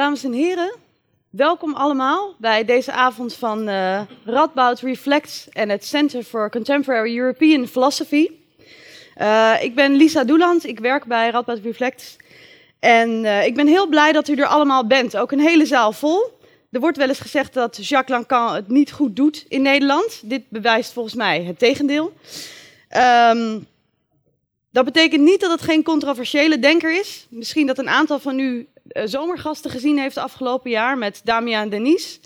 Dames en heren, welkom allemaal bij deze avond van uh, Radboud Reflects en het Center for Contemporary European Philosophy. Uh, ik ben Lisa Doeland, ik werk bij Radboud Reflects. En uh, ik ben heel blij dat u er allemaal bent, ook een hele zaal vol. Er wordt wel eens gezegd dat Jacques Lacan het niet goed doet in Nederland. Dit bewijst volgens mij het tegendeel. Um, dat betekent niet dat het geen controversiële denker is. Misschien dat een aantal van u zomergasten gezien heeft afgelopen jaar met Damia en Denise.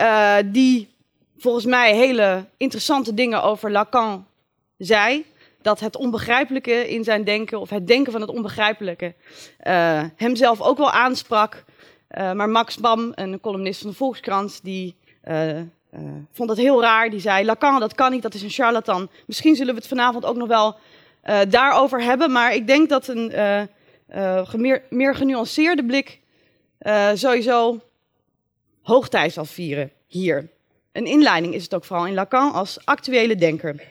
Uh, die volgens mij hele interessante dingen over Lacan zei. Dat het onbegrijpelijke in zijn denken, of het denken van het onbegrijpelijke, uh, hemzelf ook wel aansprak. maar Max Bam, een columnist van de Volkskrant, die vond dat heel raar. Die zei: Lacan, dat kan niet, dat is een charlatan. Misschien zullen we het vanavond ook nog wel daarover hebben. Maar ik denk dat een meer, meer, genuanceerde blik sowieso hoogtij zal vieren hier. Een inleiding is het ook vooral in Lacan als actuele denker.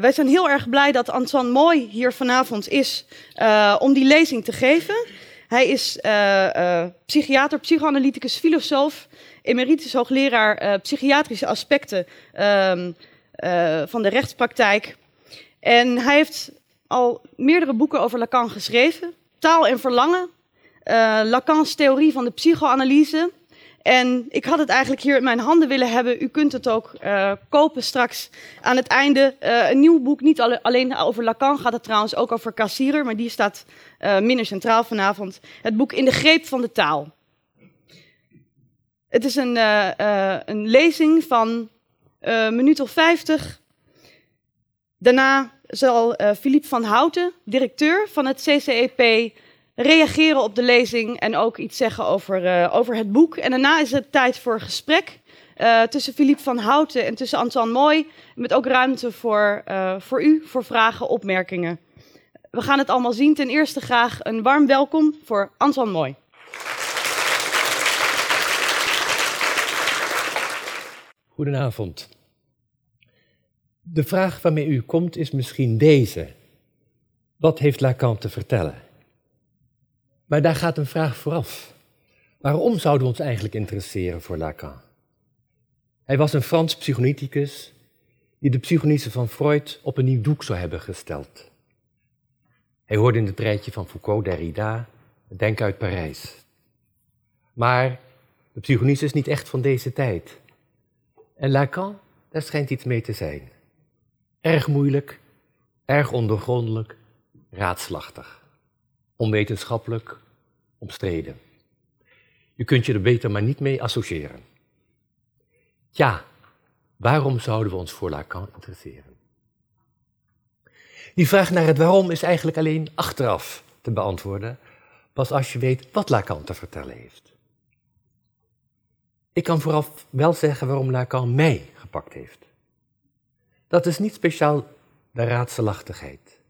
wij zijn heel erg blij dat Antoine Mooi hier vanavond is om die lezing te geven. Hij is psychiater, psychoanalyticus, filosoof, emeritus hoogleraar psychiatrische aspecten ehm, van de rechtspraktijk. En hij heeft al meerdere boeken over Lacan geschreven. Taal en Verlangen, uh, Lacans theorie van de psychoanalyse. En ik had het eigenlijk hier in mijn handen willen hebben. U kunt het ook uh, kopen straks aan het einde. Uh, een nieuw boek, niet alleen over Lacan gaat het trouwens ook over Cassirer, maar die staat minder centraal vanavond. Het boek In de greep van de taal. Het is een, een lezing van een minuut of vijftig Daarna zal uh, Philippe van Houten, directeur van het CCEP, reageren op de lezing en ook iets zeggen over, uh, over het boek. En daarna is het tijd voor gesprek uh, tussen Philippe van Houten en tussen Antoine Mooi. Met ook ruimte voor, voor u, voor vragen, opmerkingen. We gaan het allemaal zien. Ten eerste graag een warm welkom voor Antoine Mooi. Goedenavond. De vraag waarmee u komt is misschien deze. Wat heeft Lacan te vertellen? Maar daar gaat een vraag vooraf. Waarom zouden we ons eigenlijk interesseren voor Lacan? Hij was een Frans psychoanalyticus die de psychonyse van Freud op een nieuw doek zou hebben gesteld. Hij hoorde in het rijtje van Foucault, Derrida, Denk uit Parijs. Maar de psychonyse is niet echt van deze tijd. En Lacan, daar schijnt iets mee te zijn. Erg moeilijk, erg ondergrondelijk, raadslachtig. Onwetenschappelijk, omstreden. Je kunt je er beter maar niet mee associëren. Ja, waarom zouden we ons voor Lacan interesseren? Die vraag naar het waarom is eigenlijk alleen achteraf te beantwoorden, pas als je weet wat Lacan te vertellen heeft. Ik kan vooraf wel zeggen waarom Lacan mij gepakt heeft. Dat is niet speciaal de raadselachtigheid,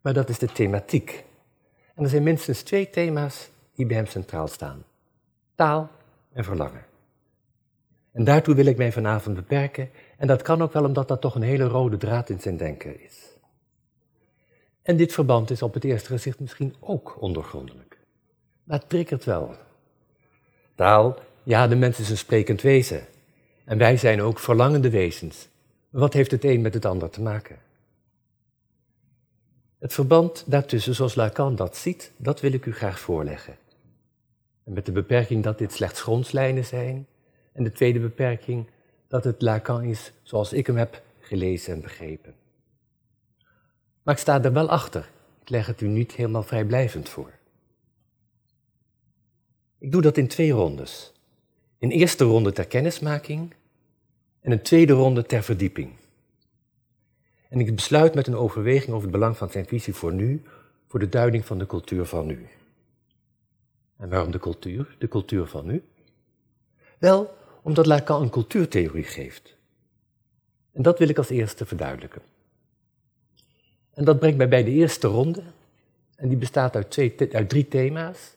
maar dat is de thematiek. En er zijn minstens twee thema's die bij hem centraal staan: taal en verlangen. En daartoe wil ik mij vanavond beperken, en dat kan ook wel omdat dat toch een hele rode draad in zijn denken is. En dit verband is op het eerste gezicht misschien ook ondergrondelijk. Maar het triggert wel. Taal, ja, de mens is een sprekend wezen. En wij zijn ook verlangende wezens wat heeft het een met het ander te maken? Het verband daartussen, zoals Lacan dat ziet, dat wil ik u graag voorleggen. En met de beperking dat dit slechts grondslijnen zijn. En de tweede beperking dat het Lacan is zoals ik hem heb gelezen en begrepen. Maar ik sta er wel achter. Ik leg het u niet helemaal vrijblijvend voor. Ik doe dat in twee rondes. Een eerste ronde ter kennismaking en een tweede ronde ter verdieping. En ik besluit met een overweging over het belang van zijn visie voor nu, voor de duiding van de cultuur van nu. En waarom de cultuur, de cultuur van nu? Wel, omdat Lacan een cultuurtheorie geeft. En dat wil ik als eerste verduidelijken. En dat brengt mij bij de eerste ronde, en die bestaat uit, twee, uit drie thema's: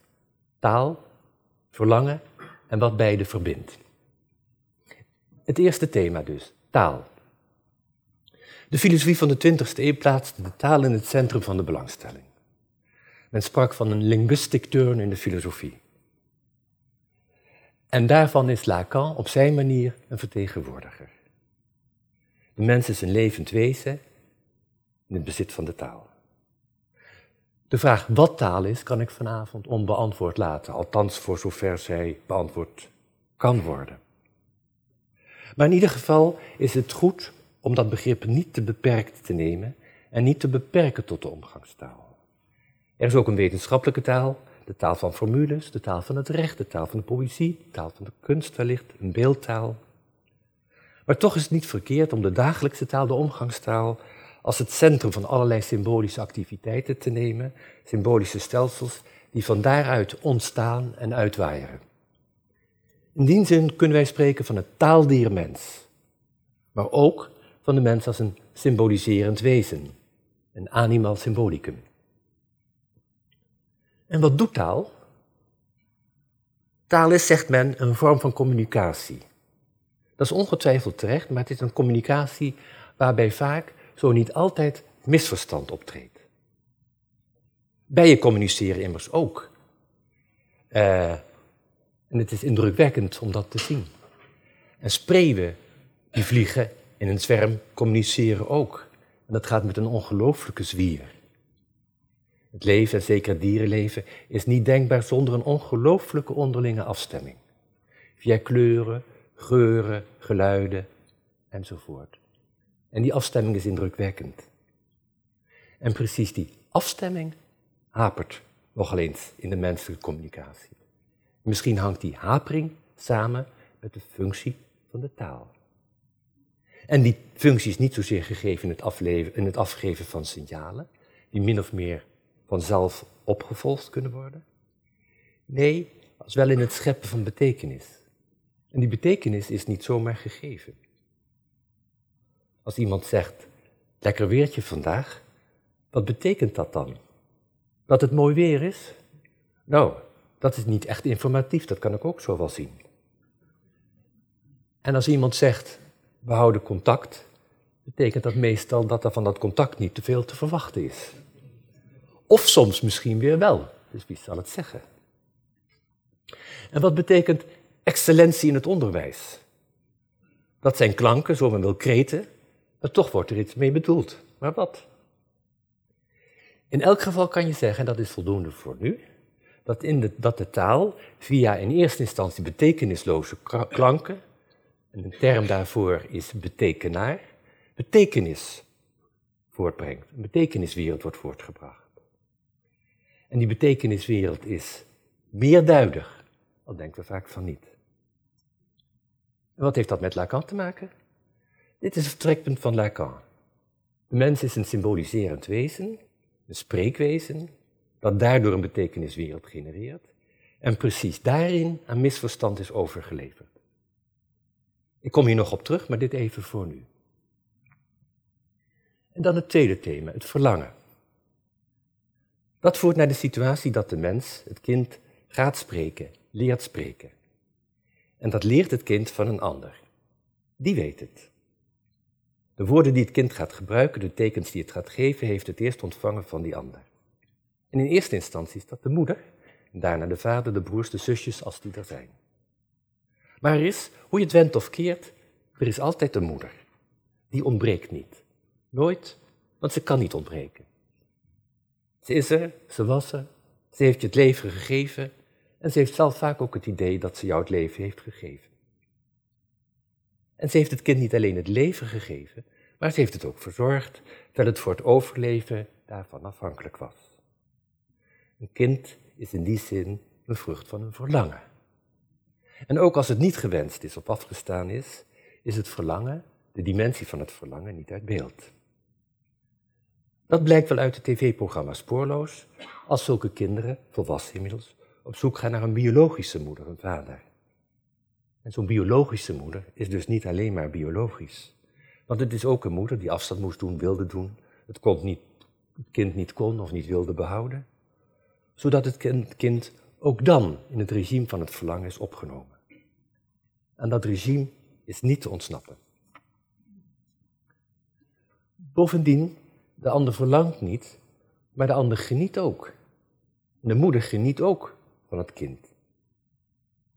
taal, verlangen en wat beide verbindt. Het eerste thema dus, taal. De filosofie van de 20e eeuw plaatste de taal in het centrum van de belangstelling. Men sprak van een linguistic turn in de filosofie. En daarvan is Lacan op zijn manier een vertegenwoordiger. De mens is een levend wezen in het bezit van de taal. De vraag wat taal is, kan ik vanavond onbeantwoord laten, althans voor zover zij beantwoord kan worden. Maar in ieder geval is het goed om dat begrip niet te beperkt te nemen en niet te beperken tot de omgangstaal. Er is ook een wetenschappelijke taal, de taal van formules, de taal van het recht, de taal van de poëzie, de taal van de kunst wellicht, een beeldtaal. Maar toch is het niet verkeerd om de dagelijkse taal, de omgangstaal, als het centrum van allerlei symbolische activiteiten te nemen, symbolische stelsels die van daaruit ontstaan en uitwaaieren. In die zin kunnen wij spreken van het taaldier mens, maar ook van de mens als een symboliserend wezen, een animal symbolicum. En wat doet taal? Taal is, zegt men, een vorm van communicatie. Dat is ongetwijfeld terecht, maar het is een communicatie waarbij vaak, zo niet altijd, misverstand optreedt. Bijen communiceren immers ook. Uh, en het is indrukwekkend om dat te zien. En spreeuwen die vliegen in een zwerm communiceren ook. En dat gaat met een ongelooflijke zwier. Het leven, en zeker het dierenleven, is niet denkbaar zonder een ongelooflijke onderlinge afstemming. Via kleuren, geuren, geluiden enzovoort. En die afstemming is indrukwekkend. En precies die afstemming hapert nogal eens in de menselijke communicatie. Misschien hangt die hapering samen met de functie van de taal. En die functie is niet zozeer gegeven in het, afleven, in het afgeven van signalen, die min of meer vanzelf opgevolgd kunnen worden. Nee, als wel in het scheppen van betekenis. En die betekenis is niet zomaar gegeven. Als iemand zegt, lekker weertje vandaag, wat betekent dat dan? Dat het mooi weer is? Nou, dat is niet echt informatief, dat kan ik ook zo wel zien. En als iemand zegt, we houden contact, betekent dat meestal dat er van dat contact niet te veel te verwachten is. Of soms misschien weer wel, dus wie zal het zeggen? En wat betekent excellentie in het onderwijs? Dat zijn klanken, zo men wil kreten, maar toch wordt er iets mee bedoeld. Maar wat? In elk geval kan je zeggen, en dat is voldoende voor nu, dat, in de, dat de taal via in eerste instantie betekenisloze klanken, en een term daarvoor is betekenaar, betekenis voortbrengt. Een betekeniswereld wordt voortgebracht. En die betekeniswereld is meerduidig, al denken we vaak van niet. En wat heeft dat met Lacan te maken? Dit is het vertrekpunt van Lacan. De mens is een symboliserend wezen, een spreekwezen, dat daardoor een betekeniswereld genereert en precies daarin aan misverstand is overgeleverd. Ik kom hier nog op terug, maar dit even voor nu. En dan het tweede thema, het verlangen. Dat voert naar de situatie dat de mens, het kind, gaat spreken, leert spreken. En dat leert het kind van een ander. Die weet het. De woorden die het kind gaat gebruiken, de tekens die het gaat geven, heeft het eerst ontvangen van die ander. En in eerste instantie is dat de moeder, en daarna de vader, de broers, de zusjes, als die er zijn. Maar er is, hoe je het wendt of keert, er is altijd een moeder. Die ontbreekt niet. Nooit, want ze kan niet ontbreken. Ze is er, ze was er, ze heeft je het leven gegeven en ze heeft zelf vaak ook het idee dat ze jou het leven heeft gegeven. En ze heeft het kind niet alleen het leven gegeven, maar ze heeft het ook verzorgd, terwijl het voor het overleven daarvan afhankelijk was. Een kind is in die zin een vrucht van een verlangen. En ook als het niet gewenst is of afgestaan is, is het verlangen, de dimensie van het verlangen, niet uit beeld. Dat blijkt wel uit het tv-programma Spoorloos, als zulke kinderen, volwassen inmiddels, op zoek gaan naar een biologische moeder, een vader. En zo'n biologische moeder is dus niet alleen maar biologisch. Want het is ook een moeder die afstand moest doen, wilde doen, het, het kind niet kon of niet wilde behouden zodat het kind ook dan in het regime van het verlangen is opgenomen. En dat regime is niet te ontsnappen. Bovendien, de ander verlangt niet, maar de ander geniet ook. De moeder geniet ook van het kind.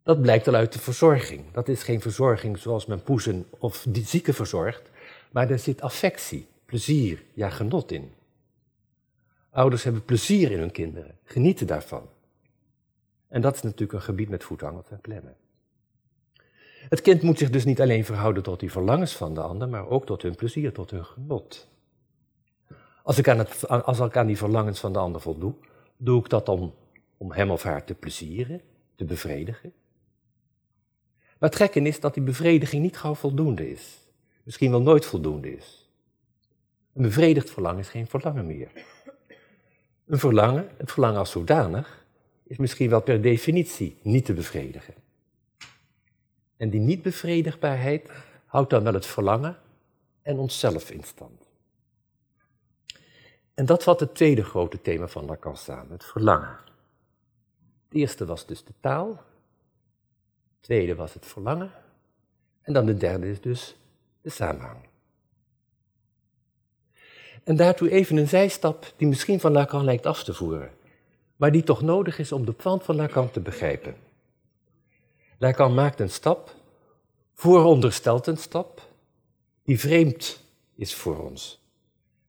Dat blijkt al uit de verzorging. Dat is geen verzorging zoals men poezen of die zieken verzorgt, maar er zit affectie, plezier, ja genot in. Ouders hebben plezier in hun kinderen, genieten daarvan. En dat is natuurlijk een gebied met voetangels en klemmen. Het kind moet zich dus niet alleen verhouden tot die verlangens van de ander, maar ook tot hun plezier, tot hun genot. Als ik aan, het, als die verlangens van de ander voldoe, doe ik dat om, om hem of haar te plezieren, te bevredigen. Maar het gekke is dat die bevrediging niet gauw voldoende is. Misschien wel nooit voldoende is. Een bevredigd verlangen is geen verlangen meer. Een verlangen, het verlangen als zodanig, is misschien wel per definitie niet te bevredigen. En die niet-bevredigbaarheid houdt dan wel het verlangen en onszelf in stand. En dat vat het tweede grote thema van Lacan samen, het verlangen. Het eerste was dus de taal, het tweede was het verlangen en dan de derde is dus de samenhang. En daartoe even een zijstap die misschien van Lacan lijkt af te voeren, maar die toch nodig is om de plant van Lacan te begrijpen. Lacan maakt een stap, vooronderstelt een stap, die vreemd is voor ons.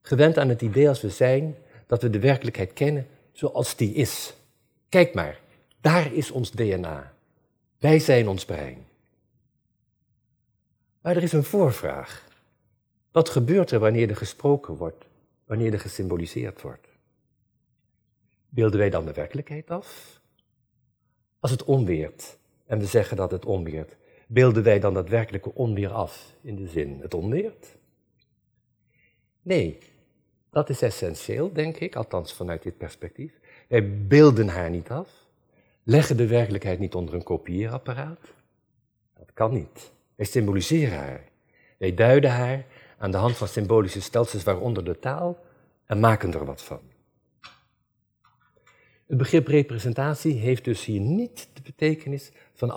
Gewend aan het idee als we zijn dat we de werkelijkheid kennen zoals die is. Kijk maar, daar is ons DNA. Wij zijn ons brein. Maar er is een voorvraag. Wat gebeurt er wanneer er gesproken wordt, wanneer er gesymboliseerd wordt? Beelden wij dan de werkelijkheid af? Als het onweert en we zeggen dat het onweert, beelden wij dan dat werkelijke onweer af in de zin het onweert? Nee, dat is essentieel, denk ik, althans vanuit dit perspectief. Wij beelden haar niet af, leggen de werkelijkheid niet onder een kopieerapparaat. Dat kan niet. Wij symboliseren haar. Wij duiden haar aan de hand van symbolische stelsels, waaronder de taal, en maken er wat van. Het begrip representatie heeft dus hier niet de betekenis van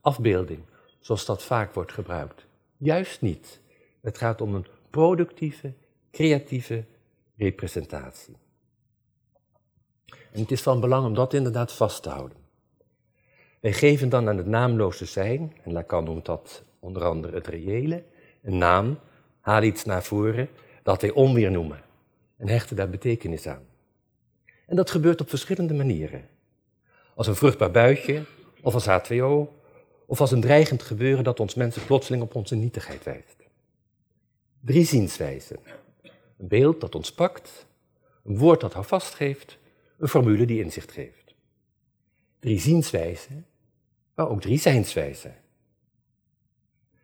afbeelding, zoals dat vaak wordt gebruikt. Juist niet. Het gaat om een productieve, creatieve representatie. En het is van belang om dat inderdaad vast te houden. Wij geven dan aan het naamloze zijn, en Lacan noemt dat onder andere het reële, een naam, haal iets naar voren dat wij onweer noemen en hechten daar betekenis aan. En dat gebeurt op verschillende manieren. Als een vruchtbaar buitje, of als H2O, of als een dreigend gebeuren dat ons mensen plotseling op onze nietigheid wijst. Drie zienswijzen. Een beeld dat ons pakt, een woord dat houvast geeft, een formule die inzicht geeft. Drie zienswijzen, maar ook drie zijnswijzen.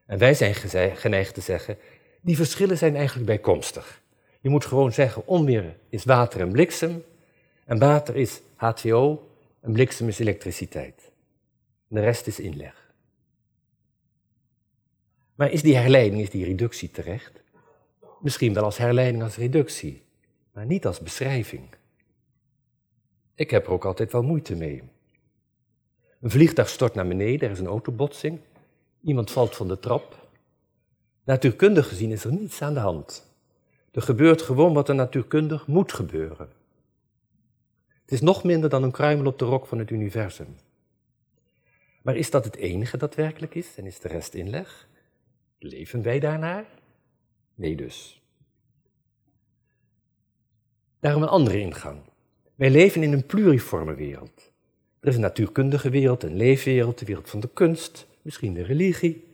En wij zijn geneigd te zeggen, die verschillen zijn eigenlijk bijkomstig. Je moet gewoon zeggen, onweer is water en bliksem, en water is H2O, en bliksem is elektriciteit. de rest is inleg. Maar is die herleiding, is die reductie terecht? Misschien wel als herleiding als reductie, maar niet als beschrijving. Ik heb er ook altijd wel moeite mee. Een vliegtuig stort naar beneden, er is een autobotsing, iemand valt van de trap. Natuurkundig gezien is er niets aan de hand. Er gebeurt gewoon wat er natuurkundig moet gebeuren. Het is nog minder dan een kruimel op de rok van het universum. Maar is dat het enige dat werkelijk is en is de rest inleg? Leven wij daarnaar? Nee dus. Daarom een andere ingang. Wij leven in een pluriforme wereld. Er is een natuurkundige wereld, een leefwereld, de wereld van de kunst, misschien de religie.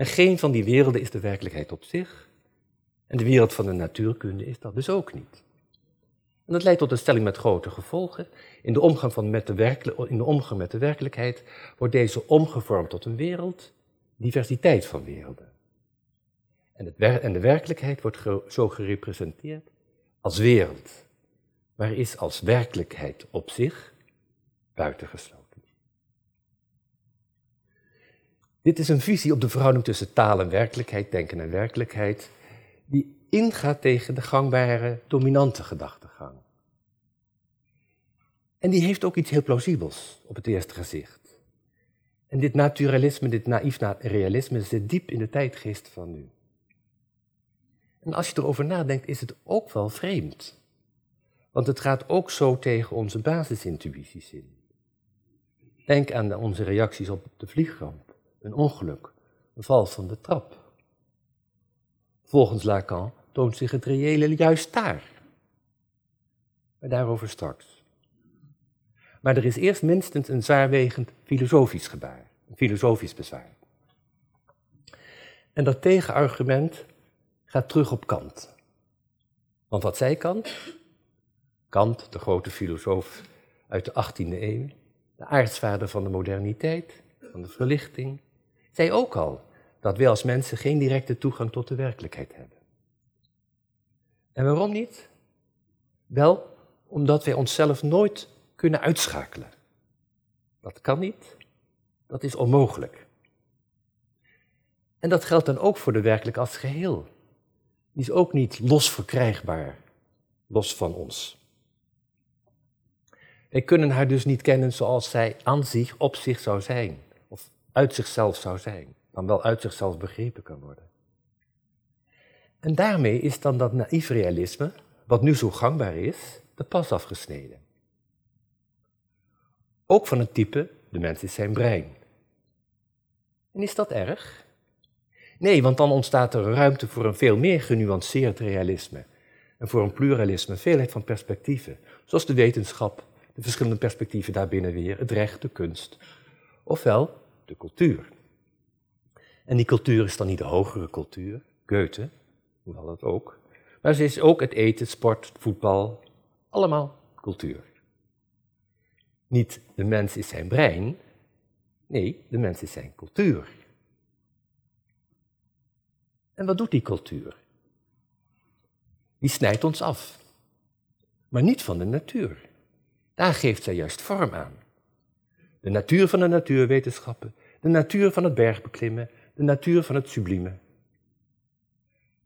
En geen van die werelden is de werkelijkheid op zich. En de wereld van de natuurkunde is dat dus ook niet. En dat leidt tot een stelling met grote gevolgen. In de, omgang van met de in de omgang met de werkelijkheid wordt deze omgevormd tot een wereld, diversiteit van werelden. En, het, en de werkelijkheid wordt zo gerepresenteerd als wereld, maar is als werkelijkheid op zich buitengesloten. Dit is een visie op de verhouding tussen taal en werkelijkheid, denken en werkelijkheid, die ingaat tegen de gangbare dominante gedachtegang. En die heeft ook iets heel plausibels op het eerste gezicht. En dit naturalisme, dit naïef realisme zit diep in de tijdgeest van nu. En als je erover nadenkt, is het ook wel vreemd. Want het gaat ook zo tegen onze basisintuïties in. Denk aan onze reacties op de vliegramp, een ongeluk, een val van de trap. Volgens Lacan toont zich het reële juist daar. Maar daarover straks. Maar er is eerst minstens een zwaarwegend filosofisch gebaar, een filosofisch bezwaar. En dat tegenargument gaat terug op Kant. Want wat zei Kant? Kant, de grote filosoof uit de 18e eeuw, de aartsvader van de moderniteit, van de verlichting, zei ook al dat wij als mensen geen directe toegang tot de werkelijkheid hebben. En waarom niet? Wel, omdat wij onszelf nooit kunnen uitschakelen. Dat kan niet, dat is onmogelijk. En dat geldt dan ook voor de werkelijk als geheel. Die is ook niet los verkrijgbaar, los van ons. Wij kunnen haar dus niet kennen zoals zij aan zich, op zich zou zijn, uit zichzelf zou zijn, dan wel uit zichzelf begrepen kan worden. En daarmee is dan dat naïef realisme, wat nu zo gangbaar is, de pas afgesneden. Ook van het type, de mens is zijn brein. En is dat erg? Nee, want dan ontstaat er ruimte voor een veel meer genuanceerd realisme. En voor een pluralisme, een veelheid van perspectieven. Zoals de wetenschap, de verschillende perspectieven daarbinnen weer, het recht, de kunst. Ofwel de cultuur. En die cultuur is dan niet de hogere cultuur, Goethe, hoewel dat ook. Maar ze is ook het eten, sport, voetbal, allemaal cultuur. Niet de mens is zijn brein, nee, de mens is zijn cultuur. En wat doet die cultuur? Die snijdt ons af, maar niet van de natuur. Daar geeft zij juist vorm aan. De natuur van de natuurwetenschappen, de natuur van het bergbeklimmen, de natuur van het sublieme.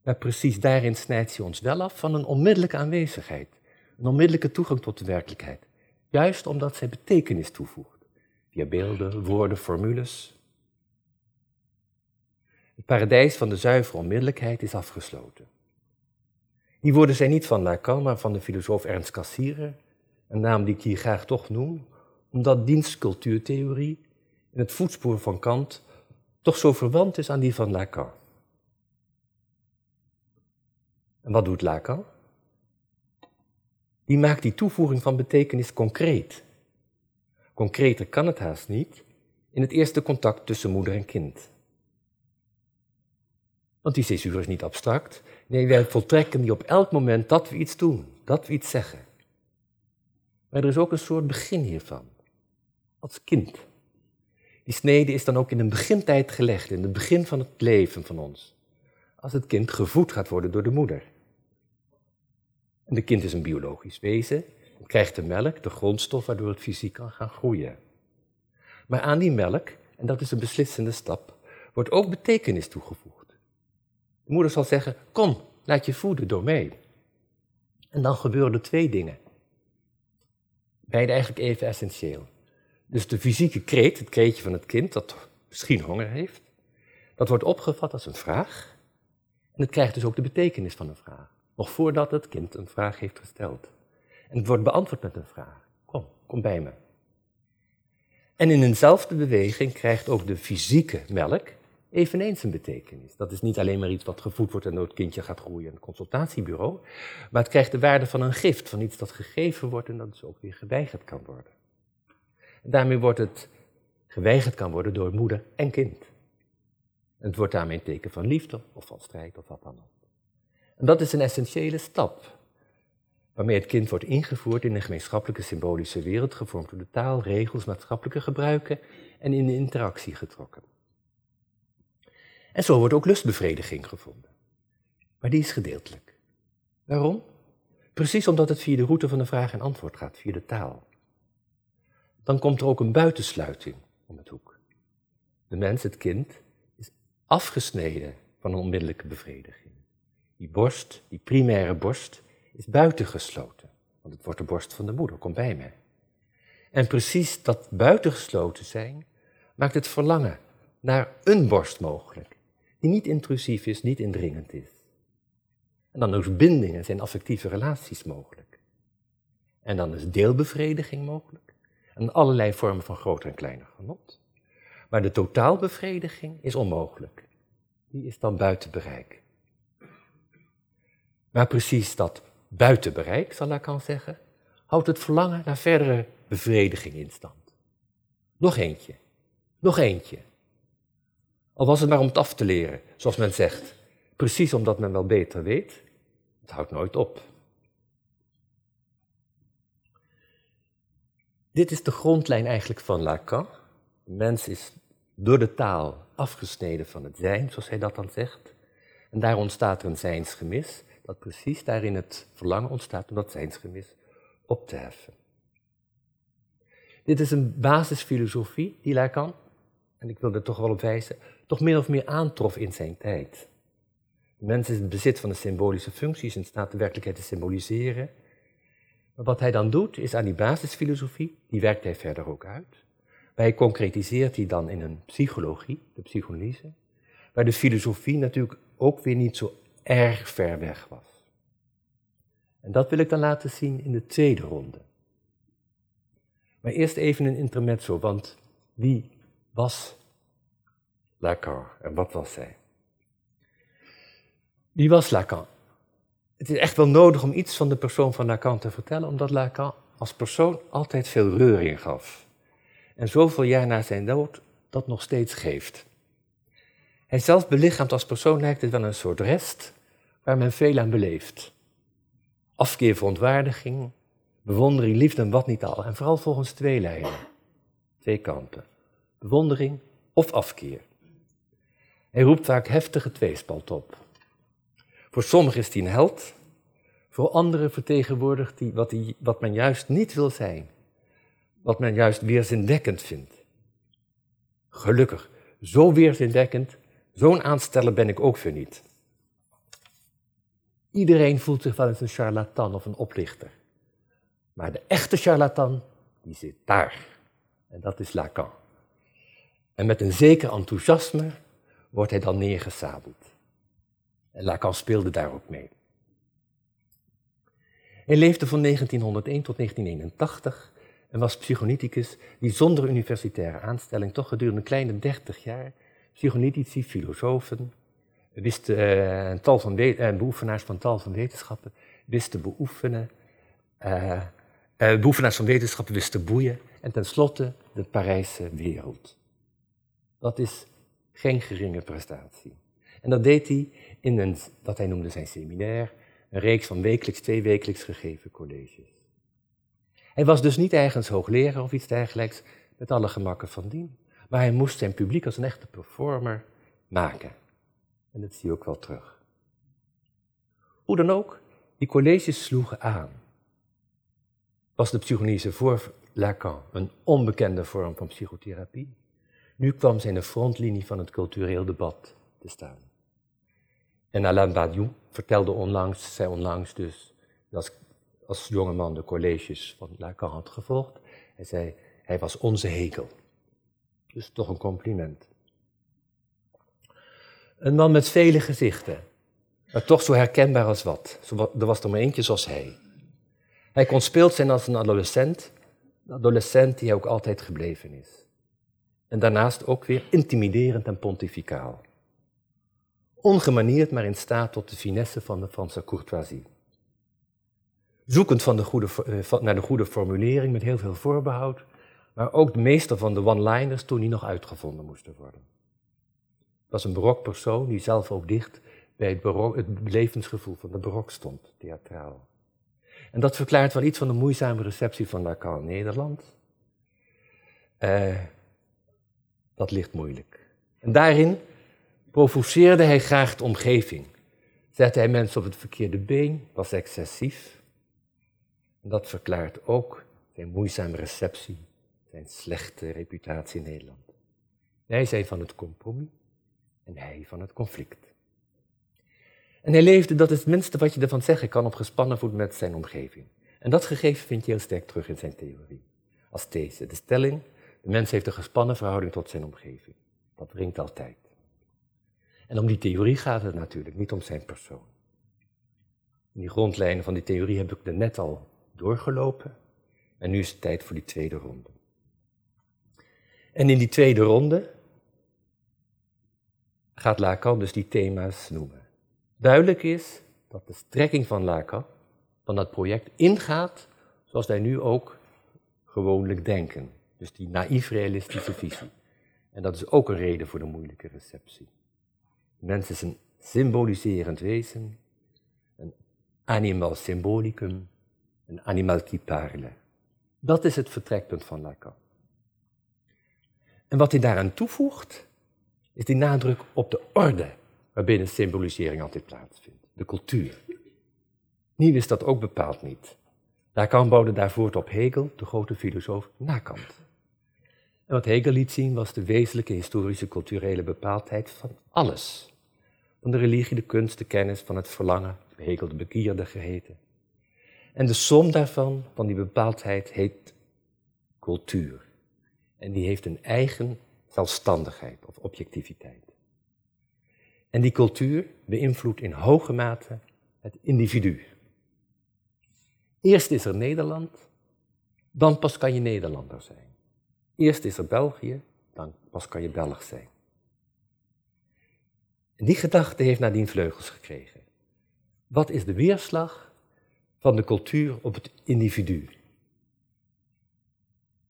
Maar precies daarin snijdt ze ons wel af van een onmiddellijke aanwezigheid, een onmiddellijke toegang tot de werkelijkheid. Juist omdat zij betekenis toevoegt, via beelden, woorden, formules. Het paradijs van de zuivere onmiddellijkheid is afgesloten. Die woorden zijn niet van Lacan, maar van de filosoof Ernst Cassirer, een naam die ik hier graag toch noem, omdat dienstcultuurtheorie in het voetspoor van Kant toch zo verwant is aan die van Lacan. En wat doet Lacan? Die maakt die toevoeging van betekenis concreet. Concreter kan het haast niet in het eerste contact tussen moeder en kind. Want die césuur is niet abstract. Nee, wij voltrekken die op elk moment dat we iets doen, dat we iets zeggen. Maar er is ook een soort begin hiervan. Als kind. Die snede is dan ook in een begintijd gelegd, in het begin van het leven van ons. Als het kind gevoed gaat worden door de moeder. En de kind is een biologisch wezen, krijgt de melk, de grondstof waardoor het fysiek kan gaan groeien. Maar aan die melk, en dat is een beslissende stap, wordt ook betekenis toegevoegd. De moeder zal zeggen, kom, laat je voeden door mij. En dan gebeuren er twee dingen. Beide eigenlijk even essentieel. Dus de fysieke kreet, het kreetje van het kind dat misschien honger heeft, dat wordt opgevat als een vraag. En het krijgt dus ook de betekenis van een vraag. Nog voordat het kind een vraag heeft gesteld. En het wordt beantwoord met een vraag. Kom, kom bij me. En in eenzelfde beweging krijgt ook de fysieke melk eveneens een betekenis. Dat is niet alleen maar iets wat gevoed wordt en door het kindje gaat groeien in een consultatiebureau, maar het krijgt de waarde van een gift, van iets dat gegeven wordt en dat dus ook weer geweigerd kan worden. Daarmee wordt het geweigerd kan worden door moeder en kind. En het wordt daarmee een teken van liefde of van strijd of wat dan ook. En dat is een essentiële stap, waarmee het kind wordt ingevoerd in een gemeenschappelijke symbolische wereld, gevormd door de taal, regels, maatschappelijke gebruiken en in de interactie getrokken. En zo wordt ook lustbevrediging gevonden. Maar die is gedeeltelijk. Waarom? Precies omdat het via de route van de vraag en antwoord gaat, via de taal. Dan komt er ook een buitensluiting om het hoek. De mens, het kind, is afgesneden van een onmiddellijke bevrediging. Die borst, die primaire borst, is buitengesloten. Want het wordt de borst van de moeder, kom bij me. En precies dat buitengesloten zijn maakt het verlangen naar een borst mogelijk die niet intrusief is, niet indringend is. En dan ook bindingen zijn affectieve relaties mogelijk. En dan is deelbevrediging mogelijk. En allerlei vormen van groter en kleiner genot. Maar de totaalbevrediging is onmogelijk. Die is dan buiten bereik. Maar precies dat buiten bereik, zal Lacan zeggen, houdt het verlangen naar verdere bevrediging in stand. Nog eentje, nog eentje. Al was het maar om het af te leren, zoals men zegt. Precies omdat men wel beter weet, het houdt nooit op. Dit is de grondlijn eigenlijk van Lacan. De mens is door de taal afgesneden van het zijn, zoals hij dat dan zegt. En daar ontstaat er een zijnsgemis, dat precies daarin het verlangen ontstaat om dat zijnsgemis op te heffen. Dit is een basisfilosofie die Lacan, en ik wil er toch wel op wijzen, toch min of meer aantrof in zijn tijd. De mens is het bezit van de symbolische functies en staat de werkelijkheid te symboliseren. Maar wat hij dan doet, is aan die basisfilosofie, die werkt hij verder ook uit. Maar hij concretiseert die dan in een psychologie, de psychoanalyse, waar de filosofie natuurlijk ook weer niet zo erg ver weg was. En dat wil ik dan laten zien in de tweede ronde. Maar eerst even een intermezzo, want wie was Lacan en wat was zij? Wie was Lacan? Het is echt wel nodig om iets van de persoon van Lacan te vertellen, omdat Lacan als persoon altijd veel reuring gaf. En zoveel jaar na zijn dood dat nog steeds geeft. Hij zelf belichaamt als persoon lijkt het wel een soort rest waar men veel aan beleeft. Afkeer, verontwaardiging, bewondering, liefde en wat niet al. En vooral volgens twee lijnen, twee kanten. Bewondering of afkeer. Hij roept vaak heftige tweespalt op. Voor sommigen is hij een held, voor anderen vertegenwoordigt hij wat, wat men juist niet wil zijn, wat men juist weerzinwekkend vindt. Gelukkig, zo weerzinwekkend, zo'n aansteller ben ik ook weer niet. Iedereen voelt zich wel eens een charlatan of een oplichter. Maar de echte charlatan, die zit daar. En dat is Lacan. En met een zeker enthousiasme wordt hij dan neergesabeld. En Lacan speelde daar ook mee. Hij leefde van 1901 tot 1981 en was psychonicus die zonder universitaire aanstelling toch gedurende een kleine 30 jaar psychonitici, filosofen, wist, een tal van uh, beoefenaars van tal van wetenschappen wisten beoefenen, uh, beoefenaars van wetenschappen wisten boeien en tenslotte de Parijse wereld. Dat is geen geringe prestatie. En dat deed hij in een, wat hij noemde zijn seminair, een reeks van wekelijks, twee wekelijks gegeven colleges. Hij was dus niet ergens hoogleraar of iets dergelijks, met alle gemakken van dien. Maar hij moest zijn publiek als een echte performer maken. En dat zie je ook wel terug. Hoe dan ook, die colleges sloegen aan. Was de psychologische voor Lacan een onbekende vorm van psychotherapie? Nu kwam zij in de frontlinie van het cultureel debat te staan. En Alain Badiou vertelde onlangs, zei onlangs dus, als, als jongeman de colleges van Lacan had gevolgd, hij zei, hij was onze hekel. Dus toch een compliment. Een man met vele gezichten, maar toch zo herkenbaar als wat. Er was er maar eentje zoals hij. Hij kon speeld zijn als een adolescent, een adolescent die hij ook altijd gebleven is. En daarnaast ook weer intimiderend en pontificaal. Ongemanierd, maar in staat tot de finesse van de Franse courtoisie. Zoekend van de goede, eh, naar de goede formulering met heel veel voorbehoud, maar ook de meester van de one-liners toen die nog uitgevonden moesten worden. Het was een barok persoon die zelf ook dicht bij het, het levensgevoel van de barok stond, theatraal. En dat verklaart wel iets van de moeizame receptie van Lacan in Nederland. Uh, dat ligt moeilijk. En daarin provoceerde hij graag de omgeving. Zette hij mensen op het verkeerde been, was excessief. En dat verklaart ook zijn moeizame receptie, zijn slechte reputatie in Nederland. Wij zijn van het compromis en hij van het conflict. En hij leefde, dat is het minste wat je ervan zeggen kan, op gespannen voet met zijn omgeving. En dat gegeven vind je heel sterk terug in zijn theorie. Als deze, de stelling, de mens heeft een gespannen verhouding tot zijn omgeving. Dat dringt altijd. En om die theorie gaat het natuurlijk, niet om zijn persoon. die grondlijnen van die theorie heb ik er net al doorgelopen. En nu is het tijd voor die tweede ronde. En in die tweede ronde gaat Lacan dus die thema's noemen. Duidelijk is dat de strekking van Lacan, van dat project, ingaat zoals wij nu ook gewoonlijk denken. Dus die naïef-realistische visie. En dat is ook een reden voor de moeilijke receptie. Mens is een symboliserend wezen, een animal symbolicum, een animal qui parle. Dat is het vertrekpunt van Lacan. En wat hij daaraan toevoegt, is die nadruk op de orde waarbinnen symbolisering altijd plaatsvindt, de cultuur. Nieuw is dat ook bepaald niet. Lacan bouwde daarvoor op Hegel, de grote filosoof, na Kant. En wat Hegel liet zien was de wezenlijke historische culturele bepaaldheid van alles. Van de religie, de kunst, de kennis, van het verlangen, Hegel de begierde geheten. En de som daarvan, van die bepaaldheid, heet cultuur. En die heeft een eigen zelfstandigheid of objectiviteit. En die cultuur beïnvloedt in hoge mate het individu. Eerst is er Nederland, dan pas kan je Nederlander zijn. Eerst is er België, dan pas kan je Belg zijn. En die gedachte heeft nadien vleugels gekregen. Wat is de weerslag van de cultuur op het individu?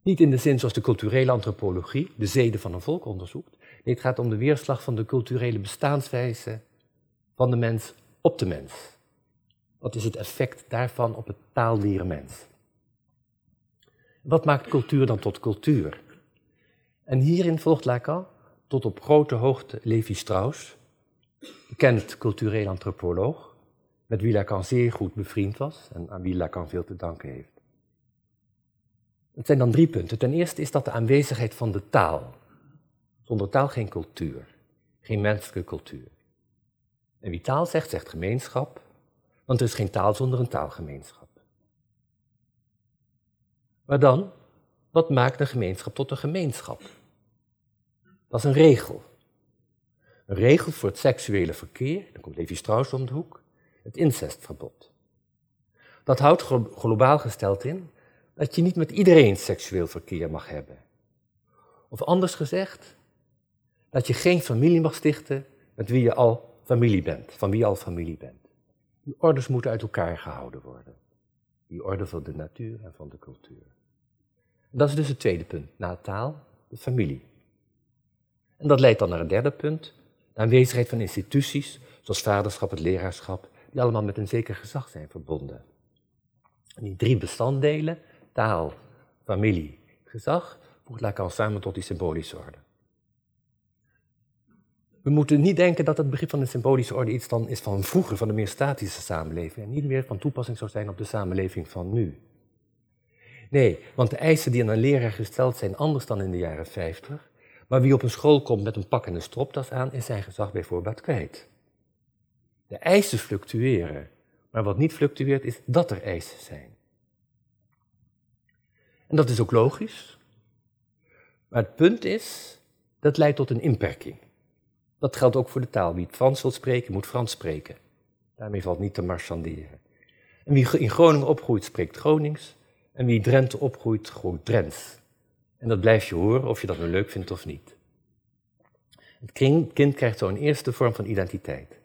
Niet in de zin zoals de culturele antropologie de zeden van een volk onderzoekt. Nee, het gaat om de weerslag van de culturele bestaanswijze van de mens op de mens. Wat is het effect daarvan op het taaldieren mens? Wat maakt cultuur dan tot cultuur? En hierin volgt Lacan tot op grote hoogte Levi Strauss, bekend cultureel antropoloog, met wie Lacan zeer goed bevriend was en aan wie Lacan veel te danken heeft. Het zijn dan drie punten. Ten eerste is dat de aanwezigheid van de taal. Zonder taal geen cultuur, geen menselijke cultuur. En wie taal zegt, zegt gemeenschap, want er is geen taal zonder een taalgemeenschap. Maar dan, wat maakt een gemeenschap tot een gemeenschap? Dat is een regel. Een regel voor het seksuele verkeer, dan komt Levi Strauss om de hoek, het incestverbod. Dat houdt globaal gesteld in dat je niet met iedereen seksueel verkeer mag hebben. Of anders gezegd, dat je geen familie mag stichten met wie je al familie bent, van wie je al familie bent. Die orders moeten uit elkaar gehouden worden. Die orde van de natuur en van de cultuur. dat is dus het tweede punt, na taal, de familie. En dat leidt dan naar het derde punt, de aanwezigheid van instituties, zoals vaderschap, het leraarschap, die allemaal met een zeker gezag zijn verbonden. En die drie bestanddelen, taal, familie, gezag, voegt Lacan samen tot die symbolische orde. We moeten niet denken dat het begrip van de symbolische orde iets dan is van vroeger, van de meer statische samenleving, en niet meer van toepassing zou zijn op de samenleving van nu. Nee, want de eisen die aan een leraar gesteld zijn anders dan in de jaren 50, maar wie op een school komt met een pak en een stropdas aan, is zijn gezag bijvoorbeeld kwijt. De eisen fluctueren, maar wat niet fluctueert is dat er eisen zijn. En dat is ook logisch. Maar het punt is, dat leidt tot een inperking. Dat geldt ook voor de taal. Wie Frans wil spreken, moet Frans spreken. Daarmee valt niet te marchanderen. En wie in Groningen opgroeit, spreekt Gronings. En wie Drenthe opgroeit, groeit Drents. En dat blijf je horen of je dat nu leuk vindt of niet. Het kind krijgt zo een eerste vorm van identiteit.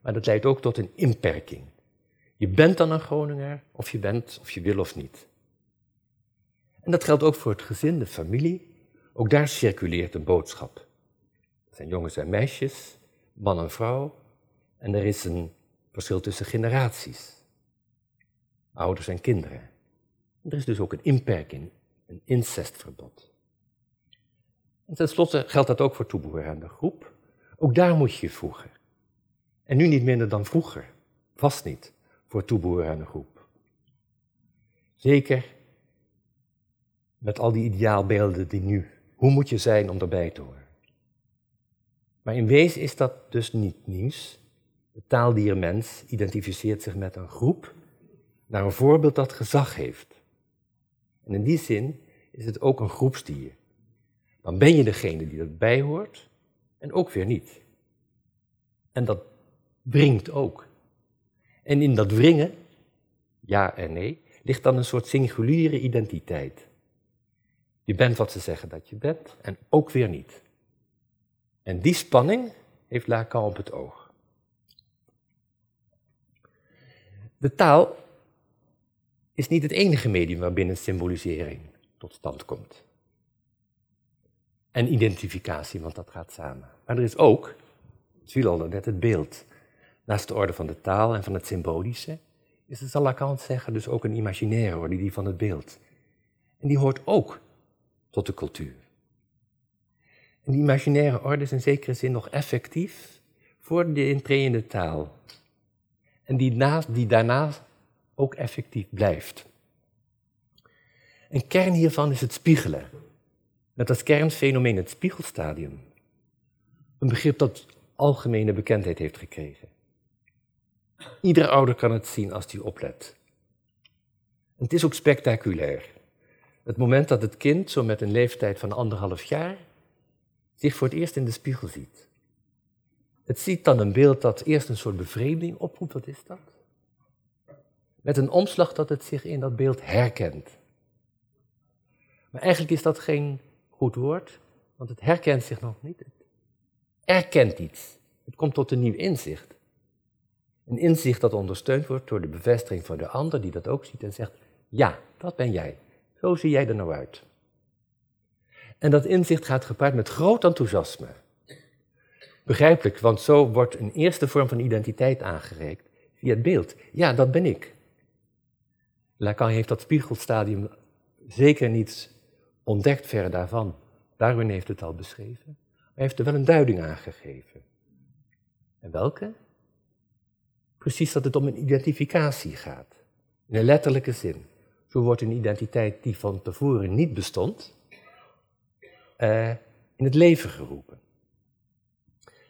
Maar dat leidt ook tot een inperking. Je bent dan een Groninger, of je bent, of je wil of niet. En dat geldt ook voor het gezin, de familie. Ook daar circuleert een boodschap. Er zijn jongens en meisjes, man en vrouw. En er is een verschil tussen generaties. Ouders en kinderen. Er is dus ook een inperking, een incestverbod. En tenslotte geldt dat ook voor toebehoren aan de groep. Ook daar moet je je voegen. En nu niet minder dan vroeger. Vast niet voor toebehoren aan de groep. Zeker met al die ideaalbeelden die nu. Hoe moet je zijn om erbij te horen? Maar in wezen is dat dus niet nieuws. De taaldiermens identificeert zich met een groep naar een voorbeeld dat gezag heeft. En in die zin is het ook een groepsdier. Dan ben je degene die erbij hoort en ook weer niet. En dat wringt ook. En in dat wringen, ja en nee, ligt dan een soort singuliere identiteit. Je bent wat ze zeggen dat je bent en ook weer niet. En die spanning heeft Lacan op het oog. De taal is niet het enige medium waarbinnen symbolisering tot stand komt. En identificatie, want dat gaat samen. Maar er is ook, al net, het beeld. Naast de orde van de taal en van het symbolische, is het, zal Lacan zeggen, dus ook een imaginaire orde, die van het beeld. En die hoort ook tot de cultuur. En die imaginaire orde is in zekere zin nog effectief voor de intree taal. En die, na, die daarna ook effectief blijft. Een kern hiervan is het spiegelen. Met als kernfenomeen het spiegelstadium. Een begrip dat algemene bekendheid heeft gekregen. Iedere ouder kan het zien als hij oplet. Het is ook spectaculair. Het moment dat het kind, zo met een leeftijd van anderhalf jaar, zich voor het eerst in de spiegel ziet. Het ziet dan een beeld dat eerst een soort bevreemding oproept. Wat is dat? Met een omslag dat het zich in dat beeld herkent. Maar eigenlijk is dat geen goed woord, want het herkent zich nog niet. Het erkent iets. Het komt tot een nieuw inzicht. Een inzicht dat ondersteund wordt door de bevestiging van de ander die dat ook ziet en zegt, ja, dat ben jij. Zo zie jij er nou uit. En dat inzicht gaat gepaard met groot enthousiasme. Begrijpelijk, want zo wordt een eerste vorm van identiteit aangereikt via het beeld. Ja, dat ben ik. Lacan heeft dat spiegelstadium zeker niet ontdekt verre daarvan. Darwin heeft het al beschreven. Maar hij heeft er wel een duiding aan gegeven. En welke? Precies dat het om een identificatie gaat. In een letterlijke zin. Zo wordt een identiteit die van tevoren niet bestond, uh, in het leven geroepen.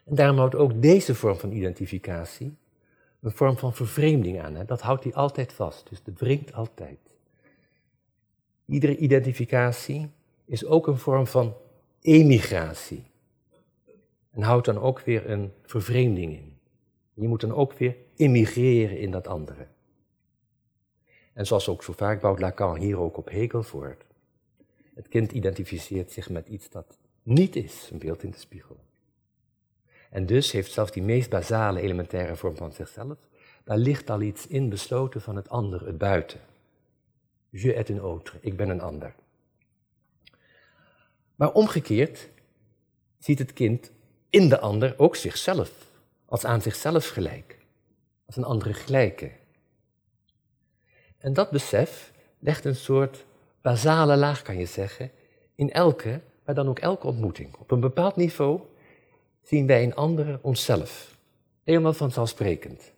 En daarom houdt ook deze vorm van identificatie een vorm van vervreemding aan. Hè? Dat houdt hij altijd vast, dus dat wringt altijd. Iedere identificatie is ook een vorm van emigratie. En houdt dan ook weer een vervreemding in. Je moet dan ook weer immigreren in dat andere. En zoals ook zo vaak bouwt Lacan hier ook op Hegel voort. Het kind identificeert zich met iets dat niet is, een beeld in de spiegel. En dus heeft zelfs die meest basale elementaire vorm van zichzelf, daar ligt al iets in besloten van het ander, het buiten. Je et un autre, ik ben een ander. Maar omgekeerd ziet het kind in de ander ook zichzelf, als aan zichzelf gelijk, als een andere gelijke. En dat besef legt een soort basale laag, kan je zeggen, in elke, maar dan ook elke ontmoeting. Op een bepaald niveau zien wij in anderen onszelf. Helemaal vanzelfsprekend.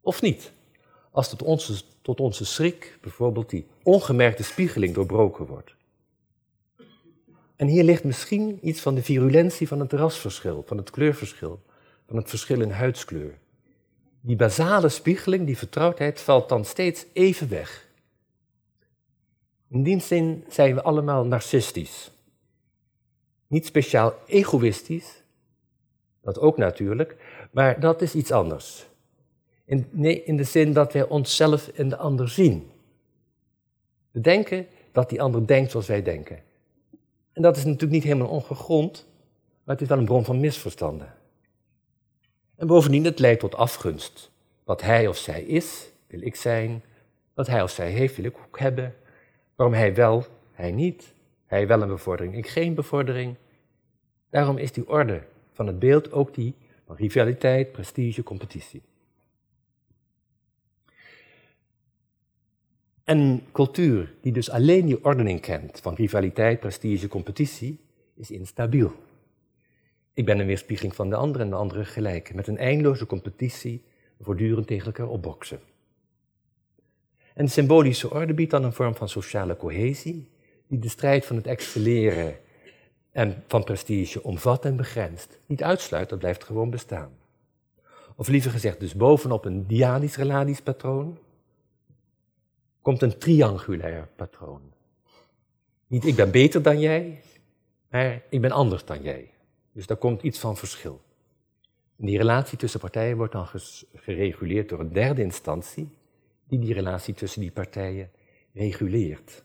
Of niet? Als tot onze, tot onze schrik bijvoorbeeld die ongemerkte spiegeling doorbroken wordt. En hier ligt misschien iets van de virulentie van het rasverschil, van het kleurverschil, van het verschil in huidskleur. Die basale spiegeling, die vertrouwdheid, valt dan steeds even weg. In die zin zijn we allemaal narcistisch. Niet speciaal egoïstisch, dat ook natuurlijk, maar dat is iets anders. In, nee, in de zin dat wij onszelf in de ander zien. We denken dat die ander denkt zoals wij denken. En dat is natuurlijk niet helemaal ongegrond, maar het is wel een bron van misverstanden. En bovendien, het leidt tot afgunst. Wat hij of zij is, wil ik zijn. Wat hij of zij heeft, wil ik ook hebben. Waarom hij wel, hij niet. Hij wel een bevordering, ik geen bevordering. Daarom is die orde van het beeld ook die van rivaliteit, prestige, competitie. En cultuur die dus alleen die ordening kent van rivaliteit, prestige, competitie, is instabiel. Ik ben een weerspiegeling van de andere en de andere gelijk, met een eindeloze competitie, voortdurend tegen elkaar opboksen. En de symbolische orde biedt dan een vorm van sociale cohesie, die de strijd van het excelleren en van prestige omvat en begrenst. Niet uitsluit, dat blijft gewoon bestaan. Of liever gezegd, dus bovenop een diadisch-reladisch patroon komt een triangulair patroon. Niet ik ben beter dan jij, maar ik ben anders dan jij. Dus daar komt iets van verschil. Die relatie tussen partijen wordt dan gereguleerd door een derde instantie, die die relatie tussen die partijen reguleert.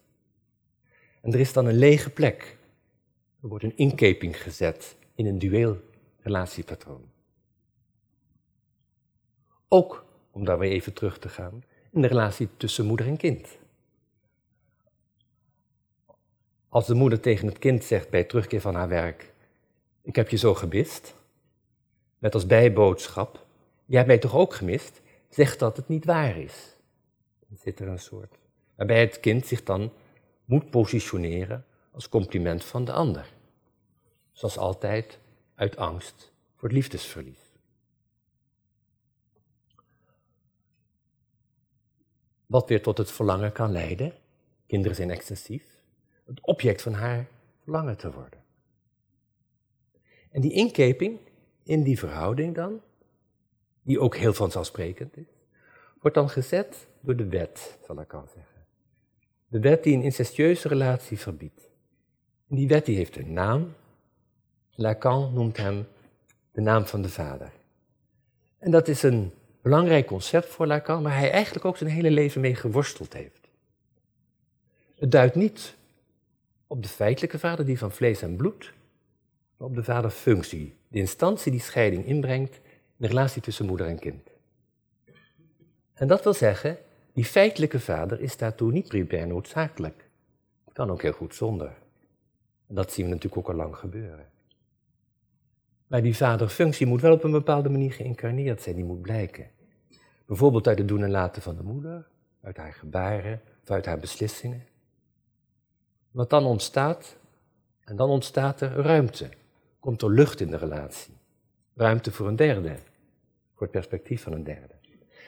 En er is dan een lege plek. Er wordt een inkeping gezet in een dueel relatiepatroon. Ook, om daar weer even terug te gaan, in de relatie tussen moeder en kind. Als de moeder tegen het kind zegt bij terugkeer van haar werk: Ik heb je zo gemist, met als bijboodschap: Jij hebt mij toch ook gemist? Zegt dat het niet waar is. Dan zit er een soort. Waarbij het kind zich dan moet positioneren als compliment van de ander. Zoals altijd uit angst voor het liefdesverlies. Wat weer tot het verlangen kan leiden. Kinderen zijn excessief. Het object van haar verlangen te worden. En die inkeping in die verhouding dan, die ook heel vanzelfsprekend is, wordt dan gezet door de wet, zal ik al zeggen. De wet die een incestueuze relatie verbiedt. Die wet die heeft een naam. Lacan noemt hem de naam van de vader. En dat is een belangrijk concept voor Lacan, waar hij eigenlijk ook zijn hele leven mee geworsteld heeft. Het duidt niet op de feitelijke vader, die van vlees en bloed, maar op de vaderfunctie, de instantie die scheiding inbrengt in de relatie tussen moeder en kind. En dat wil zeggen, die feitelijke vader is daartoe niet primair noodzakelijk. Kan ook heel goed zonder. Dat zien we natuurlijk ook al lang gebeuren. Maar die vaderfunctie moet wel op een bepaalde manier geïncarneerd zijn, die moet blijken. Bijvoorbeeld uit het doen en laten van de moeder, uit haar gebaren of uit haar beslissingen. Wat dan ontstaat, en dan ontstaat er ruimte, komt er lucht in de relatie. Ruimte voor een derde, voor het perspectief van een derde.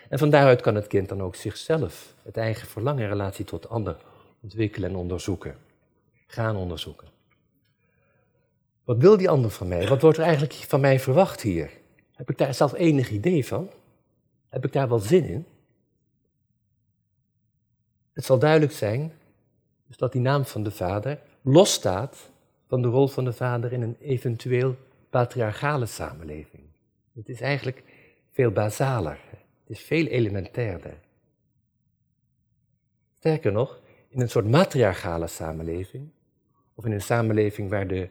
En van daaruit kan het kind dan ook zichzelf, het eigen verlangen in relatie tot de ander, ontwikkelen en onderzoeken. Gaan onderzoeken. Wat wil die ander van mij? Wat wordt er eigenlijk van mij verwacht hier? Heb ik daar zelf enig idee van? Heb ik daar wel zin in? Het zal duidelijk zijn dus dat die naam van de vader losstaat van de rol van de vader in een eventueel patriarchale samenleving. Het is eigenlijk veel basaler. Het is veel elementairder. Sterker nog, in een soort matriarchale samenleving, of in een samenleving waar de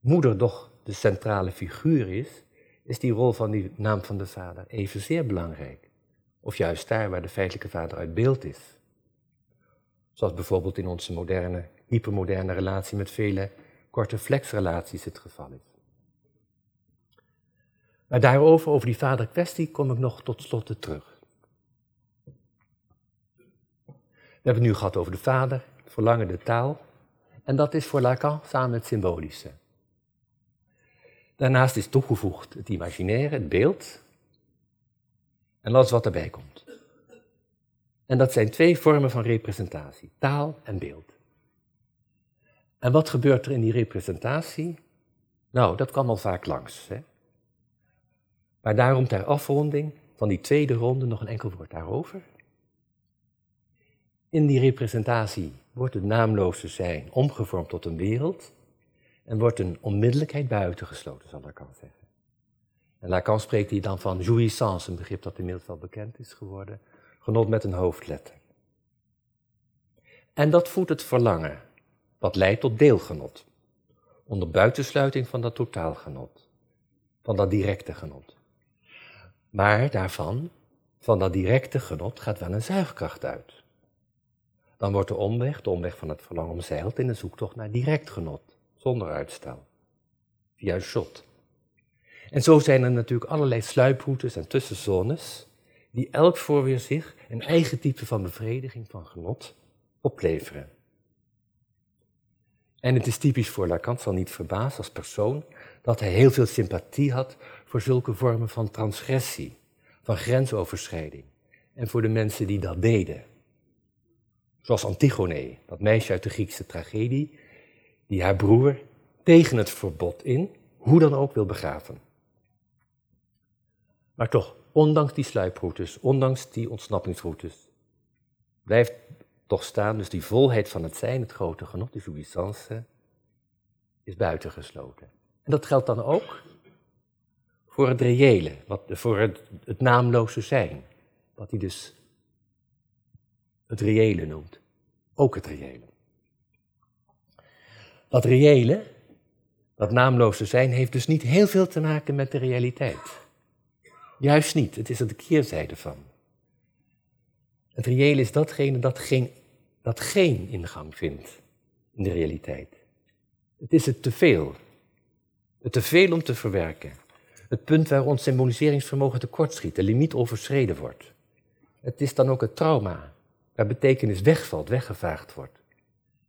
moeder toch de centrale figuur is, is die rol van die naam van de vader evenzeer belangrijk. Of juist daar waar de feitelijke vader uit beeld is. Zoals bijvoorbeeld in onze moderne, hypermoderne relatie met vele korte flexrelaties het geval is. Maar daarover, over die vaderkwestie, kom ik nog tot slot terug. We hebben het nu gehad over de vader, verlangen, de taal. En dat is voor Lacan samen het symbolische. Daarnaast is toegevoegd het imaginaire, het beeld. En alles wat erbij komt. En dat zijn twee vormen van representatie, taal en beeld. En wat gebeurt er in die representatie? Nou, dat kwam al vaak langs. Hè? Maar daarom ter afronding van die tweede ronde nog een enkel woord daarover. In die representatie wordt het naamloze zijn omgevormd tot een wereld en wordt een onmiddellijkheid buitengesloten, zal Lacan zeggen. En Lacan spreekt hier dan van jouissance, een begrip dat inmiddels wel bekend is geworden, genot met een hoofdletter. En dat voedt het verlangen, wat leidt tot deelgenot, onder buitensluiting van dat totaalgenot, van dat directe genot. Maar daarvan, van dat directe genot, gaat wel een zuigkracht uit. Dan wordt de omweg, de omweg van het verlangen omzeild in een zoektocht naar direct genot, zonder uitstel. Via shot. En zo zijn er natuurlijk allerlei sluiproutes en tussenzones, die elk voor weer zich een eigen type van bevrediging, van genot, opleveren. En het is typisch voor Lacan, zal niet verbazen als persoon, dat hij heel veel sympathie had voor zulke vormen van transgressie, van grensoverschrijding. En voor de mensen die dat deden. Zoals Antigone, dat meisje uit de Griekse tragedie, die haar broer tegen het verbod in, hoe dan ook, wil begraven. Maar toch, ondanks die sluiproutes, ondanks die ontsnappingsroutes, blijft toch staan, dus die volheid van het zijn, het grote genot, die jouissance, is buitengesloten. En dat geldt dan ook voor het reële, wat, voor het, het naamloze zijn. Wat hij dus het reële noemt. Ook het reële. Dat reële, dat naamloze zijn, heeft dus niet heel veel te maken met de realiteit. Juist niet, het is er de keerzijde van. Het reële is datgene dat geen, dat geen ingang vindt in de realiteit. Het is het te veel. Het te veel om te verwerken. Het punt waar ons symboliseringsvermogen tekortschiet, de limiet overschreden wordt. Het is dan ook het trauma, waar betekenis wegvalt, weggevaagd wordt.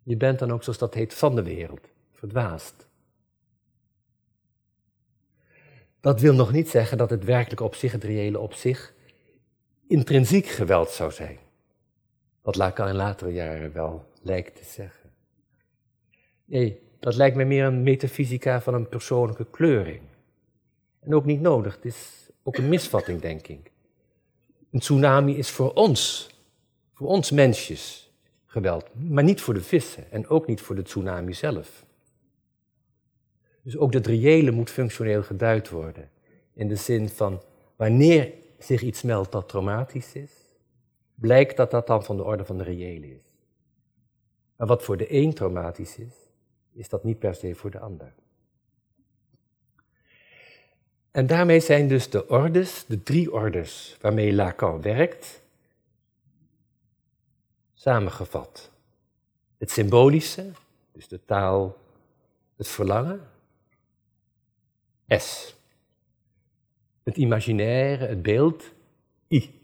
Je bent dan ook, zoals dat heet, van de wereld, verdwaasd. Dat wil nog niet zeggen dat het werkelijk op zich, het reële op zich, intrinsiek geweld zou zijn. Wat Lacan in latere jaren wel lijkt te zeggen. Nee, dat lijkt me meer een metafysica van een persoonlijke kleuring. En ook niet nodig, het is ook een misvatting, denk ik. Een tsunami is voor ons, voor ons mensjes, geweld, maar niet voor de vissen en ook niet voor de tsunami zelf. Dus ook het reële moet functioneel geduid worden. In de zin van wanneer zich iets meldt dat traumatisch is, blijkt dat dat dan van de orde van de reële is. Maar wat voor de een traumatisch is, is dat niet per se voor de ander. En daarmee zijn dus de ordes, de drie ordes waarmee Lacan werkt, samengevat. Het symbolische, dus de taal, het verlangen. S. Het imaginaire, het beeld, I.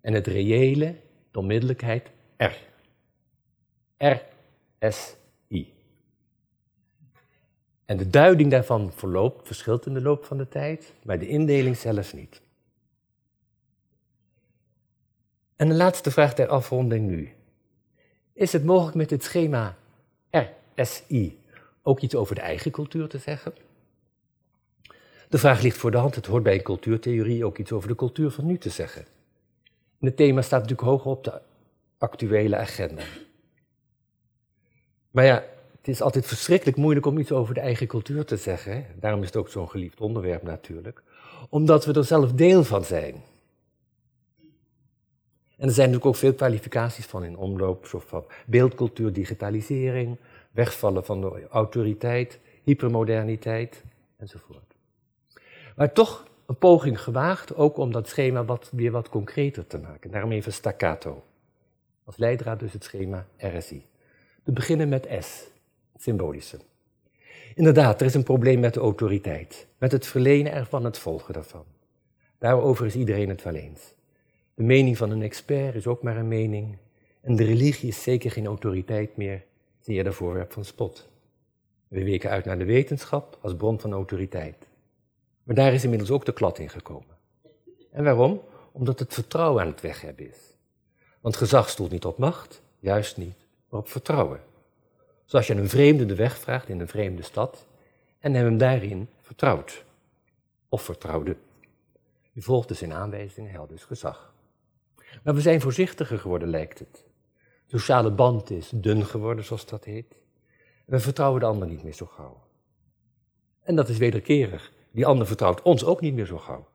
En het reële, de onmiddellijkheid, R. R, S, I. En de duiding daarvan verloopt, verschilt in de loop van de tijd, maar de indeling zelfs niet. En de laatste vraag ter afronding nu. Is het mogelijk met dit schema RSI ook iets over de eigen cultuur te zeggen? De vraag ligt voor de hand, het hoort bij een cultuurtheorie ook iets over de cultuur van nu te zeggen. En het thema staat natuurlijk hoger op de actuele agenda. Maar ja, het is altijd verschrikkelijk moeilijk om iets over de eigen cultuur te zeggen. Daarom is het ook zo'n geliefd onderwerp natuurlijk. Omdat we er zelf deel van zijn. En er zijn natuurlijk ook veel kwalificaties van in omloop, zoals van beeldcultuur, digitalisering, wegvallen van de autoriteit, hypermoderniteit enzovoort. Maar toch een poging gewaagd, ook om dat schema wat, weer wat concreter te maken. Daarom even staccato. Als leidraad dus het schema RSI. We beginnen met S, symbolische. Inderdaad, er is een probleem met de autoriteit, met het verlenen ervan, het volgen daarvan. Daarover is iedereen het wel eens. De mening van een expert is ook maar een mening, en de religie is zeker geen autoriteit meer, je voorwerp van spot. We weken uit naar de wetenschap als bron van autoriteit. Maar daar is inmiddels ook de klad in gekomen. En waarom? Omdat het vertrouwen aan het weghebben is. Want gezag stoelt niet op macht, juist niet, maar op vertrouwen. Zoals je een vreemde de weg vraagt in een vreemde stad en hem daarin vertrouwt. Of vertrouwde. Je volgt dus in aanwijzingen, hel dus gezag. Maar we zijn voorzichtiger geworden, lijkt het. De sociale band is dun geworden, zoals dat heet. We vertrouwen de ander niet meer zo gauw. En dat is wederkerig. Die ander vertrouwt ons ook niet meer zo gauw.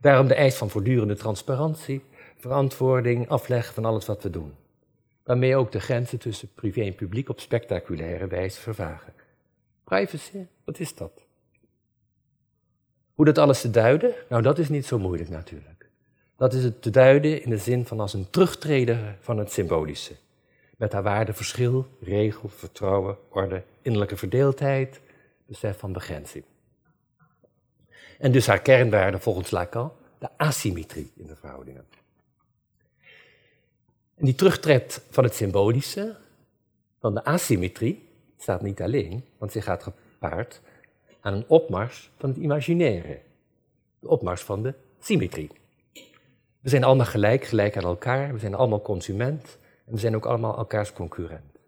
Daarom de eis van voortdurende transparantie, verantwoording, afleg van alles wat we doen waarmee ook de grenzen tussen privé en publiek op spectaculaire wijze vervagen. Privacy, wat is dat? Hoe dat alles te duiden? Nou, dat is niet zo moeilijk natuurlijk. Dat is het te duiden in de zin van als een terugtreden van het symbolische. Met haar waarde verschil, regel, vertrouwen, orde, innerlijke verdeeldheid, besef van begrenzing. En dus haar kernwaarde volgens Lacan, de asymmetrie in de verhoudingen. En die terugtred van het symbolische, van de asymmetrie, staat niet alleen, want ze gaat gepaard aan een opmars van het imaginaire. De opmars van de symmetrie. We zijn allemaal gelijk, gelijk aan elkaar, we zijn allemaal consument en we zijn ook allemaal elkaars concurrent.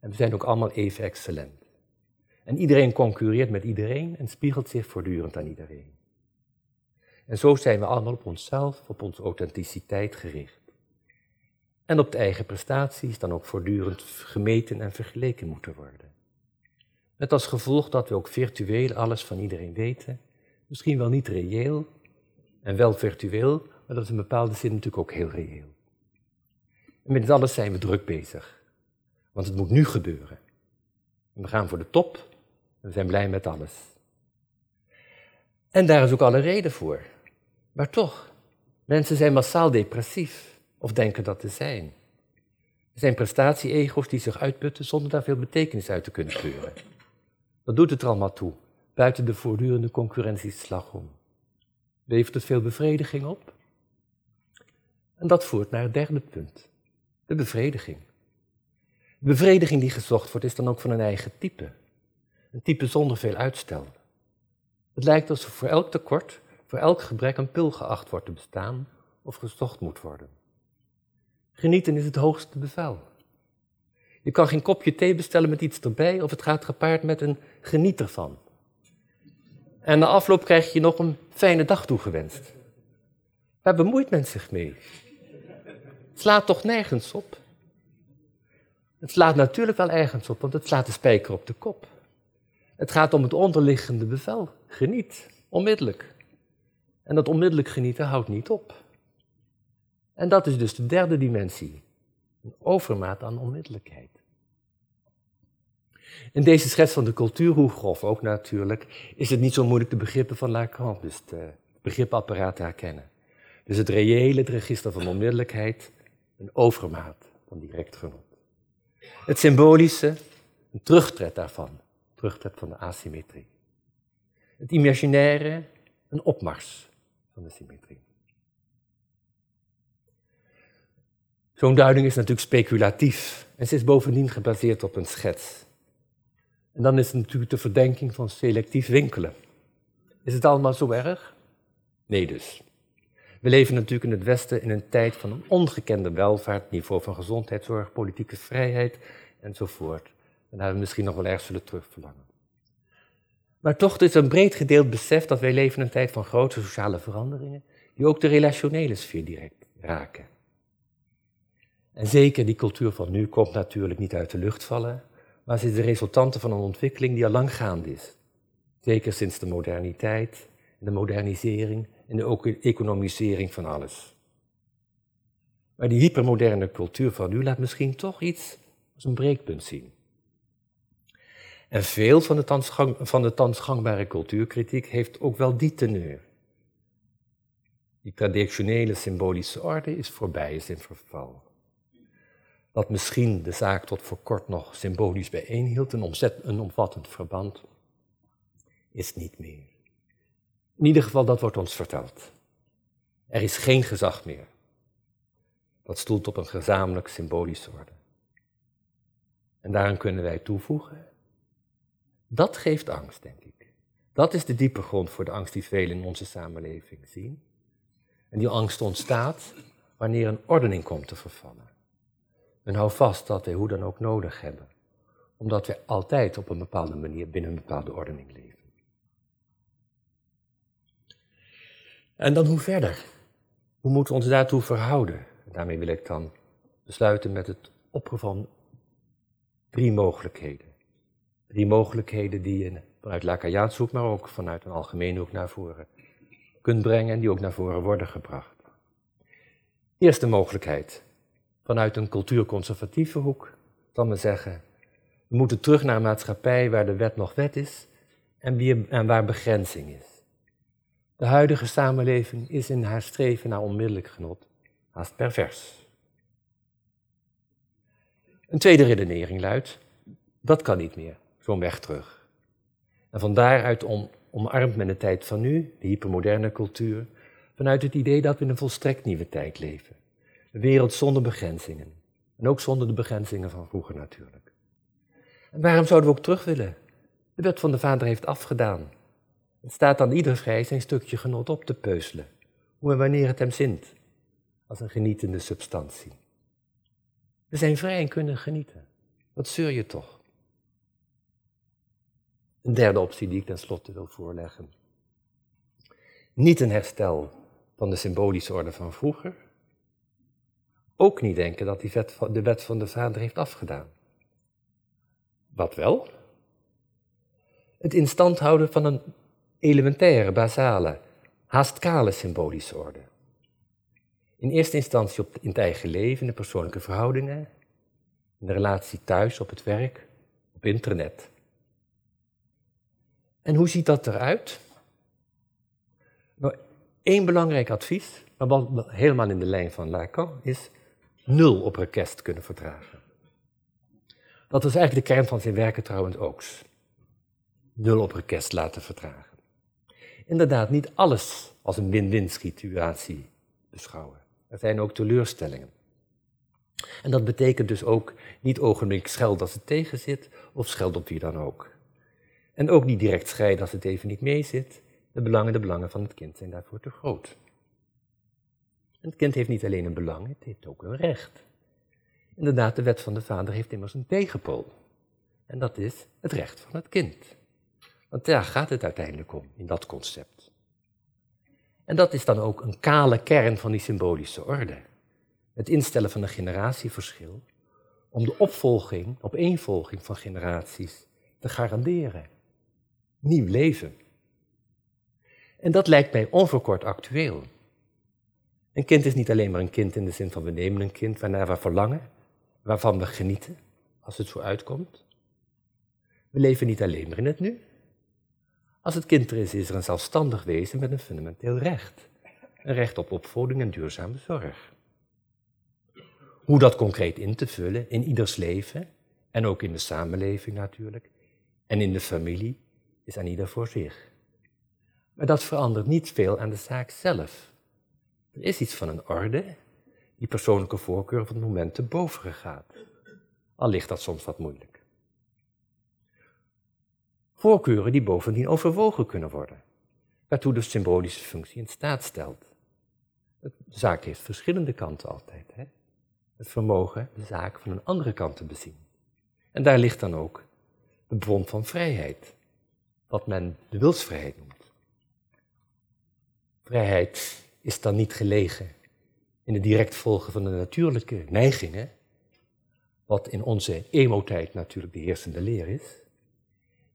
En we zijn ook allemaal even excellent. En iedereen concurreert met iedereen en spiegelt zich voortdurend aan iedereen. En zo zijn we allemaal op onszelf, op onze authenticiteit gericht. En op de eigen prestaties dan ook voortdurend gemeten en vergeleken moeten worden. Met als gevolg dat we ook virtueel alles van iedereen weten. Misschien wel niet reëel, en wel virtueel, dat is in bepaalde zin natuurlijk ook heel reëel. En met alles zijn we druk bezig. Want het moet nu gebeuren. We gaan voor de top en we zijn blij met alles. En daar is ook alle reden voor. Maar toch, mensen zijn massaal depressief of denken dat te zijn. Er zijn prestatie-ego's die zich uitputten zonder daar veel betekenis uit te kunnen kleuren. Wat doet het er allemaal toe, buiten de voortdurende concurrentieslag om? Levert het veel bevrediging op? En dat voert naar het derde punt, de bevrediging. De bevrediging die gezocht wordt is dan ook van een eigen type. Een type zonder veel uitstel. Het lijkt alsof voor elk tekort, voor elk gebrek een pil geacht wordt te bestaan of gezocht moet worden. Genieten is het hoogste bevel. Je kan geen kopje thee bestellen met iets erbij of het gaat gepaard met een geniet ervan. En na afloop krijg je nog een fijne dag toegewenst. Waar bemoeit men zich mee? Het slaat toch nergens op? Het slaat natuurlijk wel ergens op, want het slaat de spijker op de kop. Het gaat om het onderliggende bevel. Geniet, onmiddellijk. En dat onmiddellijk genieten houdt niet op. En dat is dus de derde dimensie. Een overmaat aan onmiddellijkheid. In deze schets van de cultuur, hoe grof ook natuurlijk, is het niet zo moeilijk de begrippen van Lacan, dus het begripapparaat te herkennen. Dus het reële, het register van onmiddellijkheid, een overmaat van direct genot. Het symbolische, een terugtred daarvan, terugtred van de asymmetrie. Het imaginaire, een opmars van de symmetrie. Zo'n duiding is natuurlijk speculatief en ze is bovendien gebaseerd op een schets. En dan is het natuurlijk de verdenking van selectief winkelen. Is het allemaal zo erg? Nee dus. We leven natuurlijk in het Westen in een tijd van een ongekende welvaart, niveau van gezondheidszorg, politieke vrijheid enzovoort. En daar we misschien nog wel erg zullen terugverlangen. Maar toch is een breed gedeeld besef dat wij leven in een tijd van grote sociale veranderingen, die ook de relationele sfeer direct raken. En zeker die cultuur van nu komt natuurlijk niet uit de lucht vallen, maar ze is de resultante van een ontwikkeling die al lang gaande is. Zeker sinds de moderniteit, de modernisering en de economisering van alles. Maar die hypermoderne cultuur van nu laat misschien toch iets als een breekpunt zien. En veel van de, thans van de thans gangbare cultuurkritiek heeft ook wel die teneur. Die traditionele symbolische orde is voorbij, is in verval. Wat misschien de zaak tot voor kort nog symbolisch bijeenhield, een, omzet, een omvattend verband, is niet meer. In ieder geval, dat wordt ons verteld. Er is geen gezag meer. Dat stoelt op een gezamenlijk symbolische orde. En daaraan kunnen wij toevoegen. Dat geeft angst, denk ik. Dat is de diepe grond voor de angst die velen in onze samenleving zien. En die angst ontstaat wanneer een ordening komt te vervallen. En hou vast dat wij hoe dan ook nodig hebben, omdat wij altijd op een bepaalde manier binnen een bepaalde ordening leven. En dan hoe verder? Hoe moeten we ons daartoe verhouden? Daarmee wil ik dan besluiten met het oproepen van drie mogelijkheden. Drie mogelijkheden die je vanuit Lacaniaans hoek, maar ook vanuit een algemene hoek naar voren kunt brengen en die ook naar voren worden gebracht. Eerste mogelijkheid, vanuit een cultuurconservatieve hoek, dan men zeggen, we moeten terug naar een maatschappij waar de wet nog wet is en waar begrenzing is. De huidige samenleving is in haar streven naar onmiddellijk genot haast pervers. Een tweede redenering luidt, dat kan niet meer, zo'n weg terug. En van daaruit om, omarmt men de tijd van nu, de hypermoderne cultuur, vanuit het idee dat we in een volstrekt nieuwe tijd leven. Een wereld zonder begrenzingen. En ook zonder de begrenzingen van vroeger natuurlijk. En waarom zouden we ook terug willen? De wet van de Vader heeft afgedaan. Het staat aan ieder vrij zijn stukje genot op te peuzelen, hoe en wanneer het hem zint, als een genietende substantie. We zijn vrij en kunnen genieten. Wat zeur je toch? Een derde optie die ik tenslotte wil voorleggen. Niet een herstel van de symbolische orde van vroeger. Ook niet denken dat die de wet van de Vader heeft afgedaan. Wat wel? Het instand houden van een elementaire, basale, haast kale symbolische orde. In eerste instantie op, in het eigen leven, in de persoonlijke verhoudingen, in de relatie thuis, op het werk, op internet. En hoe ziet dat eruit? Nou, één belangrijk advies, maar wat helemaal in de lijn van Lacan, is nul op request kunnen vertragen. Dat is eigenlijk de kern van zijn werken trouwens ook. Nul op request laten vertragen. Inderdaad, niet alles als een win-win situatie beschouwen. Er zijn ook teleurstellingen. En dat betekent dus ook niet ogenblik scheld als het tegen zit, of scheld op wie dan ook. En ook niet direct scheiden als het even niet mee zit. De belangen, de belangen van het kind zijn daarvoor te groot. Het kind heeft niet alleen een belang, het heeft ook een recht. Inderdaad, de wet van de vader heeft immers een tegenpool. En dat is het recht van het kind. Want daar gaat het uiteindelijk om, in dat concept. En dat is dan ook een kale kern van die symbolische orde. Het instellen van een generatieverschil om de opvolging, opeenvolging van generaties te garanderen. Nieuw leven. En dat lijkt mij onverkort actueel. Een kind is niet alleen maar een kind in de zin van we nemen een kind waarnaar we verlangen, waarvan we genieten als het zo uitkomt. We leven niet alleen maar in het nu. Als het kind er is, is er een zelfstandig wezen met een fundamenteel recht. Een recht op opvoeding en duurzame zorg. Hoe dat concreet in te vullen in ieders leven, en ook in de samenleving natuurlijk, en in de familie, is aan ieder voor zich. Maar dat verandert niet veel aan de zaak zelf. Er is iets van een orde die persoonlijke voorkeur van het moment te boven gaat. Al ligt dat soms wat moeilijk. Voorkeuren die bovendien overwogen kunnen worden, waartoe de symbolische functie in staat stelt. De zaak heeft verschillende kanten altijd. Hè? Het vermogen de zaak van een andere kant te bezien. En daar ligt dan ook de bron van vrijheid, wat men de wilsvrijheid noemt. Vrijheid is dan niet gelegen in het direct volgen van de natuurlijke neigingen, wat in onze emo-tijd natuurlijk de heersende leer is.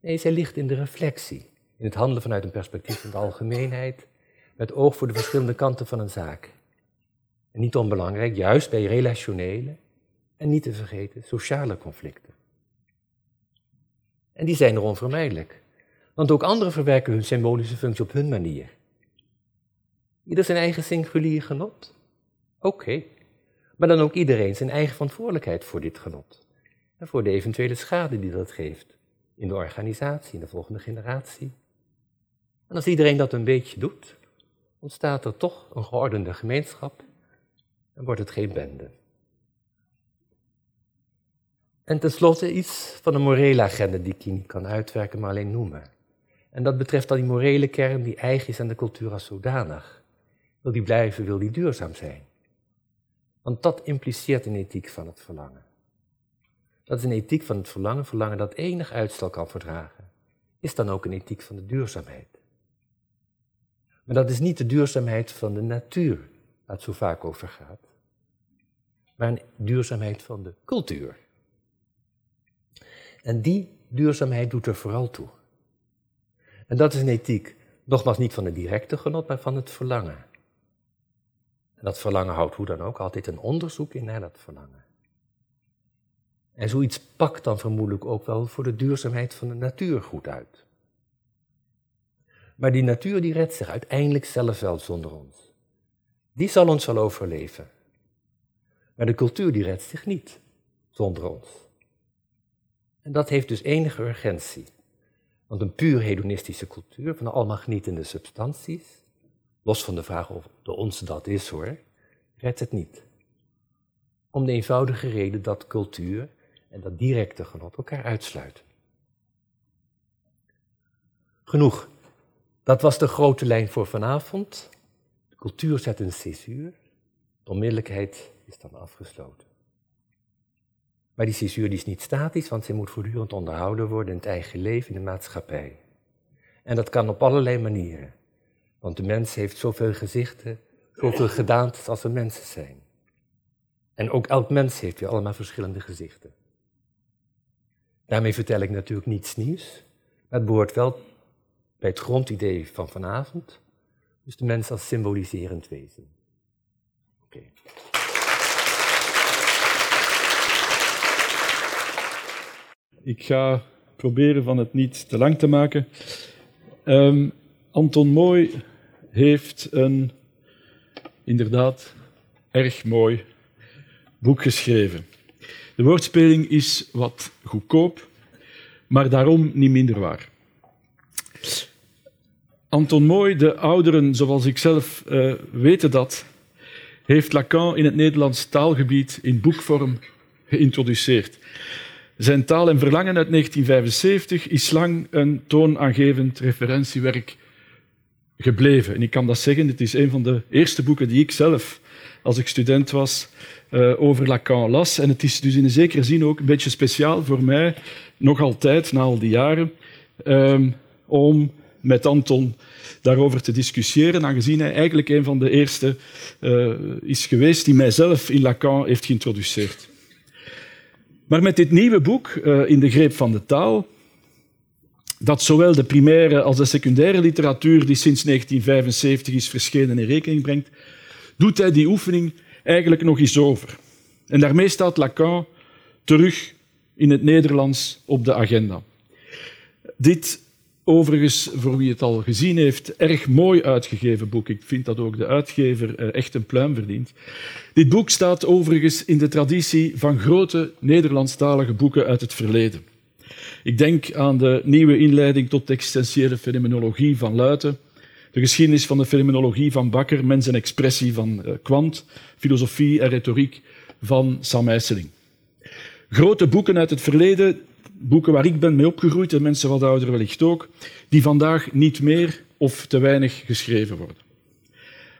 Nee, zij ligt in de reflectie, in het handelen vanuit een perspectief van de algemeenheid, met oog voor de verschillende kanten van een zaak. Niet onbelangrijk, juist bij relationele en niet te vergeten sociale conflicten. En die zijn er onvermijdelijk. Want ook anderen verwerken hun symbolische functie op hun manier. Ieder zijn eigen singulier genot. Oké. Maar dan ook iedereen zijn eigen verantwoordelijkheid voor dit genot. En voor de eventuele schade die dat geeft. In de organisatie, in de volgende generatie. En als iedereen dat een beetje doet, ontstaat er toch een geordende gemeenschap en wordt het geen bende. En tenslotte iets van een morele agenda die ik hier niet kan uitwerken, maar alleen noemen. En dat betreft dan die morele kern die eigen is aan de cultuur als zodanig. Wil die blijven, wil die duurzaam zijn. Want dat impliceert een ethiek van het verlangen. Dat is een ethiek van het verlangen, verlangen dat enig uitstel kan verdragen. Is dan ook een ethiek van de duurzaamheid. Maar dat is niet de duurzaamheid van de natuur, waar het zo vaak over gaat, maar een duurzaamheid van de cultuur. En die duurzaamheid doet er vooral toe. En dat is een ethiek, nogmaals niet van het directe genot, maar van het verlangen. En dat verlangen houdt hoe dan ook altijd een onderzoek in naar dat verlangen. En zoiets pakt dan vermoedelijk ook wel voor de duurzaamheid van de natuur goed uit. Maar die natuur die redt zich uiteindelijk zelf wel zonder ons. Die zal ons wel overleven. Maar de cultuur die redt zich niet zonder ons. En dat heeft dus enige urgentie. Want een puur hedonistische cultuur van allemaal genietende substanties, los van de vraag of de onze dat is hoor, redt het niet. Om de eenvoudige reden dat cultuur en dat directe genot elkaar uitsluiten. Genoeg. Dat was de grote lijn voor vanavond. De cultuur zet een césuur. De onmiddellijkheid is dan afgesloten. Maar die césuur die is niet statisch, want ze moet voortdurend onderhouden worden in het eigen leven, in de maatschappij. En dat kan op allerlei manieren. Want de mens heeft zoveel gezichten, zoveel gedaantes als er mensen zijn. En ook elk mens heeft weer allemaal verschillende gezichten. Daarmee vertel ik natuurlijk niets nieuws, maar het behoort wel bij het grondidee van vanavond, dus de mens als symboliserend wezen. Oké. Ik ga proberen van het niet te lang te maken. Um, Anton Mooi heeft een inderdaad erg mooi boek geschreven. De woordspeling is wat goedkoop, maar daarom niet minder waar. Anton Mooi, de ouderen zoals ik zelf uh, weten dat, heeft Lacan in het Nederlands taalgebied in boekvorm geïntroduceerd. Zijn Taal en Verlangen uit 1975 is lang een toonaangevend referentiewerk gebleven. En ik kan dat zeggen, het is een van de eerste boeken die ik zelf, als ik student was, uh, over Lacan las. En het is dus in zekere zin ook een beetje speciaal voor mij, nog altijd, na al die jaren, um, om met Anton daarover te discussiëren, aangezien hij eigenlijk een van de eerste uh, is geweest die mijzelf in Lacan heeft geïntroduceerd. Maar met dit nieuwe boek, uh, In de greep van de taal, dat zowel de primaire als de secundaire literatuur die sinds 1975 is verschenen in rekening brengt, doet hij die oefening eigenlijk nog eens over. En daarmee staat Lacan terug in het Nederlands op de agenda. Dit overigens, voor wie het al gezien heeft, erg mooi uitgegeven boek. Ik vind dat ook de uitgever echt een pluim verdient. Dit boek staat overigens in de traditie van grote Nederlandstalige boeken uit het verleden. Ik denk aan de nieuwe inleiding tot de existentiële fenomenologie van Luiten, de geschiedenis van de fenomenologie van Bakker, mens en expressie van uh, Quant, filosofie en retoriek van Sam Eisseling. Grote boeken uit het verleden, boeken waar ik ben mee opgegroeid en mensen wat ouder wellicht ook, die vandaag niet meer of te weinig geschreven worden.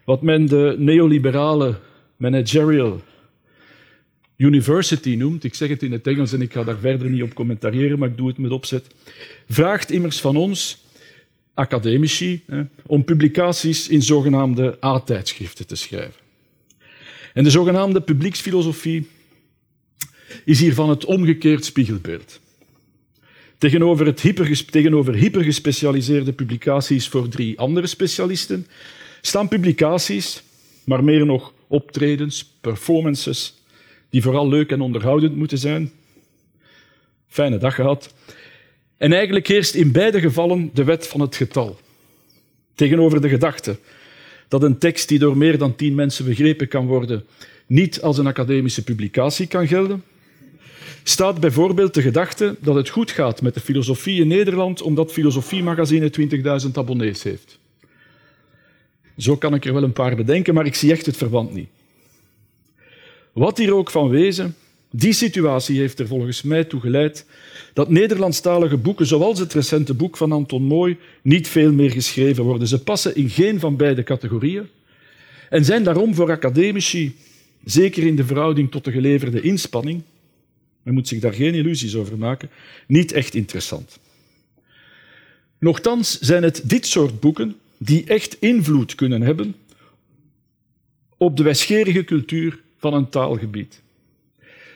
Wat men de neoliberale managerial university noemt, ik zeg het in het Engels en ik ga daar verder niet op commentariëren, maar ik doe het met opzet, vraagt immers van ons, academici, om publicaties in zogenaamde A-tijdschriften te schrijven. En de zogenaamde publieksfilosofie is hiervan het omgekeerd spiegelbeeld. Tegenover, het hyper, tegenover hypergespecialiseerde publicaties voor drie andere specialisten staan publicaties, maar meer nog optredens, performances, die vooral leuk en onderhoudend moeten zijn. Fijne dag gehad. En eigenlijk heerst in beide gevallen de wet van het getal. Tegenover de gedachte dat een tekst die door meer dan tien mensen begrepen kan worden, niet als een academische publicatie kan gelden, staat bijvoorbeeld de gedachte dat het goed gaat met de filosofie in Nederland omdat Filosofiemagazine 20.000 abonnees heeft. Zo kan ik er wel een paar bedenken, maar ik zie echt het verband niet. Wat hier ook van wezen, die situatie heeft er volgens mij toe geleid dat Nederlandstalige boeken, zoals het recente boek van Anton Mooi, niet veel meer geschreven worden. Ze passen in geen van beide categorieën en zijn daarom voor academici, zeker in de verhouding tot de geleverde inspanning, men moet zich daar geen illusies over maken, niet echt interessant. Nochtans zijn het dit soort boeken die echt invloed kunnen hebben op de wijsgerige cultuur van een taalgebied.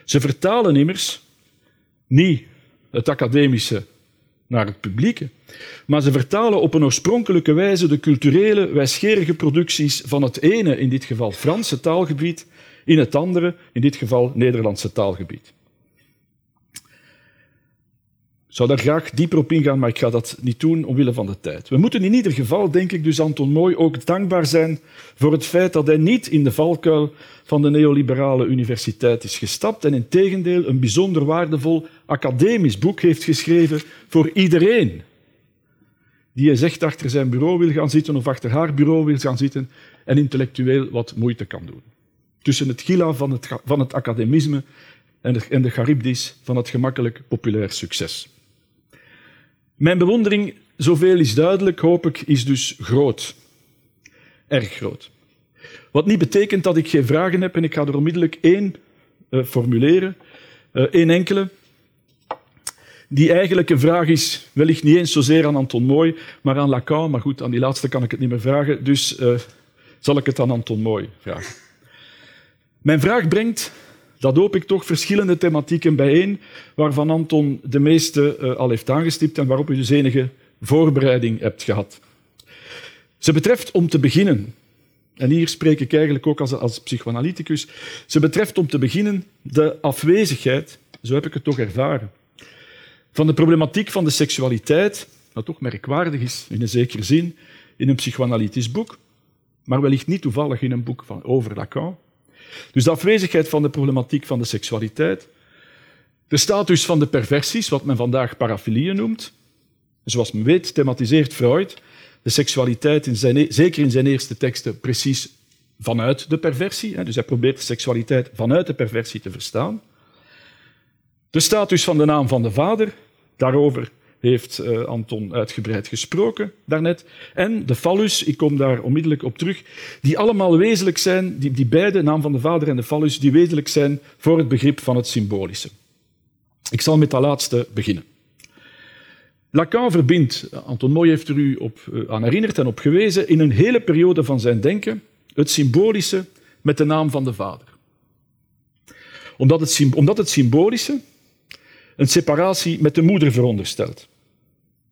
Ze vertalen immers niet het academische naar het publieke, maar ze vertalen op een oorspronkelijke wijze de culturele, wijsgerige producties van het ene, in dit geval Franse taalgebied, in het andere, in dit geval Nederlandse taalgebied. Zou daar graag dieper op ingaan, maar ik ga dat niet doen omwille van de tijd. We moeten in ieder geval, denk ik, dus Anton Mooi ook dankbaar zijn voor het feit dat hij niet in de valkuil van de neoliberale universiteit is gestapt en in tegendeel een bijzonder waardevol academisch boek heeft geschreven voor iedereen die hij zegt achter zijn bureau wil gaan zitten of achter haar bureau wil gaan zitten en intellectueel wat moeite kan doen. Tussen het gila van het, van het academisme en de, en de charybdis van het gemakkelijk populair succes. Mijn bewondering, zoveel is duidelijk, hoop ik, is dus groot. Erg groot. Wat niet betekent dat ik geen vragen heb en ik ga er onmiddellijk één uh, formuleren. Uh, één enkele. Die eigenlijk een vraag is, wellicht niet eens zozeer aan Anton Mooi, maar aan Lacan. Maar goed, aan die laatste kan ik het niet meer vragen, dus uh, zal ik het aan Anton Mooi vragen. Mijn vraag brengt dat hoop ik toch verschillende thematieken bijeen, waarvan Anton de meeste uh, al heeft aangestipt en waarop u dus enige voorbereiding hebt gehad. Ze betreft om te beginnen, en hier spreek ik eigenlijk ook als, als psychoanalyticus, ze betreft om te beginnen de afwezigheid, zo heb ik het toch ervaren, van de problematiek van de seksualiteit, wat toch merkwaardig is in een zekere zin, in een psychoanalytisch boek, maar wellicht niet toevallig in een boek van, over Lacan. Dus de afwezigheid van de problematiek van de seksualiteit, de status van de perversies, wat men vandaag parafilieën noemt. Zoals men weet, thematiseert Freud de seksualiteit, in zijn, e- zeker in zijn eerste teksten, precies vanuit de perversie. Dus hij probeert de seksualiteit vanuit de perversie te verstaan. De status van de naam van de vader, daarover heeft uh, Anton uitgebreid gesproken daarnet. En de fallus, ik kom daar onmiddellijk op terug, die allemaal wezenlijk zijn, die, die beide, naam van de vader en de fallus, die wezenlijk zijn voor het begrip van het symbolische. Ik zal met dat laatste beginnen. Lacan verbindt, Anton Mooi heeft er u op, uh, aan herinnerd en op gewezen, in een hele periode van zijn denken het symbolische met de naam van de vader. Omdat het, omdat het symbolische een separatie met de moeder veronderstelt.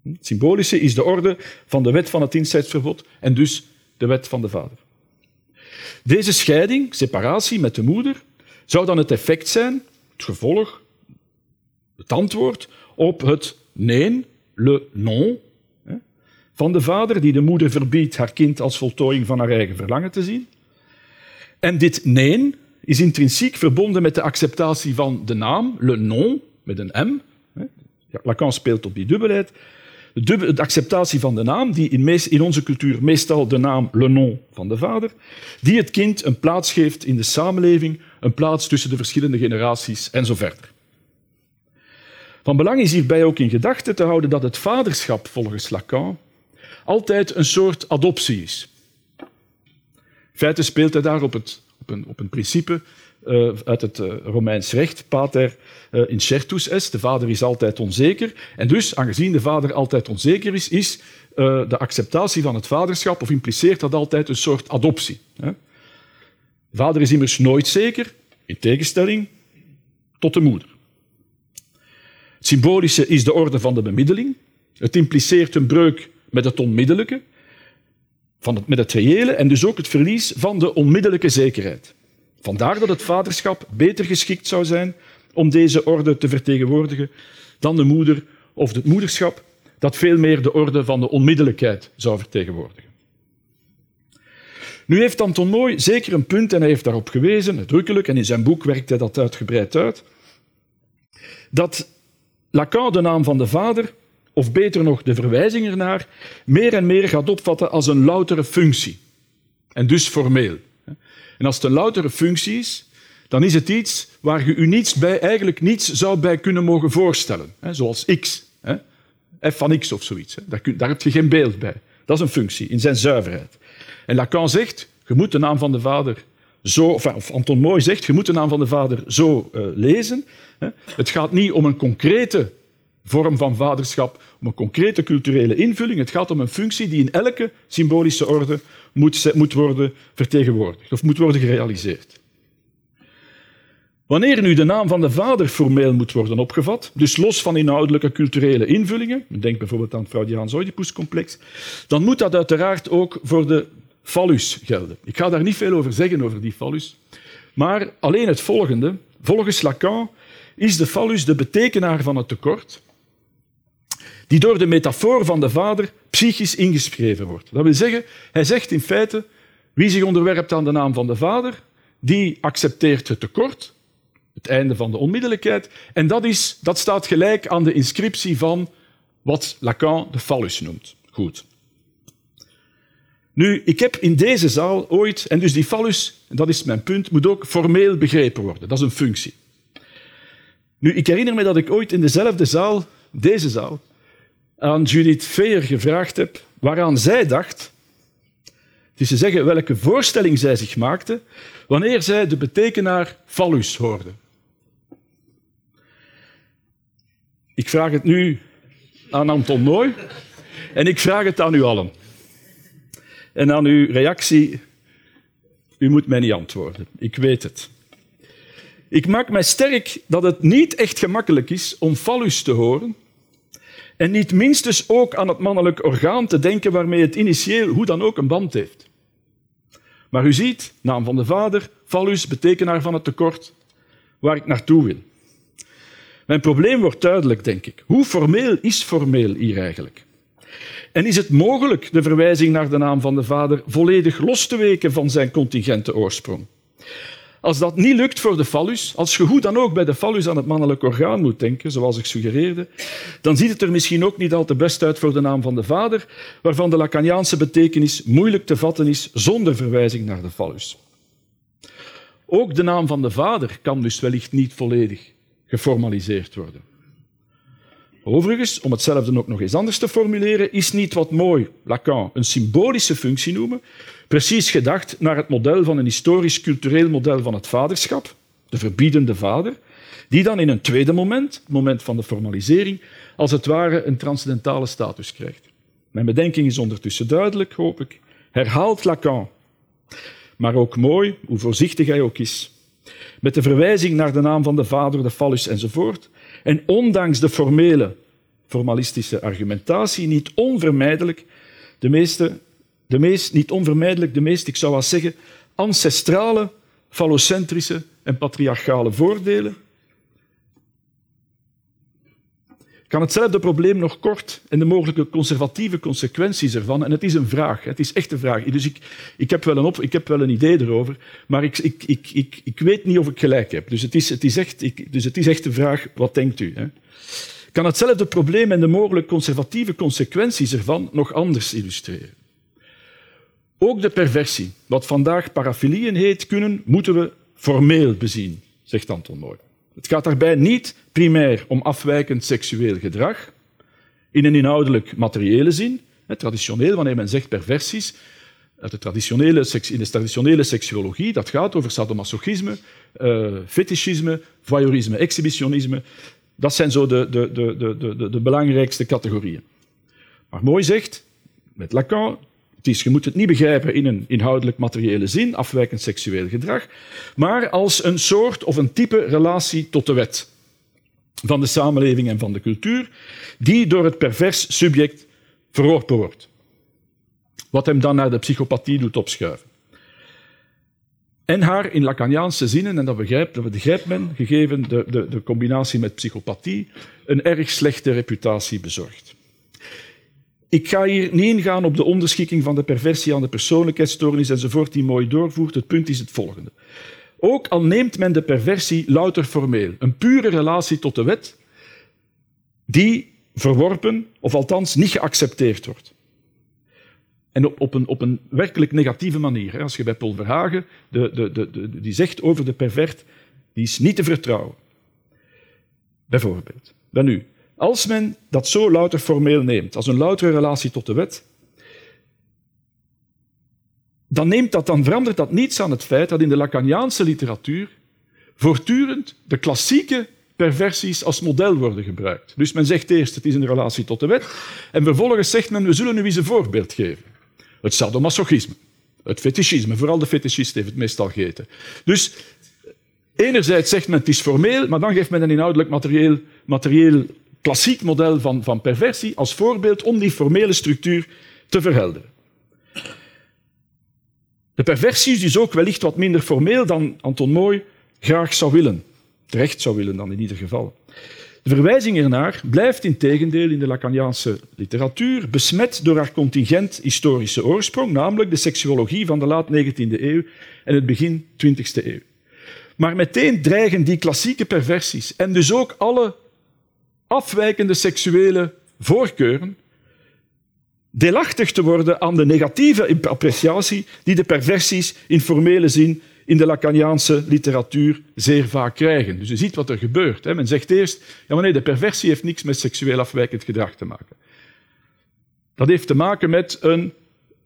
Het symbolische is de orde van de wet van het inzetsverbod en dus de wet van de vader. Deze scheiding, separatie met de moeder, zou dan het effect zijn, het gevolg, het antwoord op het nee, le non, van de vader die de moeder verbiedt haar kind als voltooiing van haar eigen verlangen te zien. En dit nee is intrinsiek verbonden met de acceptatie van de naam, le non, met een M. Lacan speelt op die dubbelheid. De acceptatie van de naam, die in, meest, in, onze cultuur meestal de naam le nom van de vader, die het kind een plaats geeft in de samenleving, een plaats tussen de verschillende generaties en zo verder. Van belang is hierbij ook in gedachten te houden dat het vaderschap volgens Lacan altijd een soort adoptie is. In feite speelt hij daar op, het, op, een, op een principe uh, uit het uh, Romeins recht, pater uh, incertus est, de vader is altijd onzeker. En dus, aangezien de vader altijd onzeker is, is de acceptatie van het vaderschap, of impliceert dat altijd een soort adoptie. Hè? De vader is immers nooit zeker, in tegenstelling tot de moeder. Het symbolische is de orde van de bemiddeling. Het impliceert een breuk met het onmiddellijke, van het, met het reële, en dus ook het verlies van de onmiddellijke zekerheid. Vandaar dat het vaderschap beter geschikt zou zijn om deze orde te vertegenwoordigen dan de moeder of het moederschap, dat veel meer de orde van de onmiddellijkheid zou vertegenwoordigen. Nu heeft Anton Mooi zeker een punt, en hij heeft daarop gewezen, uitdrukkelijk, en in zijn boek werkt hij dat uitgebreid uit, dat Lacan de naam van de vader, of beter nog de verwijzing ernaar, meer en meer gaat opvatten als een loutere functie, en dus formeel. En als het een loutere functie is, dan is het iets waar je u niets bij, eigenlijk niets zou bij kunnen mogen voorstellen. Hè, zoals x, hè, f van x of zoiets. Hè. Daar, kun, daar heb je geen beeld bij. Dat is een functie, in zijn zuiverheid. En Lacan zegt, naam van de vader zo, of Anton Mooi zegt, je moet de naam van de vader zo uh, lezen. Het gaat niet om een concrete vorm van vaderschap, om een concrete culturele invulling. Het gaat om een functie die in elke symbolische orde moet, moet worden vertegenwoordigd of moet worden gerealiseerd. Wanneer nu de naam van de vader formeel moet worden opgevat, dus los van inhoudelijke culturele invullingen, denk bijvoorbeeld aan het Freudiaans-Oedipus-complex, dan moet dat uiteraard ook voor de fallus gelden. Ik ga daar niet veel over zeggen, over die fallus, maar alleen het volgende. Volgens Lacan is de fallus de betekenaar van het tekort, die door de metafoor van de vader psychisch ingeschreven wordt. Dat wil zeggen, hij zegt in feite, wie zich onderwerpt aan de naam van de vader, die accepteert het tekort, het einde van de onmiddellijkheid, en dat, is, dat staat gelijk aan de inscriptie van wat Lacan de fallus noemt. Goed. Nu, ik heb in deze zaal ooit, en dus die fallus, dat is mijn punt, moet ook formeel begrepen worden. Dat is een functie. Nu, ik herinner me dat ik ooit in dezelfde zaal, deze zaal, aan Judith Veer gevraagd heb waaraan zij dacht. Is te zeggen welke voorstelling zij zich maakte wanneer zij de betekenaar fallus hoorde. Ik vraag het nu aan Anton Mooi en ik vraag het aan u allen. En aan uw reactie, u moet mij niet antwoorden. Ik weet het. Ik maak mij sterk dat het niet echt gemakkelijk is om fallus te horen en niet minstens ook aan het mannelijk orgaan te denken waarmee het initieel hoe dan ook een band heeft. Maar u ziet, naam van de vader, fallus, betekenaar van het tekort, waar ik naartoe wil. Mijn probleem wordt duidelijk, denk ik. Hoe formeel is formeel hier eigenlijk? En is het mogelijk de verwijzing naar de naam van de vader volledig los te weken van zijn contingente oorsprong? Als dat niet lukt voor de fallus, als je hoe dan ook bij de fallus aan het mannelijk orgaan moet denken, zoals ik suggereerde, dan ziet het er misschien ook niet al te best uit voor de naam van de vader, waarvan de Lacaniaanse betekenis moeilijk te vatten is zonder verwijzing naar de fallus. Ook de naam van de vader kan dus wellicht niet volledig geformaliseerd worden. Overigens, om hetzelfde ook nog eens anders te formuleren, is niet wat mooi Lacan een symbolische functie noemen, precies gedacht naar het model van een historisch-cultureel model van het vaderschap, de verbiedende vader, die dan in een tweede moment, het moment van de formalisering, als het ware een transcendentale status krijgt. Mijn bedenking is ondertussen duidelijk, hoop ik. Herhaalt Lacan, maar ook mooi, hoe voorzichtig hij ook is, met de verwijzing naar de naam van de vader, de fallus enzovoort, en ondanks de formele, formalistische argumentatie niet onvermijdelijk de meeste, de meest, niet onvermijdelijk de meest, ik zou wel zeggen, ancestrale, fallocentrische en patriarchale voordelen kan hetzelfde probleem nog kort en de mogelijke conservatieve consequenties ervan. En het is een vraag, het is echt een vraag. Dus ik, ik, heb, wel een op, ik heb wel een idee erover, maar ik, ik, ik, ik, weet niet of ik gelijk heb. Dus het is, het is, echt, ik, dus het is echt een vraag, wat denkt u? Hè? kan hetzelfde probleem en de mogelijke conservatieve consequenties ervan nog anders illustreren. Ook de perversie, wat vandaag parafilieën heet, kunnen, moeten we formeel bezien, zegt Anton Mooi. Het gaat daarbij niet primair om afwijkend seksueel gedrag, in een inhoudelijk materiële zin. Traditioneel, wanneer men zegt perversies, de traditionele, in de traditionele seksuologie, dat gaat over sadomasochisme, uh, fetischisme, voyeurisme, exhibitionisme. Dat zijn zo de, de, de, de belangrijkste categorieën. Maar mooi zegt, met Lacan, het is, je moet het niet begrijpen in een inhoudelijk materiële zin, afwijkend seksueel gedrag, maar als een soort of een type relatie tot de wet van de samenleving en van de cultuur, die door het pervers subject verworpen wordt. Wat hem dan naar de psychopathie doet opschuiven. En haar in Lacaniaanse zinnen, en dat begrijpt, dat begrijpt men, gegeven de, de, de combinatie met psychopathie, een erg slechte reputatie bezorgt. Ik ga hier niet ingaan op de onderschikking van de perversie aan de persoonlijkheidsstoornis enzovoort, die mooi doorvoert. Het punt is het volgende. Ook al neemt men de perversie louter formeel, een pure relatie tot de wet, die verworpen, of althans niet geaccepteerd wordt. En op, een, op een werkelijk negatieve manier. Als je bij Paul Verhagen, de, de, de, die zegt over de pervert, die is niet te vertrouwen. Bijvoorbeeld. Dan nu, als men dat zo louter formeel neemt, als een loutere relatie tot de wet, dan, neemt dat, dan verandert dat niets aan het feit dat in de Lacaniaanse literatuur voortdurend de klassieke perversies als model worden gebruikt. Dus men zegt eerst het is een relatie tot de wet en vervolgens zegt men we zullen nu eens een voorbeeld geven. Het sadomasochisme, het fetischisme, vooral de fetischist heeft het meestal gegeten. Dus enerzijds zegt men het is formeel, maar dan geeft men een inhoudelijk materieel, materieel klassiek model van, van perversie als voorbeeld om die formele structuur te verhelderen. De perversie is dus ook wellicht wat minder formeel dan Anton Mooi graag zou willen. Terecht zou willen dan in ieder geval. De verwijzing ernaar blijft in tegendeel in de Lacaniaanse literatuur besmet door haar contingent historische oorsprong, namelijk de seksuologie van de laat 19e eeuw en het begin 20e eeuw. Maar meteen dreigen die klassieke perversies en dus ook alle afwijkende seksuele voorkeuren deelachtig te worden aan de negatieve appreciatie die de perversies in formele zin in de Lacaniaanse literatuur zeer vaak krijgen. Dus je ziet wat er gebeurt. Men zegt eerst, ja maar nee, de perversie heeft niks met seksueel afwijkend gedrag te maken. Dat heeft te maken met een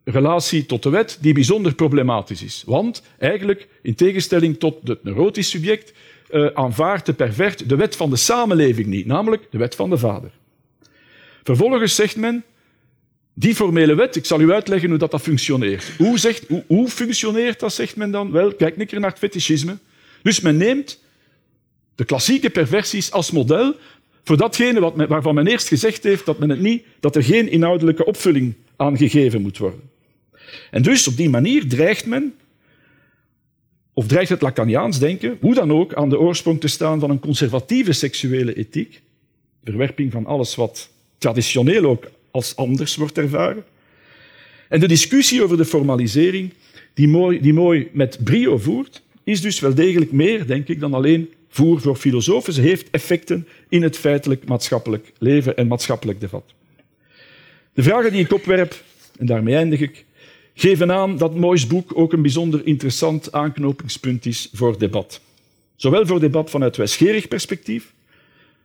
relatie tot de wet die bijzonder problematisch is. Want eigenlijk, in tegenstelling tot het neurotisch subject, uh, aanvaardt de pervert de wet van de samenleving niet, namelijk de wet van de vader. Vervolgens zegt men, die formele wet, ik zal u uitleggen hoe dat, dat functioneert. Hoe, zegt, hoe, hoe functioneert dat, zegt men dan? Wel, kijk een naar het fetischisme. Dus men neemt de klassieke perversies als model voor datgene wat men, waarvan men eerst gezegd heeft dat, men het niet, dat er geen inhoudelijke opvulling aan gegeven moet worden. En dus op die manier dreigt men Of dreigt het Lacaniaans denken, hoe dan ook, aan de oorsprong te staan van een conservatieve seksuele ethiek, verwerping van alles wat traditioneel ook als anders wordt ervaren. En de discussie over de formalisering, die mooi, die mooi met brio voert, is dus wel degelijk meer, denk ik, dan alleen voer voor filosofen. Ze heeft effecten in het feitelijk maatschappelijk leven en maatschappelijk debat. De vragen die ik opwerp, en daarmee eindig ik, geven aan dat Moois boek ook een bijzonder interessant aanknopingspunt is voor debat. Zowel voor debat vanuit wijsgerig perspectief,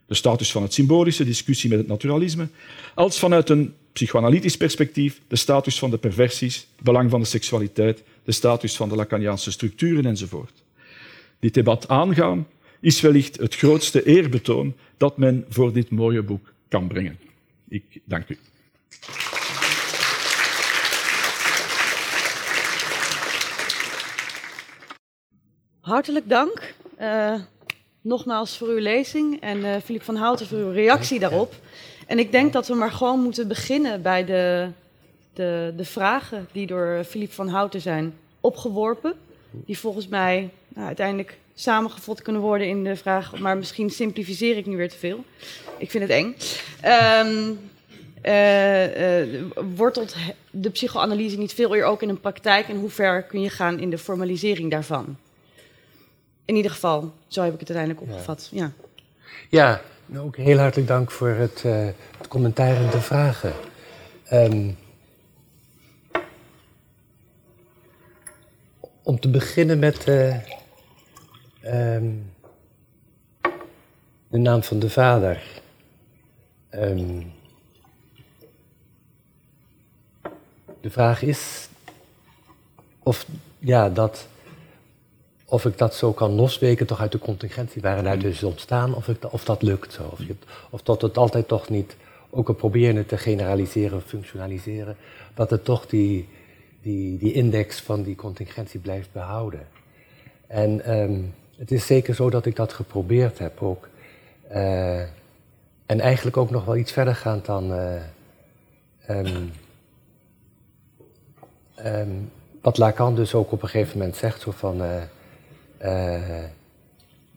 de status van het symbolische, discussie met het naturalisme, als vanuit een psychoanalytisch perspectief, de status van de perversies, belang van de seksualiteit, de status van de Lacaniaanse structuren enzovoort. Dit debat aangaan is wellicht het grootste eerbetoon dat men voor dit mooie boek kan brengen. Ik dank u. Hartelijk dank. Uh, nogmaals voor uw lezing en uh, Philip van Houten voor uw reactie daarop. En ik denk dat we maar gewoon moeten beginnen bij de, de, de vragen die door Philip van Houten zijn opgeworpen. Die volgens mij nou, uiteindelijk samengevat kunnen worden in de vraag, maar misschien simplificeer ik nu weer te veel. Ik vind het eng. Um, uh, uh, wortelt de psychoanalyse niet veel eer ook in een praktijk en hoe ver kun je gaan in de formalisering daarvan? In ieder geval, zo heb ik het uiteindelijk opgevat. Ja, ja. ja ook heel hartelijk dank voor het, uh, het commentaar en de vragen. Um, om te beginnen met um, de naam van de Vader. Um, de vraag is of, ja, dat, of ik dat zo kan losweken toch uit de contingentie waaruit het is ontstaan, of, ik, of dat lukt zo. Of, je, of dat het altijd toch niet, ook al proberen het te generaliseren of functionaliseren, dat het toch die, die, die index van die contingentie blijft behouden. En um, het is zeker zo dat ik dat geprobeerd heb ook. Uh, en eigenlijk ook nog wel iets verder gaan dan uh, um, um, wat Lacan dus ook op een gegeven moment zegt, zo van uh,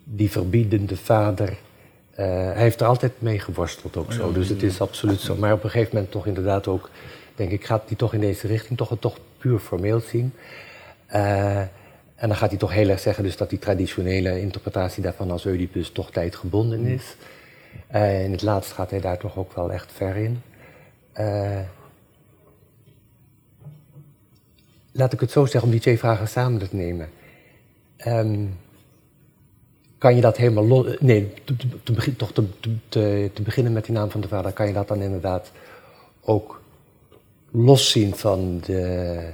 die verbiedende vader. hij heeft er altijd mee geworsteld ook zo, dus het is absoluut zo. Maar op een gegeven moment toch inderdaad ook, denk ik, gaat die toch in deze richting toch toch puur formeel zien. En dan gaat hij toch heel erg zeggen dus dat die traditionele interpretatie daarvan als Oedipus toch tijdgebonden is. In het laatst gaat hij daar toch ook wel echt ver in. Laat ik het zo zeggen, om die twee vragen samen te nemen. Um, kan je dat helemaal los... Nee, te, te, te, toch te, te, beginnen met die naam van de vader... kan je dat dan inderdaad ook loszien van de...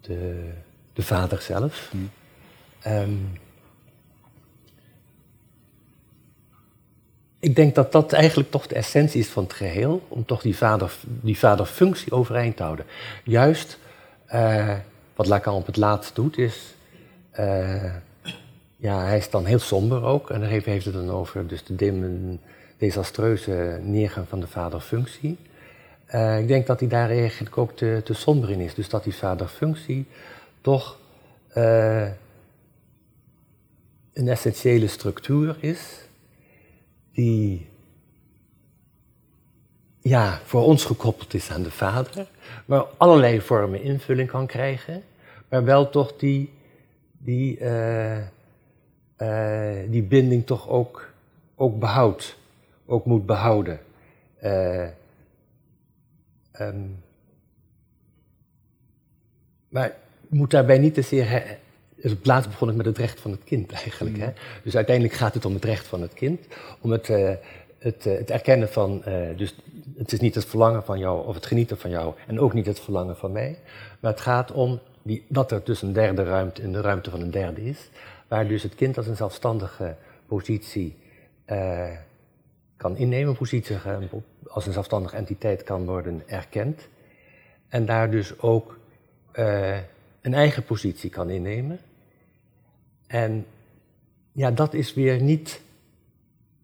de de vader zelf. Mm. Um, ik denk dat dat eigenlijk toch de essentie is van het geheel, om toch die, vader, die vaderfunctie overeind te houden. Juist uh, wat Lacan op het laatst doet, is. Uh, ja, hij is dan heel somber ook, en daar heeft het dan over dus de dim, desastreuze neergang van de vaderfunctie. Uh, ik denk dat hij daar eigenlijk ook te, te somber in is. Dus dat die vaderfunctie toch uh, een essentiële structuur is die ja, voor ons gekoppeld is aan de vader, maar allerlei vormen invulling kan krijgen, maar wel toch die, die, uh, uh, die binding toch ook, ook behoudt, ook moet behouden. Um, maar moet daarbij niet te zeer. Dus op plaats begon ik met het recht van het kind eigenlijk. Hè? Mm. Dus uiteindelijk gaat het om het recht van het kind. Om het, het, het erkennen van. Dus het is niet het verlangen van jou of het genieten van jou. En ook niet het verlangen van mij. Maar het gaat om die, dat er dus een derde ruimte in de ruimte van een derde is. Waar dus het kind als een zelfstandige positie kan innemen. Positie als een zelfstandige entiteit kan worden erkend. En daar dus ook een eigen positie kan innemen. En ja, dat is weer niet,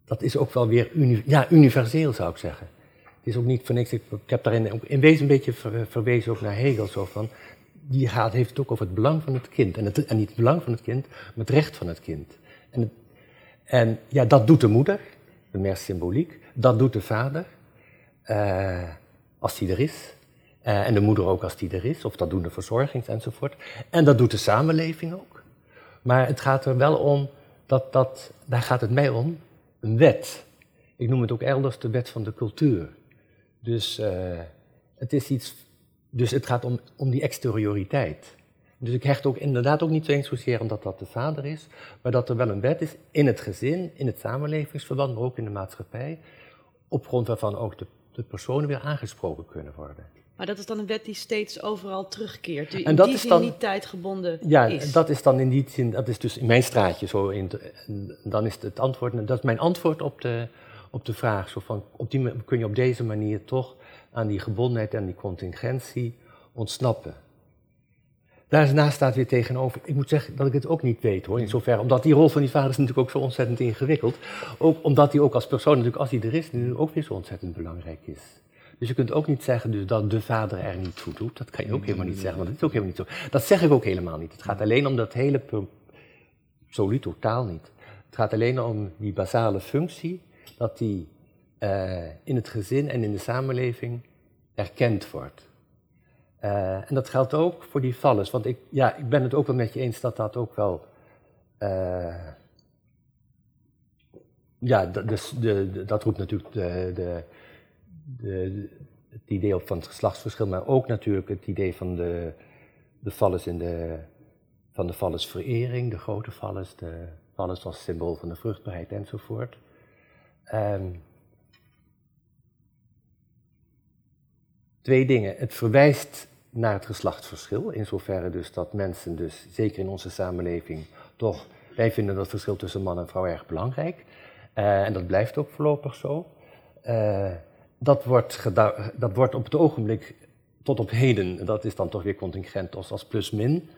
dat is ook wel weer ja, universeel zou ik zeggen. Het is ook niet voor niks, ik, heb daarin ook in wezen een beetje verwezen ook naar Hegel, zo van, die gaat, heeft het ook over het belang van het kind. En, het, en niet het belang van het kind, maar het recht van het kind. En, het, en ja, dat doet de moeder, de meer symboliek. Dat doet de vader, uh, als die er is. Uh, en de moeder ook als die er is, of dat doen de verzorgings enzovoort. En dat doet de samenleving ook. Maar het gaat er wel om, dat, dat, daar gaat het mij om, een wet. Ik noem het ook elders de wet van de cultuur. Dus uh, het is iets, dus het gaat om, om die exterioriteit. Dus ik hecht ook inderdaad ook niet eens zozeer omdat dat de vader is, maar dat er wel een wet is in het gezin, in het samenlevingsverband, maar ook in de maatschappij, op grond waarvan ook de, de personen weer aangesproken kunnen worden. Maar dat is dan een wet die steeds overal terugkeert, die en dat in die is zin dan, niet tijdgebonden ja, is. Ja, dat is dan in die zin, dat is dus in mijn straatje zo. In, dan is het antwoord, dat is mijn antwoord op de, op de vraag. Zo van, op die, kun je op deze manier toch aan die gebondenheid en die contingentie ontsnappen. Daarnaast staat weer tegenover, ik moet zeggen dat ik het ook niet weet hoor, in zoverre, omdat die rol van die vader is natuurlijk ook zo ontzettend ingewikkeld. Ook omdat hij ook als persoon, natuurlijk als hij er is, nu ook weer zo ontzettend belangrijk is. Dus je kunt ook niet zeggen dus dat de vader er niet toe doet. Dat kan je ook helemaal niet zeggen, want dat is ook helemaal niet zo. Dat zeg ik ook helemaal niet. Het gaat alleen om dat hele, absoluut totaal niet. Het gaat alleen om die basale functie, dat die uh, in het gezin en in de samenleving erkend wordt. Uh, en dat geldt ook voor die vallers, want ik, ja, ik ben het ook wel met je eens dat dat ook wel. Uh, ja, dus dat roept natuurlijk de, de, de, het idee op van het geslachtsverschil, maar ook natuurlijk het idee van de, de vallers in de, van de vallersverering, de grote vallers, de vallers als symbool van de vruchtbaarheid enzovoort. Um, twee dingen. Het verwijst naar het geslachtsverschil, in zoverre dus dat mensen dus, zeker in onze samenleving, toch, wij vinden dat verschil tussen man en vrouw erg belangrijk. Uh, en dat blijft ook voorlopig zo. Uh, dat, wordt dat wordt op het ogenblik tot op heden, dat is dan toch weer contingent als, als plus-min,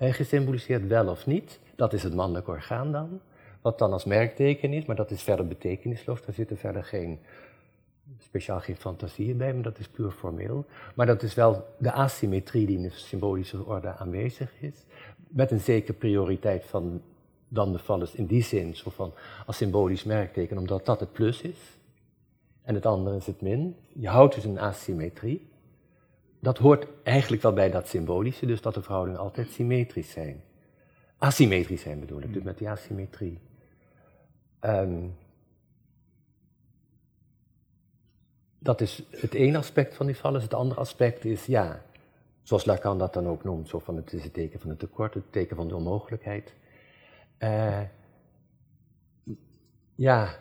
uh, gesymboliseerd wel of niet. Dat is het mannelijk orgaan dan, wat dan als merkteken is, maar dat is verder betekenisloos, daar zitten verder geen speciaal geen fantasieën bij, maar dat is puur formeel. Maar dat is wel de asymmetrie die in de symbolische orde aanwezig is. Met een zekere prioriteit van dan de vallers in die zin, zo van als symbolisch merkteken, omdat dat het plus is. En het andere is het min. Je houdt dus een asymmetrie. Dat hoort eigenlijk wel bij dat symbolische, dus dat de verhoudingen altijd symmetrisch zijn. Asymmetrisch zijn bedoel ik, dus met die asymmetrie. Um, Dat is het ene aspect van die vallers. Het andere aspect is, ja, zoals Lacan dat dan ook noemt, zo van het is het teken van het tekort, het teken van de onmogelijkheid. Uh, ja,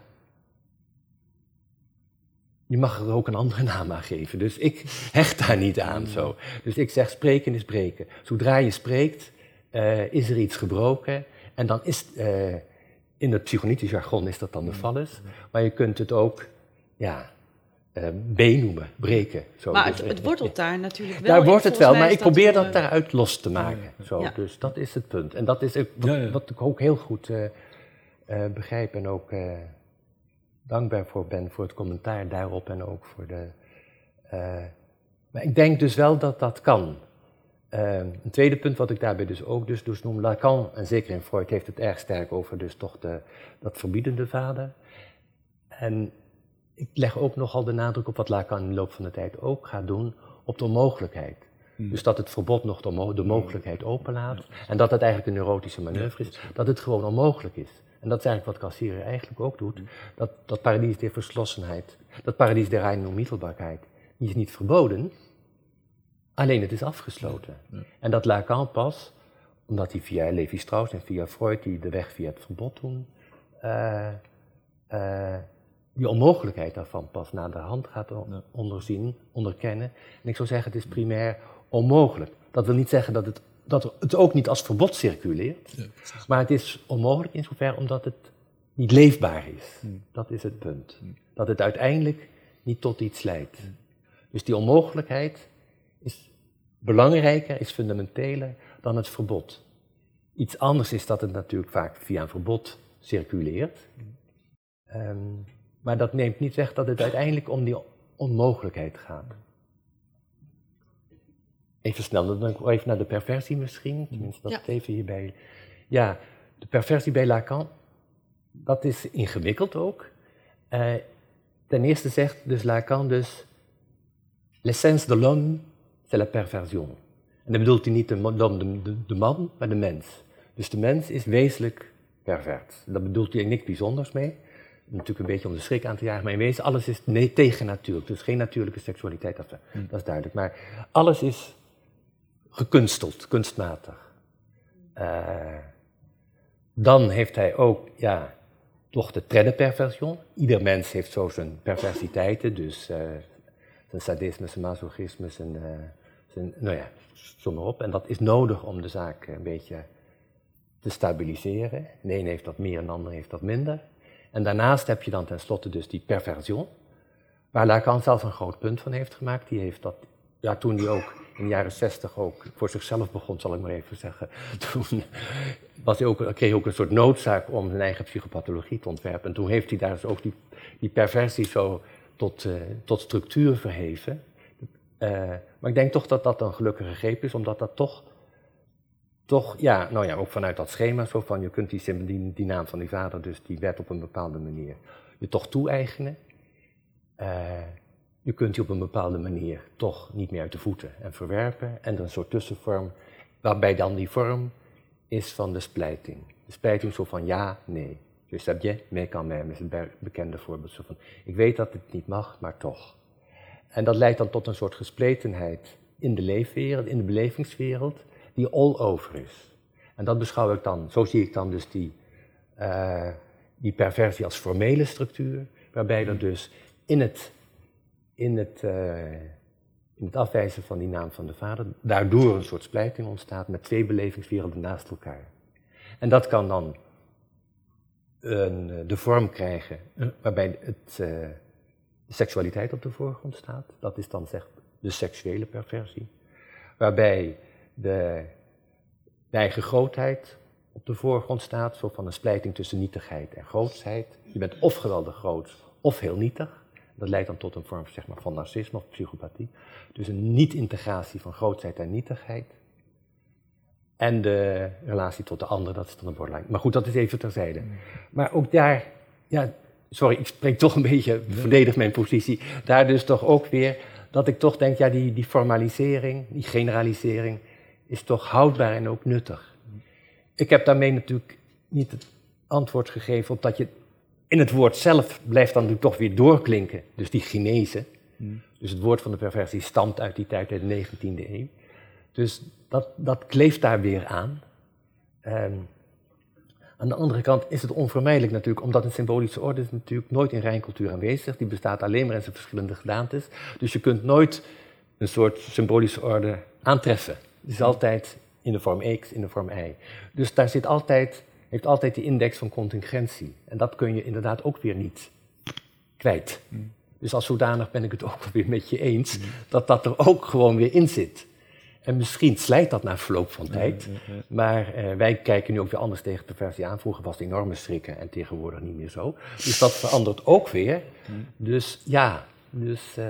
je mag er ook een andere naam aan geven. Dus ik hecht daar niet aan zo. Dus ik zeg spreken is breken. Zodra je spreekt, uh, is er iets gebroken. En dan is, uh, in het psychonitisch jargon is dat dan de vallus. Maar je kunt het ook, ja, uh, B noemen, breken. Zo. Maar het, het wortelt daar natuurlijk wel. Daar wordt het wel, maar ik probeer dat, daaruit los te maken. Zo, ja. Dus dat is het punt. En dat is ook, wat, ja, wat ik ook heel goed uh, uh, begrijp en ook dankbaar voor ben voor het commentaar daarop en ook voor de. maar ik denk dus wel dat dat kan. een tweede punt wat ik daarbij dus ook dus, dus noem, Lacan, en zeker in Freud heeft het erg sterk over dus toch de, dat verbiedende vader. En ik leg ook nogal de nadruk op wat Lacan in de loop van de tijd ook gaat doen, op de onmogelijkheid. Hmm. Dus dat het verbod nog de, mo de mogelijkheid openlaat. En dat het eigenlijk een neurotische manoeuvre is. Dat het gewoon onmogelijk is. En dat is eigenlijk wat Cassirer eigenlijk ook doet. Hmm. Dat, dat paradijs der verslossenheid, dat paradijs der reine onmiddelbaarheid, die is niet verboden. Alleen het is afgesloten. En dat Lacan pas, omdat hij via Levi Strauss en via Freud die de weg via het verbod doen, uh, uh, die onmogelijkheid daarvan pas naar de hand gaat onderzien, onderkennen. En ik zou zeggen, het is primair onmogelijk. Dat wil niet zeggen dat het, dat het ook niet als verbod circuleert, ja, maar het is onmogelijk in zoverre omdat het niet leefbaar is. Dat is het punt. Dat het uiteindelijk niet tot iets leidt. Dus die onmogelijkheid is belangrijker, is fundamenteler dan het verbod. Iets anders is dat het natuurlijk vaak via een verbod circuleert. Um, maar dat neemt niet weg dat het uiteindelijk om die onmogelijkheid gaat. Even snel, dan even naar de perversie misschien. Tenminste, dat Ja. even hierbij. Ja, de perversie bij Lacan, dat is ingewikkeld ook. Eh, ten eerste zegt dus Lacan dus... L'essence de l'homme, c'est la perversion. En dan bedoelt hij niet de, man- de, de, de man, maar de mens. Dus de mens is wezenlijk pervert. Daar bedoelt hij niks bijzonders mee. Natuurlijk een beetje om de schrik aan te jagen, maar in wezen alles is nee, tegennatuurlijk. Dus geen natuurlijke seksualiteit, dat, dat is duidelijk. Maar alles is gekunsteld, kunstmatig. Eh, dan heeft hij ook, ja, toch de tredde-perversion. Ieder mens heeft zo zijn perversiteiten, dus eh, zijn sadisme, zijn masochisme, zijn, eh, zijn, nou ja, zo maar op. En dat is nodig om de zaak een beetje te stabiliseren. De een heeft dat meer en de ander heeft dat minder. En daarnaast heb je dan tenslotte dus die perversion, waar Lacan zelf een groot punt van heeft gemaakt. Die heeft dat, ja, toen hij ook in de jaren zestig ook voor zichzelf begon, zal ik maar even zeggen. Toen was hij ook, kreeg hij ook een soort noodzaak om zijn eigen psychopathologie te ontwerpen. En toen heeft hij daar dus ook die, die perversie zo tot, eh, tot structuur verheven. Eh, maar ik denk toch dat dat een gelukkige greep is, omdat dat toch, toch ja, nou ja, ook vanuit dat schema zo van, je kunt die, die, naam van die vader, dus die wet op een bepaalde manier, je toch toe-eigenen. Eh, je kunt die op een bepaalde manier toch niet meer uit de voeten en verwerpen. En er een soort tussenvorm, waarbij dan die vorm is van de splijting. De splijting zo van ja, nee. Je sais bien, mais quand même, is be- bekende voorbeeld. Zo van, ik weet dat het niet mag, maar toch. En dat leidt dan tot een soort gespletenheid in de leefwereld, in de belevingswereld, die all over is. En dat beschouw ik dan, zo zie ik dan dus die, eh, die perversie als formele structuur, waarbij er dus in het, in het, eh, in het afwijzen van die naam van de vader, daardoor een soort splijting ontstaat met twee belevingswerelden naast elkaar. En dat kan dan een, eh, de vorm krijgen waarbij het, de seksualiteit op de voorgrond staat. Dat is dan zeg de seksuele perversie. Waarbij de, eigen grootheid op de voorgrond staat, zo van een splijting tussen nietigheid en grootsheid. Je bent of geweldig groot of heel nietig. Dat leidt dan tot een vorm zeg maar, van narcisme of psychopathie. Dus een niet-integratie van grootheid en nietigheid. En de relatie tot de ander, dat is dan een borderline. Maar goed, dat is even terzijde. Maar ook daar, ja, sorry, ik spreek toch een beetje, verdedig mijn positie. Daar dus toch ook weer, dat ik toch denk, ja, die, die formalisering, die generalisering, is toch houdbaar en ook nuttig. Ik heb daarmee natuurlijk niet het antwoord gegeven op dat je in het woord zelf blijft dan natuurlijk toch weer doorklinken. Dus die genese. Dus het woord van de perversie stamt uit die tijd, uit de 19e eeuw. Dus dat, dat kleeft daar weer aan. Ehm, aan de andere kant is het onvermijdelijk natuurlijk, omdat een symbolische orde is natuurlijk nooit in Rijncultuur aanwezig. Die bestaat alleen maar in zijn verschillende gedaantes. Dus je kunt nooit een soort symbolische orde aantreffen. Is altijd in de vorm X, in de vorm Y. Dus daar zit altijd, heeft altijd die index van contingentie. En dat kun je inderdaad ook weer niet kwijt. Dus als zodanig ben ik het ook weer met je eens dat dat er ook gewoon weer in zit. En misschien slijt dat na verloop van tijd. Maar eh, wij kijken nu ook weer anders tegen perversie aan. Vroeger was het enorme schrikken en tegenwoordig niet meer zo. Dus dat verandert ook weer. Dus ja, dus, eh,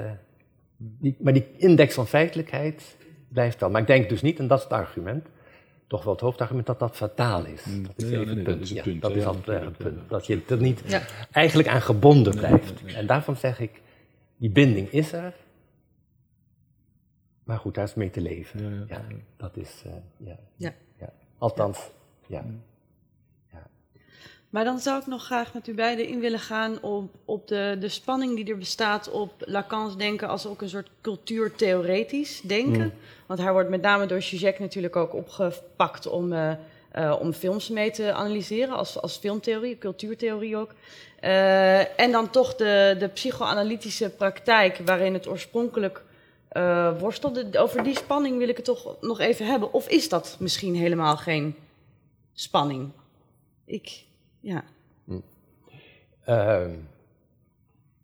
die, maar die index van feitelijkheid blijft wel. Maar ik denk dus niet, en dat is het argument, toch wel het hoofdargument, dat dat fataal is. Dat is even het dat punt. dat is altijd het natuurlijk, punt. Dat je er niet Ja. eigenlijk aan gebonden blijft. En daarvan zeg ik, die binding is er. Maar goed, daar is mee te leven. Ja, Ja, ja, ja. dat is, eh, ja. Ja. ja. Althans, ja. Maar dan zou ik nog graag met u beiden in willen gaan op, op de, de spanning die er bestaat op Lacans denken als ook een soort cultuurtheoretisch denken. Want hij wordt met name door Zizek natuurlijk ook opgepakt om, eh, eh, om films mee te analyseren als, als filmtheorie, cultuurtheorie ook. Eh, en dan toch de, de psychoanalytische praktijk waarin het oorspronkelijk worstelde. Over die spanning wil ik het toch nog even hebben. Of is dat misschien helemaal geen spanning? Ik, ja. Ehm,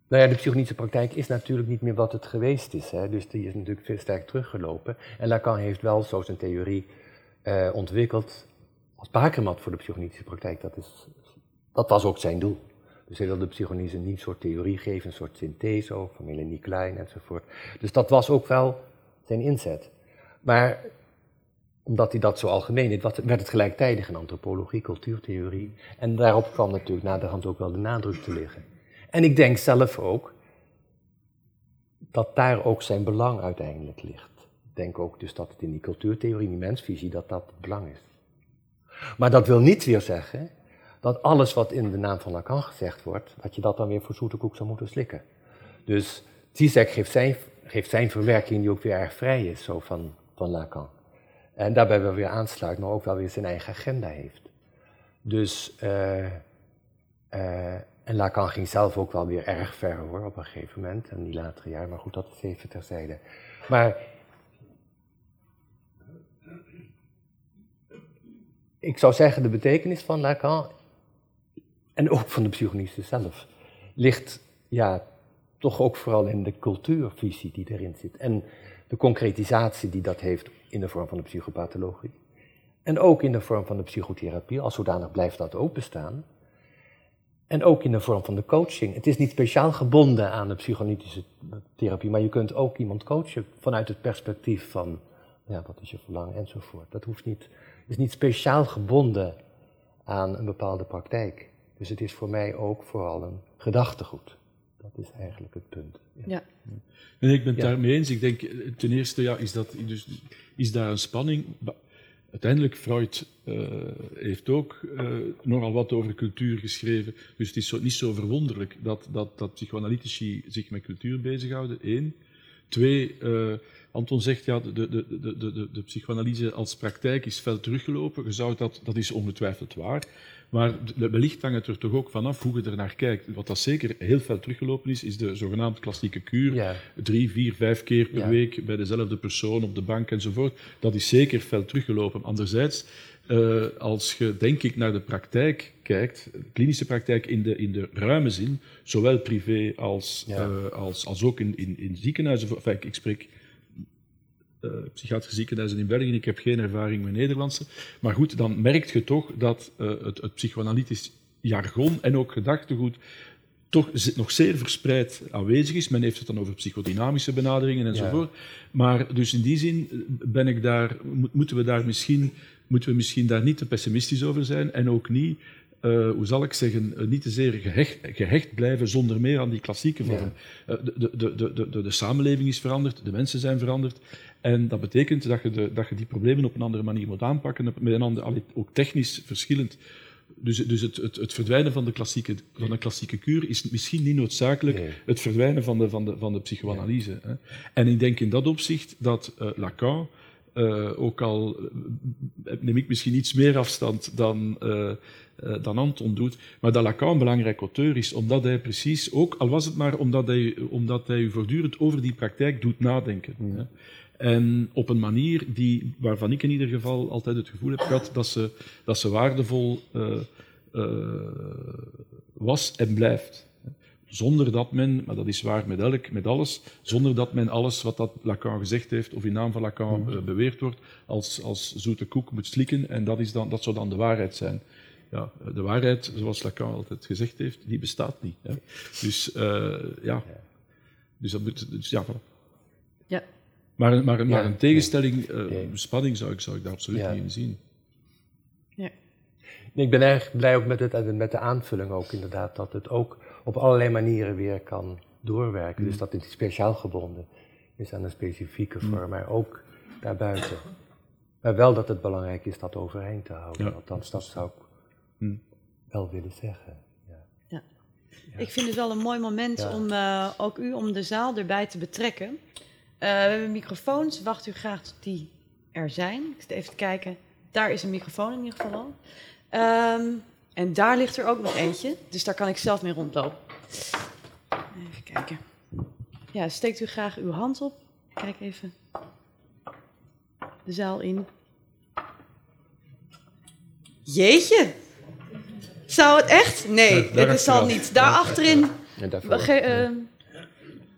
nou ja, de psychologische praktijk is natuurlijk niet meer wat het geweest is. Hè? Dus die is natuurlijk veel sterk teruggelopen. En Lacan heeft wel zo zijn theorie eh, ontwikkeld als bakermat voor de psychologische praktijk. Dat, is, dat was ook zijn doel. Dus hij wilde de psychologie niet een soort theorie geven, een soort synthese van Melanie Klein enzovoort. Dus dat was ook wel zijn inzet. Maar omdat hij dat zo algemeen deed, werd het gelijktijdig een antropologie, cultuurtheorie. En daarop kwam natuurlijk naderhand ook wel de nadruk te liggen. En ik denk zelf ook dat daar ook zijn belang uiteindelijk ligt. Ik denk ook dus dat het in die cultuurtheorie, in die mensvisie, dat dat belang is. Maar dat wil niet weer zeggen dat alles wat in de naam van Lacan gezegd wordt, dat je dat dan weer voor zoete koek zou moeten slikken. Dus Zizek geeft zijn, geeft zijn verwerking die ook weer erg vrij is, zo van, van Lacan. En daarbij wel weer aansluit, maar ook wel weer zijn eigen agenda heeft. Dus, uh, uh, en Lacan ging zelf ook wel weer erg ver hoor, op een gegeven moment, in die latere jaren, maar goed, dat is even terzijde. Maar ik zou zeggen, de betekenis van Lacan, en ook van de psychonisme zelf, ligt ja, toch ook vooral in de cultuurvisie die erin zit. En de concretisatie die dat heeft in de vorm van de psychopathologie. En ook in de vorm van de psychotherapie, als zodanig blijft dat ook bestaan. En ook in de vorm van de coaching. Het is niet speciaal gebonden aan de psychoanalytische therapie, maar je kunt ook iemand coachen vanuit het perspectief van, ja, wat is je verlangen enzovoort. Dat hoeft niet, is niet speciaal gebonden aan een bepaalde praktijk. Dus het is voor mij ook vooral een gedachtegoed. Dat is eigenlijk het punt. Ja. ja. En ik ben het daarmee eens. Ik denk, ten eerste ja, is, dat, dus, is daar een spanning. Uiteindelijk, Freud uh, heeft ook uh, nogal wat over cultuur geschreven. Dus het is zo, niet zo verwonderlijk dat, dat, dat psychoanalytici zich met cultuur bezighouden. Eén. Twee, uh, Anton zegt, ja, de, de, de, de, de, de psychoanalyse als praktijk is fel teruggelopen. Je zou dat, dat is ongetwijfeld waar. Maar wellicht hangt het er toch ook vanaf hoe je er naar kijkt. Wat dat zeker heel veel teruggelopen is, is de zogenaamde klassieke kuur. Drie, vier, vijf keer per week bij dezelfde persoon op de bank enzovoort. Dat is zeker veel teruggelopen. Anderzijds, uh, als je denk ik naar de praktijk kijkt, de klinische praktijk in de, in de ruime zin, zowel privé als, uh, als, als ook in, in, in ziekenhuizen. Enfin, ik spreek uh, psychiatrische ziekenhuizen in België. Ik heb geen ervaring met Nederlandse. Maar goed, dan merk je toch dat uh, het, het psychoanalytisch jargon en ook gedachtegoed toch nog zeer verspreid aanwezig is. Men heeft het dan over psychodynamische benaderingen enzovoort. Ja. Maar dus in die zin eh, ben ik daar, moeten we daar misschien, moeten we misschien daar niet te pessimistisch over zijn en ook niet uh, hoe zal ik zeggen, uh, niet te zeer gehecht, gehecht, blijven zonder meer aan die klassieke vorm. Ja. Uh, de, de, de, de, samenleving is veranderd, de mensen zijn veranderd. En dat betekent dat je, de, dat je die problemen op een andere manier moet aanpakken, met een andere, ook technisch verschillend. Dus, dus het, het, het, verdwijnen van de, klassieke, van de klassieke kuur is misschien niet noodzakelijk nee. het verdwijnen van de, van de, van de psychoanalyse. Hè. En ik denk in dat opzicht dat Lacan, ook al neem ik misschien iets meer afstand dan uh, dan Anton doet. Maar dat Lacan een belangrijk auteur is, omdat hij precies ook, al was het maar omdat hij, omdat hij voortdurend over die praktijk doet nadenken. Hè. En op een manier die, waarvan ik in ieder geval altijd het gevoel heb gehad dat ze, dat ze waardevol uh, uh, was en blijft. Zonder dat men, maar dat is waar met, elk, met alles, zonder dat men alles wat dat Lacan gezegd heeft of in naam van Lacan uh, beweerd wordt, als, als zoete koek moet slikken. En dat, is dan, dat zou dan de waarheid zijn ja, de waarheid, zoals Lacan altijd gezegd heeft, die bestaat niet. Hè. Dus uh, ja. Dus dat moet. Dus, ja, ja. Maar, maar, maar een tegenstelling, uh, spanning zou ik, zou ik daar absoluut niet in zien. Ja. ik ben erg blij ook met, het, met de aanvulling ook inderdaad, dat het ook op allerlei manieren weer kan doorwerken. Dus mm. dat het speciaal gebonden is aan een specifieke mm. vorm, maar ook daarbuiten. Maar wel dat het belangrijk is dat overeind te houden. Ja. Althans, dat zou ik hm. wel willen zeggen. Ja. ja. Ik vind het wel een mooi moment om uh, ook u, om de zaal erbij te betrekken. Uh, we hebben microfoons, wacht u graag tot die er zijn. Ik zit even te kijken. Daar is een microfoon in ieder geval al. Um, en daar ligt er ook nog eentje, dus daar kan ik zelf mee rondlopen. Even kijken. Ja, steekt u graag uw hand op. Kijk even de zaal in. Jeetje! Zou het echt? Nee, dit is al niet. Daar achterin uh,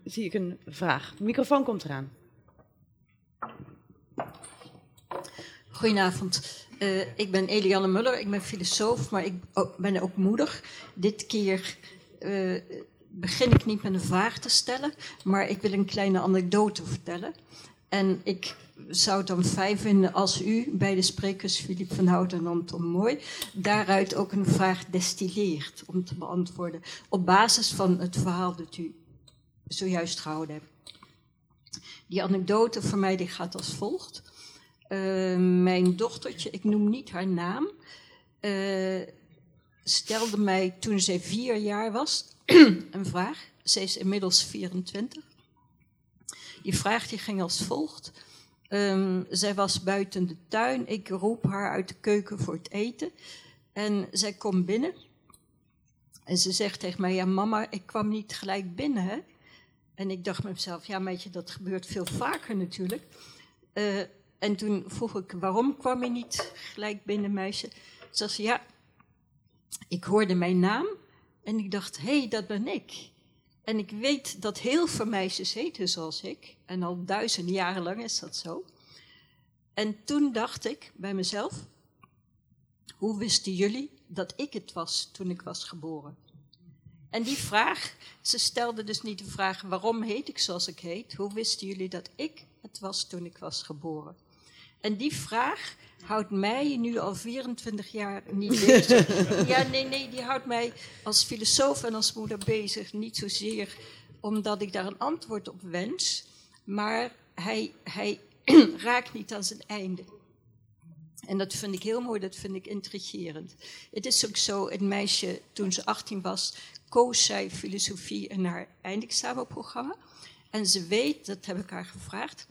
zie ik een vraag. De microfoon komt eraan. Goedenavond. Uh, ik ben Eliane Muller, ik ben filosoof, maar ik ben ook moeder. Dit keer uh, begin ik niet met een vraag te stellen, maar ik wil een kleine anekdote vertellen. En ik zou het dan fijn vinden als u bij de sprekers Filip van Houten en Anton Mooi daaruit ook een vraag destilleert om te beantwoorden op basis van het verhaal dat u zojuist gehouden hebt. Die anekdote voor mij die gaat als volgt. Uh, mijn dochtertje, ik noem niet haar naam, uh, stelde mij toen zij vier jaar was een vraag. Ze is inmiddels 24. Die vraag die ging als volgt. Um, zij was buiten de tuin. Ik roep haar uit de keuken voor het eten. En zij komt binnen. En ze zegt tegen mij: Ja, mama, ik kwam niet gelijk binnen. Hè? En ik dacht mezelf: Ja, meisje, dat gebeurt veel vaker natuurlijk. Uh, en toen vroeg ik: Waarom kwam je niet gelijk binnen, meisje? Ze zei: Ja, ik hoorde mijn naam. En ik dacht: Hé, hey, dat ben ik. En ik weet dat heel veel meisjes heten zoals ik. En al duizenden jaren lang is dat zo. En toen dacht ik bij mezelf: hoe wisten jullie dat ik het was toen ik was geboren? En die vraag, ze stelde dus niet de vraag waarom heet ik zoals ik heet. Hoe wisten jullie dat ik het was toen ik was geboren? En die vraag houdt mij nu al 24 jaar niet bezig. Ja, nee, nee, die houdt mij als filosoof en als moeder bezig. Niet zozeer omdat ik daar een antwoord op wens, maar hij, hij raakt niet aan zijn einde. En dat vind ik heel mooi, dat vind ik intrigerend. Het is ook zo, een meisje, toen ze 18 was, koos zij filosofie in haar eindexamenprogramma. En ze weet, dat heb ik haar gevraagd,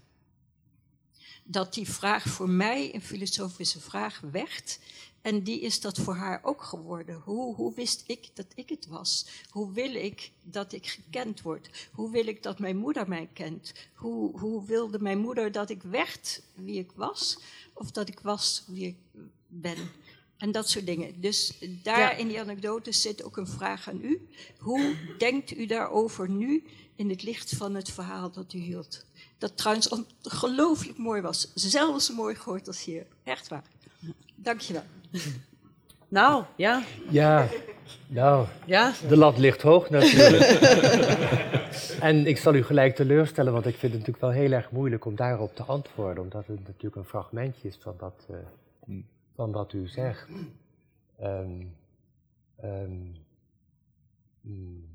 dat die vraag voor mij een filosofische vraag werd. En die is dat voor haar ook geworden. Hoe, hoe wist ik dat ik het was? Hoe wil ik dat ik gekend word? Hoe wil ik dat mijn moeder mij kent? Hoe, hoe wilde mijn moeder dat ik werd wie ik was? Of dat ik was wie ik ben? En dat soort dingen. Dus daar in die anekdote zit ook een vraag aan u. Hoe denkt u daarover nu in het licht van het verhaal dat u hield? Dat trouwens ongelooflijk mooi was. Zelfs zo mooi gehoord als hier. Echt waar. Dankjewel. Nou, ja. Ja, nou, Ja, de lat ligt hoog natuurlijk. en ik zal u gelijk teleurstellen, want ik vind het natuurlijk wel heel erg moeilijk om daarop te antwoorden, omdat het natuurlijk een fragmentje is van dat, eh, van wat u zegt. Ehm, ehm, mm.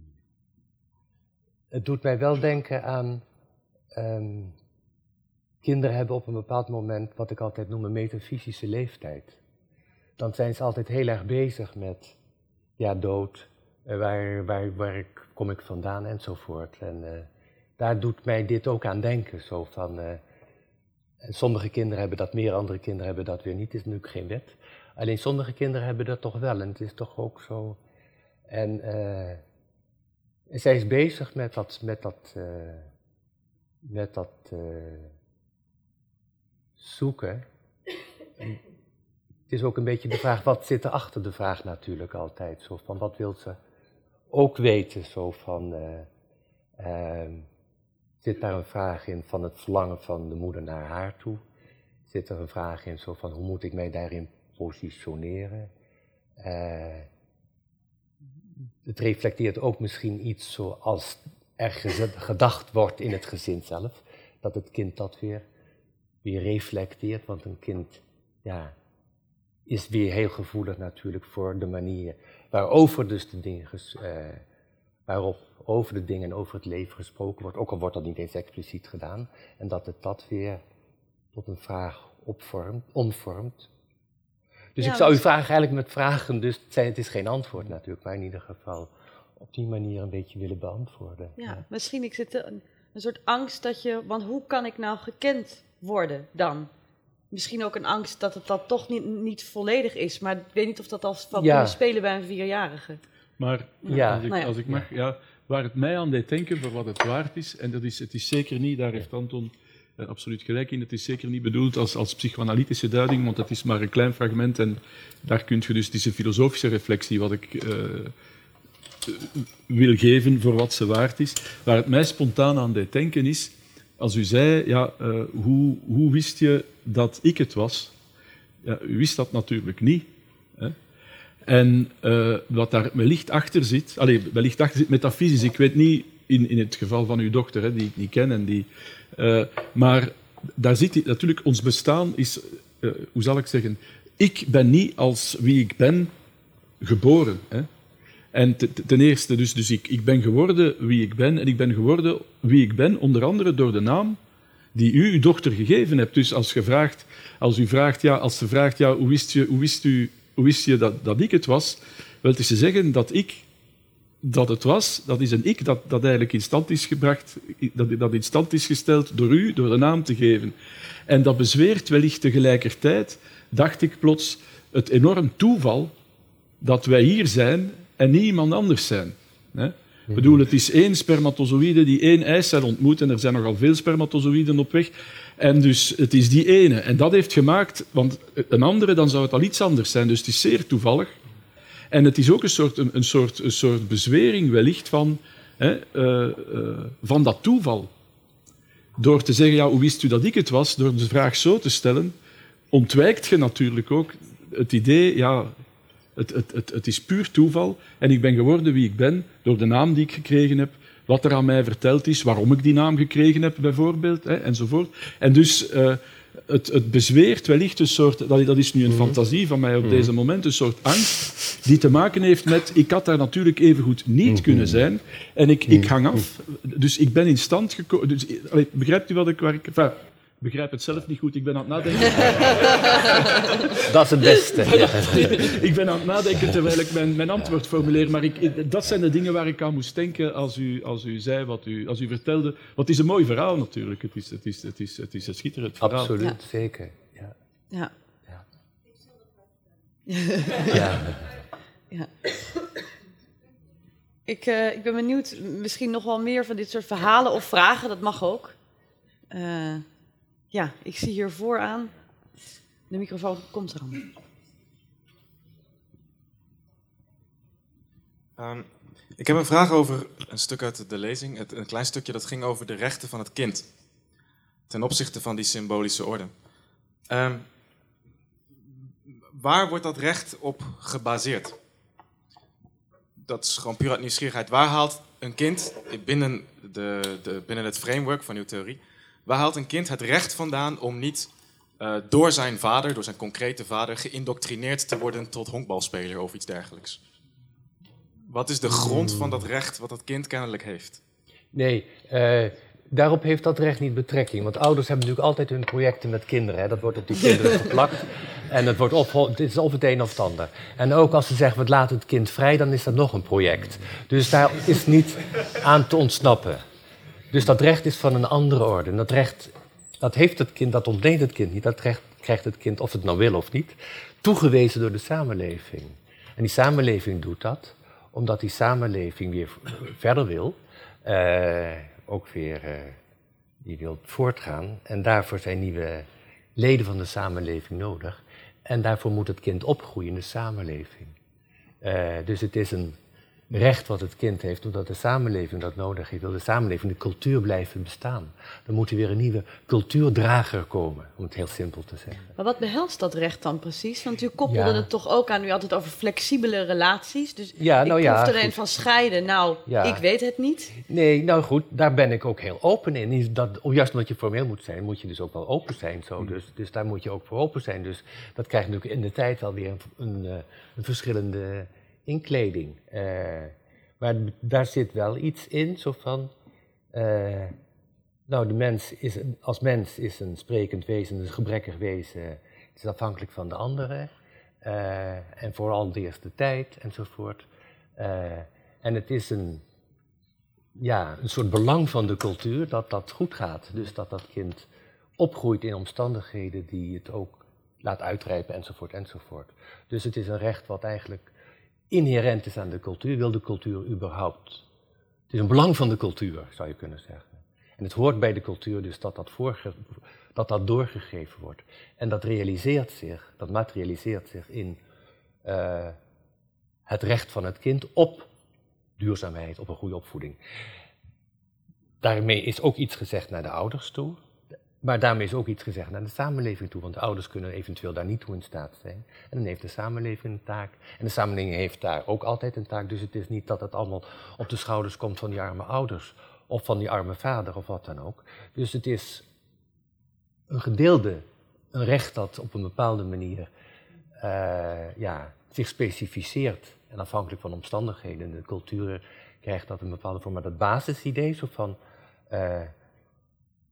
het doet mij wel denken aan ehm, kinderen hebben op een bepaald moment wat ik altijd noem een metafysische leeftijd. Dan zijn ze altijd heel erg bezig met ja, dood, eh, waar, waar, waar kom ik vandaan enzovoort. En eh, daar doet mij dit ook aan denken. Zo van, eh, sommige kinderen hebben dat meer, andere kinderen hebben dat weer niet. Het is natuurlijk geen wet. Alleen sommige kinderen hebben dat toch wel. En het is toch ook zo. En eh, zij is bezig met dat, met dat, eh, met dat eh, zoeken. En het is ook een beetje de vraag, wat zit er achter de vraag natuurlijk altijd? Zo van, wat wil ze ook weten? Zo van, eh, ehm, zit daar een vraag in van het verlangen van de moeder naar haar toe? Zit er een vraag in zo van, hoe moet ik mij daarin positioneren? Eh, het reflecteert ook misschien iets zoals er gedacht wordt in het gezin zelf. Dat het kind dat weer, weer reflecteert, want een kind ja, is weer heel gevoelig natuurlijk voor de manier waarover dus de dingen, eh, waarop over de dingen, over het leven gesproken wordt, ook al wordt dat niet eens expliciet gedaan, en dat het dat weer tot een vraag opvormt, omvormt. Dus Ja, ik zou dus- vraag eigenlijk met vragen, dus het, is geen antwoord natuurlijk, maar in ieder geval op die manier een beetje willen beantwoorden. ja. misschien ik zit een, een soort angst dat je, want hoe kan ik nou gekend worden dan? Misschien ook een angst dat het dan toch niet, niet volledig is, maar ik weet niet of dat als van Ja. kunnen spelen bij een vierjarige. Maar Ja. als, ik, Nou ja. als ik mag, ja, waar het mij aan deed denken, voor wat het waard is, en dat is, het is zeker niet, daar heeft Anton eh, absoluut gelijk in, het is zeker niet bedoeld als, als psychoanalytische duiding, want het is maar een klein fragment en daar kun je dus, het is een filosofische reflectie wat ik eh, wil geven voor wat ze waard is. Waar het mij spontaan aan deed denken is, als u zei, ja, eh, hoe, hoe wist je dat ik het was? Ja, u wist dat natuurlijk niet. En eh, wat daar wellicht achter zit, allez, wellicht achter zit metafysisch, ik weet niet in, in het geval van uw dochter, hè, die ik niet ken, en die, eh, maar daar zit natuurlijk, ons bestaan is, uh, hoe zal ik zeggen, ik ben niet als wie ik ben geboren. Hè? En ten eerste, dus, dus ik, ik ben geworden wie ik ben. En ik ben geworden wie ik ben, onder andere door de naam die u uw dochter gegeven hebt. Dus als, je vraagt, als, u vraagt, ja, als ze vraagt, ja, hoe wist je, hoe wist u, wist je dat, dat ik het was? Wel, te zeggen dat ik dat het was, dat is een ik dat, dat eigenlijk in stand is gebracht, dat, dat in stand is gesteld door u, door de naam te geven. En dat bezweert wellicht tegelijkertijd, dacht ik plots, het enorm toeval dat wij hier zijn en niet iemand anders zijn. Ik bedoel, het is één spermatozoïde die één eicel ontmoet en er zijn nogal veel spermatozoïden op weg. En dus het is die ene. En dat heeft gemaakt, want een andere, dan zou het al iets anders zijn. Dus het is zeer toevallig. En het is ook een soort, een, soort, een soort bezwering wellicht van, hè, uh, uh, van dat toeval. Door te zeggen, ja, hoe wist u dat ik het was? Door de vraag zo te stellen, ontwijkt je natuurlijk ook het idee, ja, het, het, het, het is puur toeval en ik ben geworden wie ik ben door de naam die ik gekregen heb, wat er aan mij verteld is, waarom ik die naam gekregen heb bijvoorbeeld, hè, enzovoort. En dus uh, het, het bezweert wellicht een soort, dat, dat is nu een mhm. fantasie van mij op mhm. deze moment, een soort angst die te maken heeft met, ik had daar natuurlijk evengoed niet mhm. kunnen zijn en ik, ik hang af. Dus ik ben in stand gekomen, dus, begrijpt u wat ik, waar ik... Enfin, begrijp het zelf niet goed, ik ben aan het nadenken. dat is het beste. ik ben aan het nadenken terwijl ik mijn, mijn antwoord formuleer, maar ik, dat zijn de dingen waar ik aan moest denken als u, als u zei, wat u, als u vertelde. Want het is een mooi verhaal natuurlijk, het is, het is, het is, het is een schitterend verhaal. Absoluut, zeker. Ja. Ja. ja. ja. ja. Ik, uh, ik ben benieuwd, misschien nog wel meer van dit soort verhalen of vragen, dat mag ook. Uh, ja, ik zie hier vooraan. De microfoon komt er. Um, ik heb een vraag over een stuk uit de lezing, het, een klein stukje dat ging over de rechten van het kind. Ten opzichte van die symbolische orde. Um, waar wordt dat recht op gebaseerd? Dat is gewoon puur uit nieuwsgierigheid. Waar haalt een kind binnen, de, de, binnen het framework van uw theorie Waar haalt een kind het recht vandaan om niet uh, door zijn vader, door zijn concrete vader, geïndoctrineerd te worden tot honkbalspeler of iets dergelijks? Wat is de grond van dat recht wat dat kind kennelijk heeft? Nee, uh, daarop heeft dat recht niet betrekking. Want ouders hebben natuurlijk altijd hun projecten met kinderen. Hè. Dat wordt op die kinderen geplakt. En het, wordt of, het is of het een of het ander. En ook als ze zeggen, we laten het kind vrij, dan is dat nog een project. Dus daar is niet aan te ontsnappen. Dus dat recht is van een andere orde. Dat recht, dat heeft het kind, dat ontleent het kind niet. Dat recht krijgt het kind, of het nou wil of niet, toegewezen door de samenleving. En die samenleving doet dat omdat die samenleving weer verder wil. Uh, ook weer, uh, die wil voortgaan. En daarvoor zijn nieuwe leden van de samenleving nodig. En daarvoor moet het kind opgroeien in de samenleving. Uh, dus het is een recht wat het kind heeft, omdat de samenleving dat nodig heeft. Wil de samenleving, de cultuur blijven bestaan. Dan moet er weer een nieuwe cultuurdrager komen, om het heel simpel te zeggen. Maar wat behelst dat recht dan precies? Want u koppelde het toch ook aan, u had het over flexibele relaties. Dus ja, nou ik ja, er een van scheiden, nou, ik weet het niet. Nee, nou goed, daar ben ik ook heel open in. Dat, juist omdat je formeel moet zijn, moet je dus ook wel open zijn. Zo. Hmm. Dus, dus daar moet je ook voor open zijn. Dus dat krijgt natuurlijk in de tijd wel weer een, een, eh, een verschillende inkleding. Uh, maar daar zit wel iets in, zo van. Uh, nou, de mens is als mens is een sprekend wezen, een gebrekkig wezen. Het is afhankelijk van de anderen. Uh, en vooral de eerste tijd enzovoort. en het is een, ja, een soort belang van de cultuur dat dat goed gaat. Dus dat dat kind opgroeit in omstandigheden die het ook laat uitrijpen enzovoort enzovoort. Dus het is een recht wat eigenlijk inherent is aan de cultuur, wil de cultuur überhaupt. Het is een belang van de cultuur, zou je kunnen zeggen. En het hoort bij de cultuur dus dat dat, dat, dat doorgegeven wordt. En dat realiseert zich, dat materialiseert zich in uh, het recht van het kind op duurzaamheid, op een goede opvoeding. Daarmee is ook iets gezegd naar de ouders toe. Maar daarmee is ook iets gezegd naar de samenleving toe, want de ouders kunnen eventueel daar niet toe in staat zijn. En dan heeft de samenleving een taak. En de samenleving heeft daar ook altijd een taak. Dus het is niet dat het allemaal op de schouders komt van die arme ouders of van die arme vader of wat dan ook. Dus het is een gedeelde een recht dat op een bepaalde manier eh, ja, zich specificeert. En afhankelijk van omstandigheden, de cultuur krijgt dat een bepaalde vorm. Maar dat basisidee, zo van uh,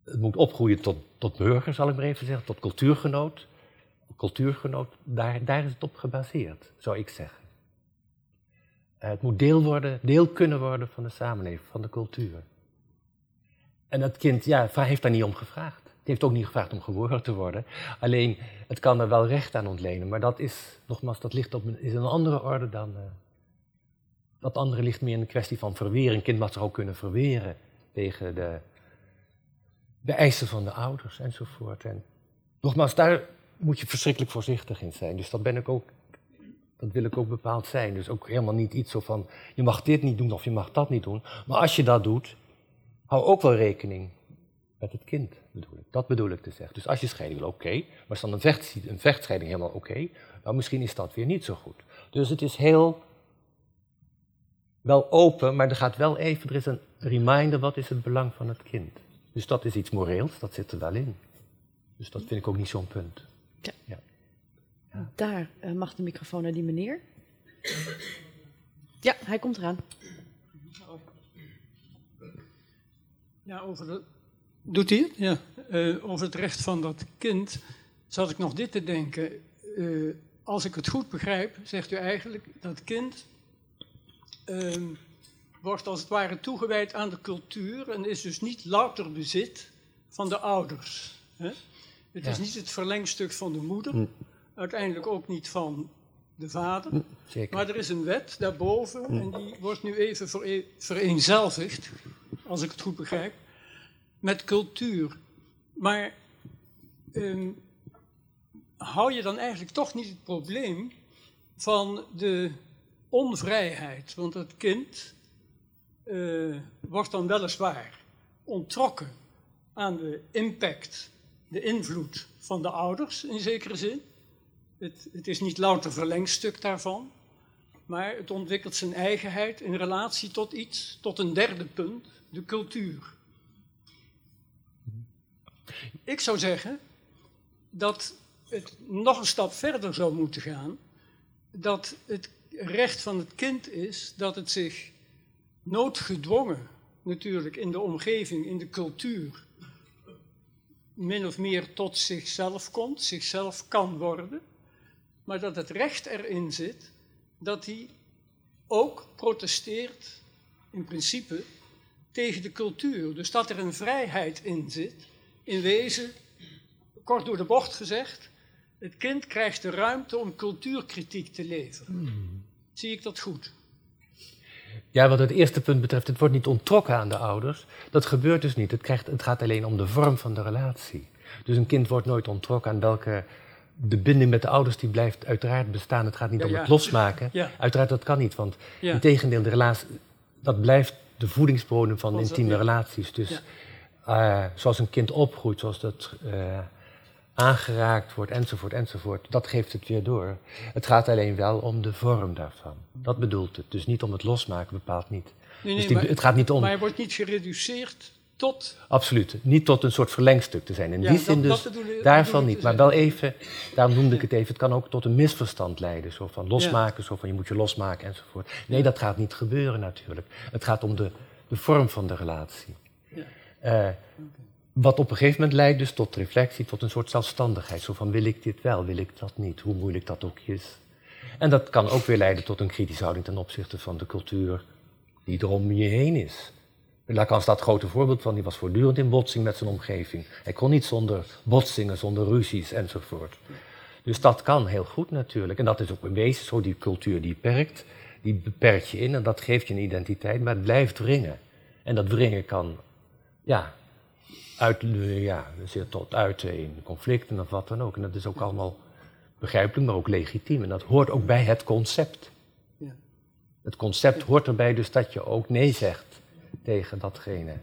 het moet opgroeien tot, tot burger, zal ik maar even zeggen, tot cultuurgenoot. Cultuurgenoot, daar, daar is het op gebaseerd, zou ik zeggen. Uh, het moet deel, worden, deel kunnen worden van de samenleving, van de cultuur. En dat kind ja, heeft daar niet om gevraagd. Het heeft ook niet gevraagd om geboren te worden. Alleen, het kan er wel recht aan ontlenen. Maar dat is, nogmaals, dat ligt op een, is een andere orde dan... Uh, dat andere ligt meer in de kwestie van verweren. Een kind mag zich ook kunnen verweren tegen de, de eisen van de ouders enzovoort. En nogmaals, daar moet je verschrikkelijk voorzichtig in zijn. Dus dat ben ik ook, dat wil ik ook bepaald zijn. Dus ook helemaal niet iets zo van, je mag dit niet doen of je mag dat niet doen. Maar als je dat doet, hou ook wel rekening met het kind, bedoel ik. Dat bedoel ik te zeggen. Dus als je scheiding wil, oké. maar is dan een, vecht, een vechtscheiding helemaal oké? Nou, misschien is dat weer niet zo goed. Dus het is heel wel open, maar er gaat wel even, er is een reminder, wat is het belang van het kind? Dus dat is iets moreels, dat zit er wel in. Dus dat vind ik ook niet zo'n punt. Ja. ja. ja. Daar uh, mag de microfoon naar die meneer. Ja, hij komt eraan. Ja, over de... Doet hij het? Ja. Uh, over het recht van dat kind zat ik nog dit te denken. Uh, als ik het goed begrijp, zegt u eigenlijk dat kind uh, wordt als het ware toegewijd aan de cultuur en is dus niet louter bezit van de ouders. Hè? Het ja. is niet het verlengstuk van de moeder, hm. uiteindelijk ook niet van de vader. Hm. Maar er is een wet daarboven hm. en die wordt nu even vere vereenzelvigd, als ik het goed begrijp, met cultuur. Maar um, hou je dan eigenlijk toch niet het probleem van de onvrijheid? Want het kind uh, wordt dan weliswaar ontrokken aan de impact, de invloed van de ouders in zekere zin. Het, het, is niet louter verlengstuk daarvan, maar het ontwikkelt zijn eigenheid in relatie tot iets, tot een derde punt, de cultuur. Ik zou zeggen dat het nog een stap verder zou moeten gaan, dat het recht van het kind is dat het zich noodgedwongen natuurlijk in de omgeving, in de cultuur, min of meer tot zichzelf komt, zichzelf kan worden, maar dat het recht erin zit dat hij ook protesteert, in principe, tegen de cultuur. Dus dat er een vrijheid in zit, in wezen, kort door de bocht gezegd, het kind krijgt de ruimte om cultuurkritiek te leveren. Hmm. Zie ik dat goed? Ja, wat het eerste punt betreft, het wordt niet ontrokken aan de ouders. Dat gebeurt dus niet. Het, krijgt, het gaat alleen om de vorm van de relatie. Dus een kind wordt nooit ontrokken aan welke... De binding met de ouders die blijft uiteraard bestaan. Het gaat niet om het losmaken. Ja. Uiteraard, dat kan niet. Want in tegendeel, de relatie, dat blijft de voedingsbodem van intieme relaties. Dus uh, zoals een kind opgroeit, zoals dat... Uh, aangeraakt wordt, enzovoort, enzovoort. Dat geeft het weer door. Het gaat alleen wel om de vorm daarvan. Dat bedoelt het. Dus niet om het losmaken, bepaalt niet. Nee, nee, dus die, maar, het gaat niet om... maar hij wordt niet gereduceerd tot... Absoluut. Niet tot een soort verlengstuk te zijn. In die zin dus, daarvan niet. Maar wel even, daarom noemde ik het even, het kan ook tot een misverstand leiden. Zo van losmaken, zo van je moet je losmaken, enzovoort. Nee, dat gaat niet gebeuren natuurlijk. Het gaat om de, de vorm van de relatie. Ja. Uh, wat op een gegeven moment leidt dus tot reflectie, tot een soort zelfstandigheid. Zo van wil ik dit wel, wil ik dat niet, hoe moeilijk dat ook is. En dat kan ook weer leiden tot een kritische houding ten opzichte van de cultuur die er om je heen is. Lacan staat grote voorbeeld van, die was voortdurend in botsing met zijn omgeving. Hij kon niet zonder botsingen, zonder ruzies enzovoort. Dus dat kan heel goed natuurlijk. En dat is ook een wezen zo, die cultuur die perkt, die beperkt je in en dat geeft je een identiteit, maar het blijft wringen. En dat wringen kan, ja, uit, ja, zit tot uit in conflicten of wat dan ook. En dat is ook allemaal begrijpelijk, maar ook legitiem. En dat hoort ook bij het concept. Ja. Het concept hoort erbij dus dat je ook nee zegt tegen datgene.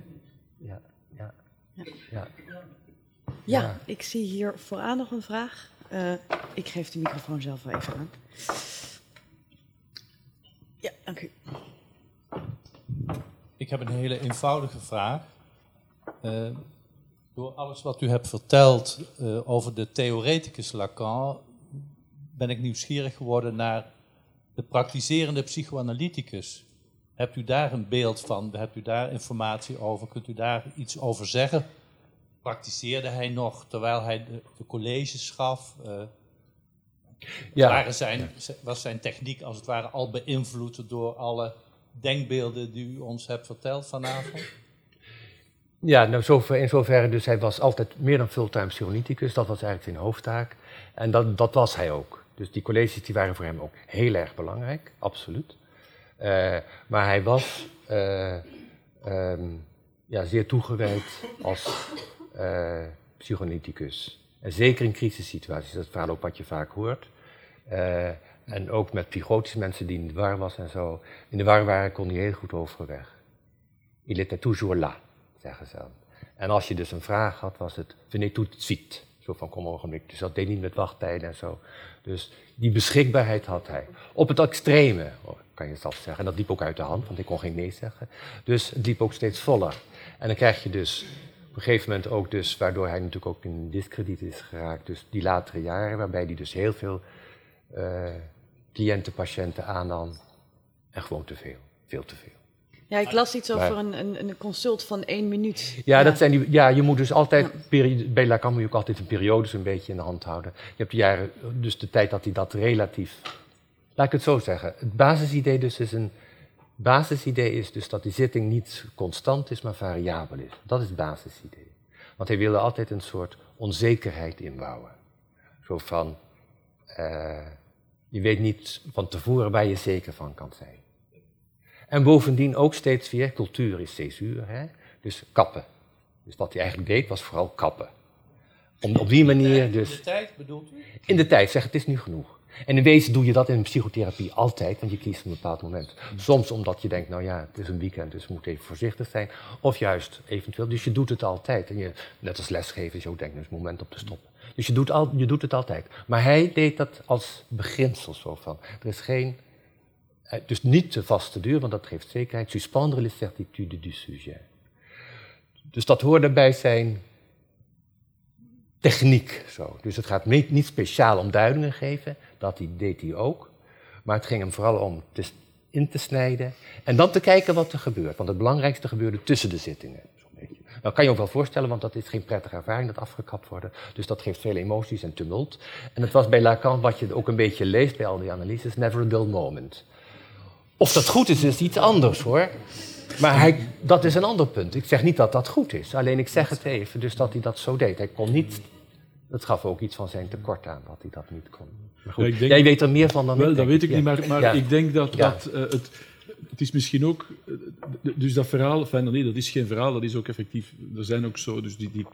Ja, ja, ja. ja. ja ik zie hier vooraan nog een vraag. Uh, ik geef de microfoon zelf wel even aan. Ja, dank u. Ik heb een hele eenvoudige vraag. Uh, Door alles wat u hebt verteld uh, over de theoreticus Lacan, ben ik nieuwsgierig geworden naar de praktiserende psychoanalyticus. Hebt u daar een beeld van? Hebt u daar informatie over? Kunt u daar iets over zeggen? Praktiseerde hij nog terwijl hij de, de colleges gaf? Uh, ja. zijn, was zijn techniek als het ware al beïnvloed door alle denkbeelden die u ons hebt verteld vanavond? Ja, nou zover, in zoverre dus hij was altijd meer dan fulltime psychonicus. Dat was eigenlijk zijn hoofdtaak. En dat, dat was hij ook. Dus die colleges die waren voor hem ook heel erg belangrijk, absoluut. Uh, maar hij was uh, um, ja, zeer toegewijd als uh, psychonicus. En zeker in crisissituaties, dat verhaal ook wat je vaak hoort. en ook met psychotische mensen die in de war was en zo. In de war waren kon hij heel goed overweg. Il était toujours là zeggen ze. En als je dus een vraag had, was het tout de suite. Zo van kom ogenblik. Dus dat deed niet met wachttijden en zo. Dus die beschikbaarheid had hij. Op het extreme, kan je zelf zeggen. En dat liep ook uit de hand, want ik kon geen nee zeggen. Dus het liep ook steeds voller. En dan krijg je dus op een gegeven moment ook dus, waardoor hij natuurlijk ook in discrediet is geraakt, dus die latere jaren, waarbij hij dus heel veel uh, cliënten, patiënten aannam. En gewoon te veel, veel te veel. Ja, ik las iets over een, een, een, consult van één minuut. Ja, Dat zijn die, ja je moet dus altijd, ja. bij Lacan moet je ook altijd een periode een beetje in de hand houden. Je hebt de jaren, dus de tijd dat hij dat relatief... Laat ik het zo zeggen. Het basisidee dus is een... basisidee is dus dat die zitting niet constant is, maar variabel is. Dat is het basisidee. Want hij wilde altijd een soort onzekerheid inbouwen. Zo van... Uh, je weet niet van tevoren waar je zeker van kan zijn. En bovendien ook steeds weer, cultuur is césuur, hè? dus kappen. Dus wat hij eigenlijk deed was vooral kappen. Om op die manier dus... In de tijd bedoelt u? In de tijd, zeg het is nu genoeg. En in wezen doe je dat in psychotherapie altijd, want je kiest een bepaald moment. Soms omdat je denkt, nou ja, het is een weekend, dus we moeten even voorzichtig zijn. Of juist eventueel, dus je doet het altijd. En je, net als lesgeven, je ook denkt, is het moment om te stoppen. Dus je doet, al, je doet het altijd. Maar hij deed dat als beginsel zo van, er is geen dus niet te vaste duur, want dat geeft zekerheid. Suspendre les certitudes du sujet. Dus dat hoorde bij zijn techniek. Zo. Dus het gaat niet, speciaal om duidingen geven, dat deed hij ook. Maar het ging hem vooral om in te snijden en dan te kijken wat er gebeurt. Want het belangrijkste gebeurde tussen de zittingen. Nou kan je ook wel voorstellen, want dat is geen prettige ervaring, dat afgekapt worden. Dus dat geeft veel emoties en tumult. En het was bij Lacan, wat je ook een beetje leest bij al die analyses, never a dull moment. Of dat goed is, is iets anders hoor. Maar hij, dat is een ander punt. Ik zeg niet dat dat goed is. Alleen ik zeg het even, dus dat hij dat zo deed. Hij kon niet... Dat gaf ook iets van zijn tekort aan, dat hij dat niet kon. Maar goed, jij weet er meer van dan wel, ik. Wel, dat weet ik niet, maar, maar ik denk dat, dat uh, het het is misschien ook, eh, dus dat verhaal, enfin, nee, dat is geen verhaal, dat is ook effectief, er zijn ook zo, dus die, die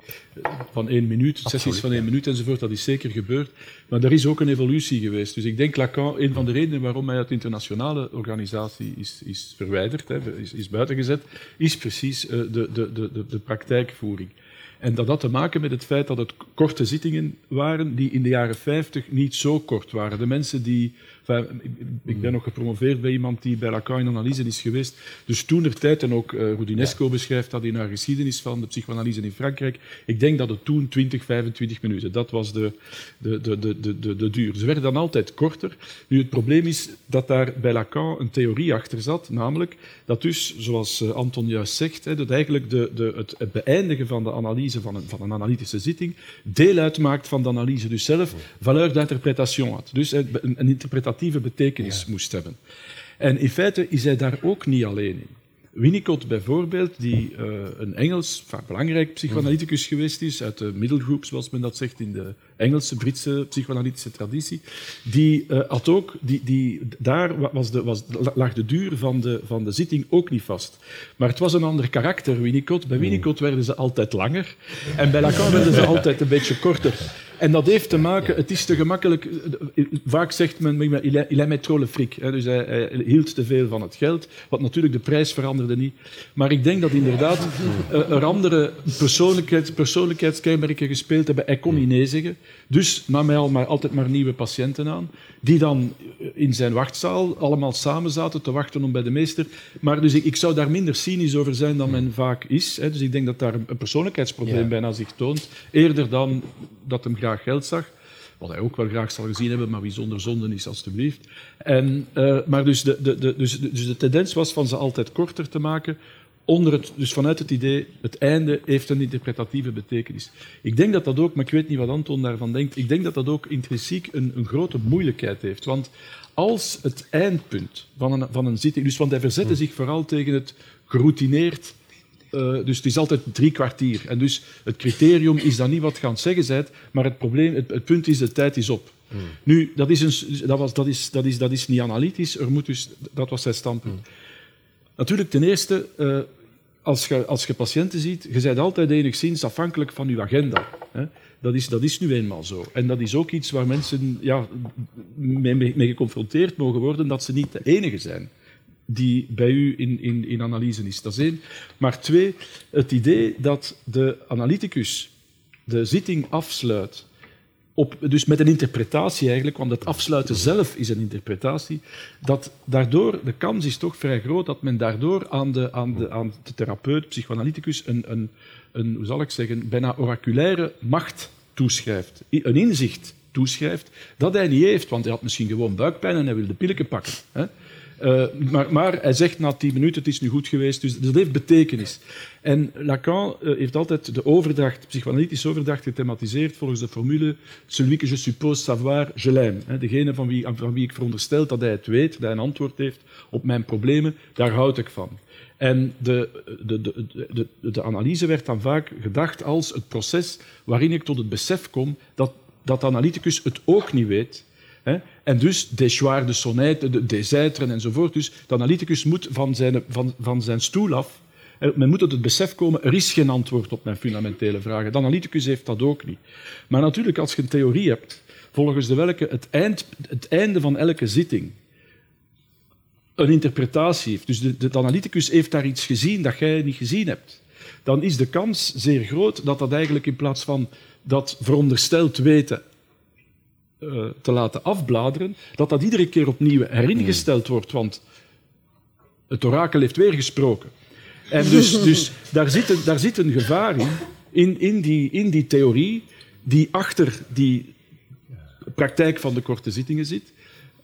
van één minuut, Absoluut, sessies van één minuut enzovoort, dat is zeker gebeurd. Maar er is ook een evolutie geweest. Dus ik denk Lacan, een van de redenen waarom hij uit de internationale organisatie is, is verwijderd, hè, is, is buitengezet, is precies uh, de, de, de, de praktijkvoering. En dat had te maken met het feit dat het korte zittingen waren die in de jaren 50 niet zo kort waren. De mensen die ik ben nog gepromoveerd bij iemand die bij Lacan in analyse is geweest. Dus toen er tijd, en ook uh, Rudinesco beschrijft dat in haar geschiedenis van de psychoanalyse in Frankrijk. Ik denk dat het toen 20, 25 minuten, dat was de, de, de, de, de, de duur. Ze werden dan altijd korter. Nu, het probleem is dat daar bij Lacan een theorie achter zat, namelijk dat dus, zoals eh, Anton juist zegt, hè, dat eigenlijk de, de, het, beëindigen van de analyse van een, van een analytische zitting deel uitmaakt van de analyse dus zelf, valeur d'interprétation had. Dus een, een interpretatie betekenis moest hebben. En in feite is hij daar ook niet alleen in. Winnicott bijvoorbeeld, die uh, een Engels, vaak belangrijk psychoanalyticus geweest is, uit de middelgroep, zoals men dat zegt in de Engelse, Britse psychoanalytische traditie, die uh, had ook, die, die, daar was de, was, lag de duur van de, van de zitting ook niet vast. Maar het was een ander karakter, Winnicott. Bij Winnicott werden ze altijd langer en bij Lacan werden ze altijd een beetje korter. En dat heeft te maken, het is te gemakkelijk, vaak zegt men, il est trop le fric. Dus hij, hij, hield te veel van het geld, wat natuurlijk de prijs veranderde niet. Maar ik denk dat inderdaad eh, er andere persoonlijkheids, persoonlijkheidskenmerken gespeeld hebben. Hij kon niet nee zeggen. Dus nam hij al maar, altijd maar nieuwe patiënten aan, die dan in zijn wachtzaal allemaal samen zaten te wachten om bij de meester. Maar dus ik, ik zou daar minder cynisch over zijn dan men vaak is. Hè. Dus ik denk dat daar een, een persoonlijkheidsprobleem Ja. bijna zich toont. Eerder dan dat hem graag geld zag. Wat hij ook wel graag zal gezien hebben, maar wie zonder zonden is, alstublieft. En, eh, maar dus de, de, de, dus, dus de tendens was van ze altijd korter te maken. Onder het, dus vanuit het idee, het einde heeft een interpretatieve betekenis. Ik denk dat dat ook, maar ik weet niet wat Anton daarvan denkt, ik denk dat dat ook intrinsiek een, een grote moeilijkheid heeft. Want als het eindpunt van een, van een zitting, dus want hij verzette zich vooral tegen het geroutineerd eh, dus het is altijd drie kwartier. En dus het criterium is dan niet wat je aan het zeggen bent, maar het, probleem, het, het punt is, de tijd is op. Nu, dat is, een, dat, was, dat, is, dat, is, dat is niet analytisch, er moet dus, dat was zijn standpunt. Natuurlijk, ten eerste, eh, als, je, als je patiënten ziet, je bent altijd enigszins afhankelijk van je agenda. Hè. Dat, is, dat is nu eenmaal zo. En dat is ook iets waar mensen ja, mee, mee mee geconfronteerd mogen worden, dat ze niet de enige zijn die bij u in, in, in analyse is. Dat is één. Maar twee, het idee dat de analyticus de zitting afsluit, op, dus met een interpretatie eigenlijk, want het afsluiten zelf is een interpretatie, dat daardoor, de kans is toch vrij groot dat men daardoor aan de, aan de, aan de therapeut, psychoanalyticus, een, een, een, hoe zal ik zeggen, bijna oraculaire macht toeschrijft, een inzicht toeschrijft, dat hij niet heeft, want hij had misschien gewoon buikpijn en hij wilde pilletje pakken. Hè? Eh, maar, maar hij zegt na tien minuten, het is nu goed geweest, dus dat heeft betekenis. En Lacan eh, heeft altijd de overdracht, psychoanalytische overdracht gethematiseerd volgens de formule celui que je suppose savoir, je l'aime. Degene van wie, van wie ik veronderstel dat hij het weet, dat hij een antwoord heeft op mijn problemen, daar houd ik van. En de, de, de, de, analyse werd dan vaak gedacht als het proces waarin ik tot het besef kom dat, dat de analyticus het ook niet weet? En dus déchoir de sonnetten, de desaiteren enzovoort. Dus de analyticus moet van zijn, van, van zijn stoel af. Men moet tot het besef komen, er is geen antwoord op mijn fundamentele vragen. De analyticus heeft dat ook niet. Maar natuurlijk, als je een theorie hebt, volgens de welke het, eind, het einde van elke zitting een interpretatie heeft, dus de, de analyticus heeft daar iets gezien dat jij niet gezien hebt, dan is de kans zeer groot dat dat eigenlijk in plaats van dat verondersteld weten eh, te laten afbladeren, dat dat iedere keer opnieuw heringesteld wordt, want het orakel heeft weer gesproken. En dus, dus daar, zit een, daar zit een gevaar in, in, in, die, in die theorie, die achter die praktijk van de korte zittingen zit.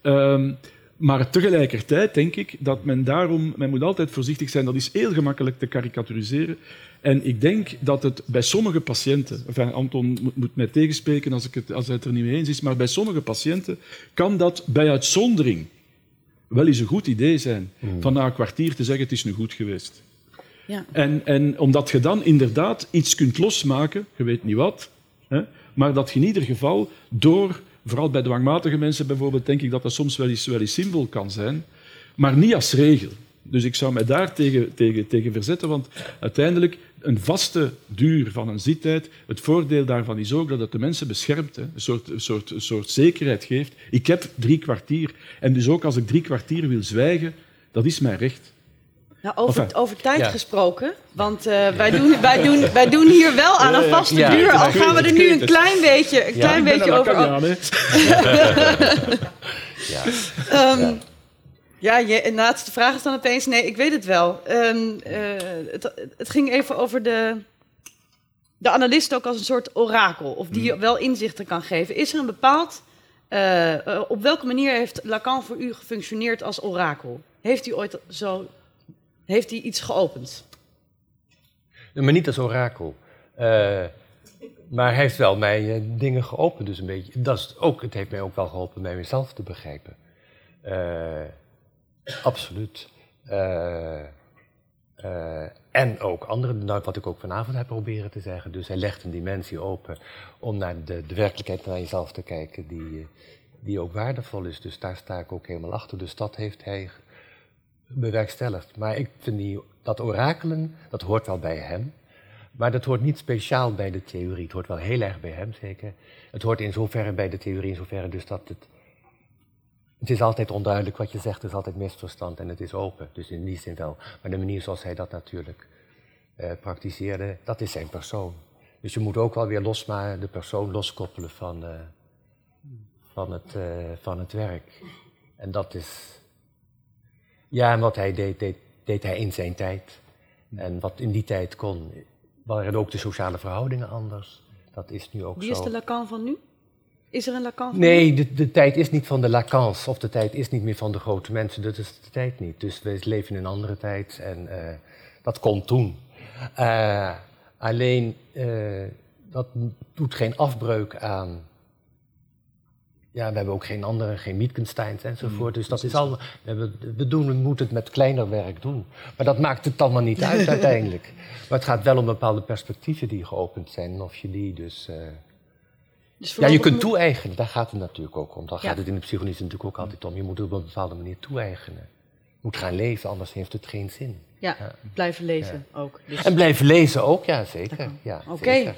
Ehm, maar tegelijkertijd denk ik dat men daarom, men moet altijd voorzichtig zijn, dat is heel gemakkelijk te karikaturiseren. En ik denk dat het bij sommige patiënten, enfin, Anton moet, mij tegenspreken als, ik het, als hij het er niet mee eens is, maar bij sommige patiënten kan dat bij uitzondering wel eens een goed idee zijn, van na een kwartier te zeggen het is nu goed geweest. Ja. En, en omdat je dan inderdaad iets kunt losmaken, je weet niet wat, hè, maar dat je in ieder geval door, vooral bij dwangmatige mensen bijvoorbeeld, denk ik dat dat soms wel eens, wel kan zijn, maar niet als regel. Dus ik zou mij daar tegen, tegen, tegen verzetten, want uiteindelijk een vaste duur van een zittijd, het voordeel daarvan is ook dat het de mensen beschermt, hè, een, soort, een, soort, een soort zekerheid geeft. Ik heb drie kwartier en dus ook als ik drie kwartier wil zwijgen, dat is mijn recht. Nou, over, over tijd ja. gesproken, want eh, wij, doen, wij, doen, wij doen hier wel aan een vaste Ja, duur, al gaan we er nu een klein beetje, een klein beetje over. Hè. Ja. Ehm, ja, je, en laatste vraag is dan opeens, nee, ik weet het wel. Ehm, eh, het, het ging even over de, de analist ook als een soort orakel, of die je wel inzichten kan geven. Is er een bepaald, eh, eh, op welke manier heeft Lacan voor u gefunctioneerd als orakel? Heeft u ooit zo, heeft hij iets geopend? Maar niet als orakel. Eh, maar hij heeft wel mij eh, dingen geopend, dus een beetje. Dat is ook, het heeft mij ook wel geholpen mij mezelf te begrijpen. Eh, absoluut. En ook andere, nou, wat ik ook vanavond heb proberen te zeggen. Dus hij legt een dimensie open om naar de, de werkelijkheid naar jezelf te kijken, die, die ook waardevol is. Dus daar sta ik ook helemaal achter. Dus dat heeft hij bewerkstelligd. Maar ik vind dat orakelen, dat hoort wel bij hem. Maar dat hoort niet speciaal bij de theorie. Het hoort wel heel erg bij hem, zeker. Het hoort in zoverre bij de theorie, in zoverre dus dat het... Het is altijd onduidelijk wat je zegt, het is altijd misverstand en het is open. Dus in die zin wel. Maar de manier zoals hij dat natuurlijk eh, praktiseerde, dat is zijn persoon. Dus je moet ook wel weer losmaken, de persoon loskoppelen van, eh, van, het, eh, van het werk. En dat is. Ja, en wat hij deed, deed, deed hij in zijn tijd. En wat in die tijd kon, waren ook de sociale verhoudingen anders. Dat is nu ook Wie zo. is de Lacan van nu? Is er een Lacan van Nee, nu? de, de tijd is niet van de Lacans, of de tijd is niet meer van de grote mensen. Dat is de tijd niet. Dus we leven in een andere tijd en eh, dat kon toen. Eh, alleen, eh, dat doet geen afbreuk aan. Ja, we hebben ook geen andere, geen Wittgensteins enzovoort. dus dat is al. We, hebben- we, doen, we moeten het met kleiner werk doen. Maar dat maakt het allemaal niet uit uiteindelijk. Maar het gaat wel om bepaalde perspectieven die geopend zijn. Of je die dus. eh, Dus ja, je kunt toe-eigenen, daar gaat het natuurlijk ook om. Daar Ja. gaat het in de psychologie natuurlijk ook altijd om. Je moet het op een bepaalde manier toe-eigenen. Je moet gaan leven, anders heeft het geen zin. Ja, blijven lezen ook. Dus En blijven lezen ook, ja zeker. Ja, Oké.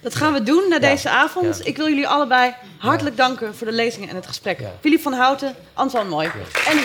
dat gaan we doen na deze avond. Ik wil jullie allebei hartelijk danken voor de lezingen en het gesprek. Filip van Houten, Anton Mooi en u.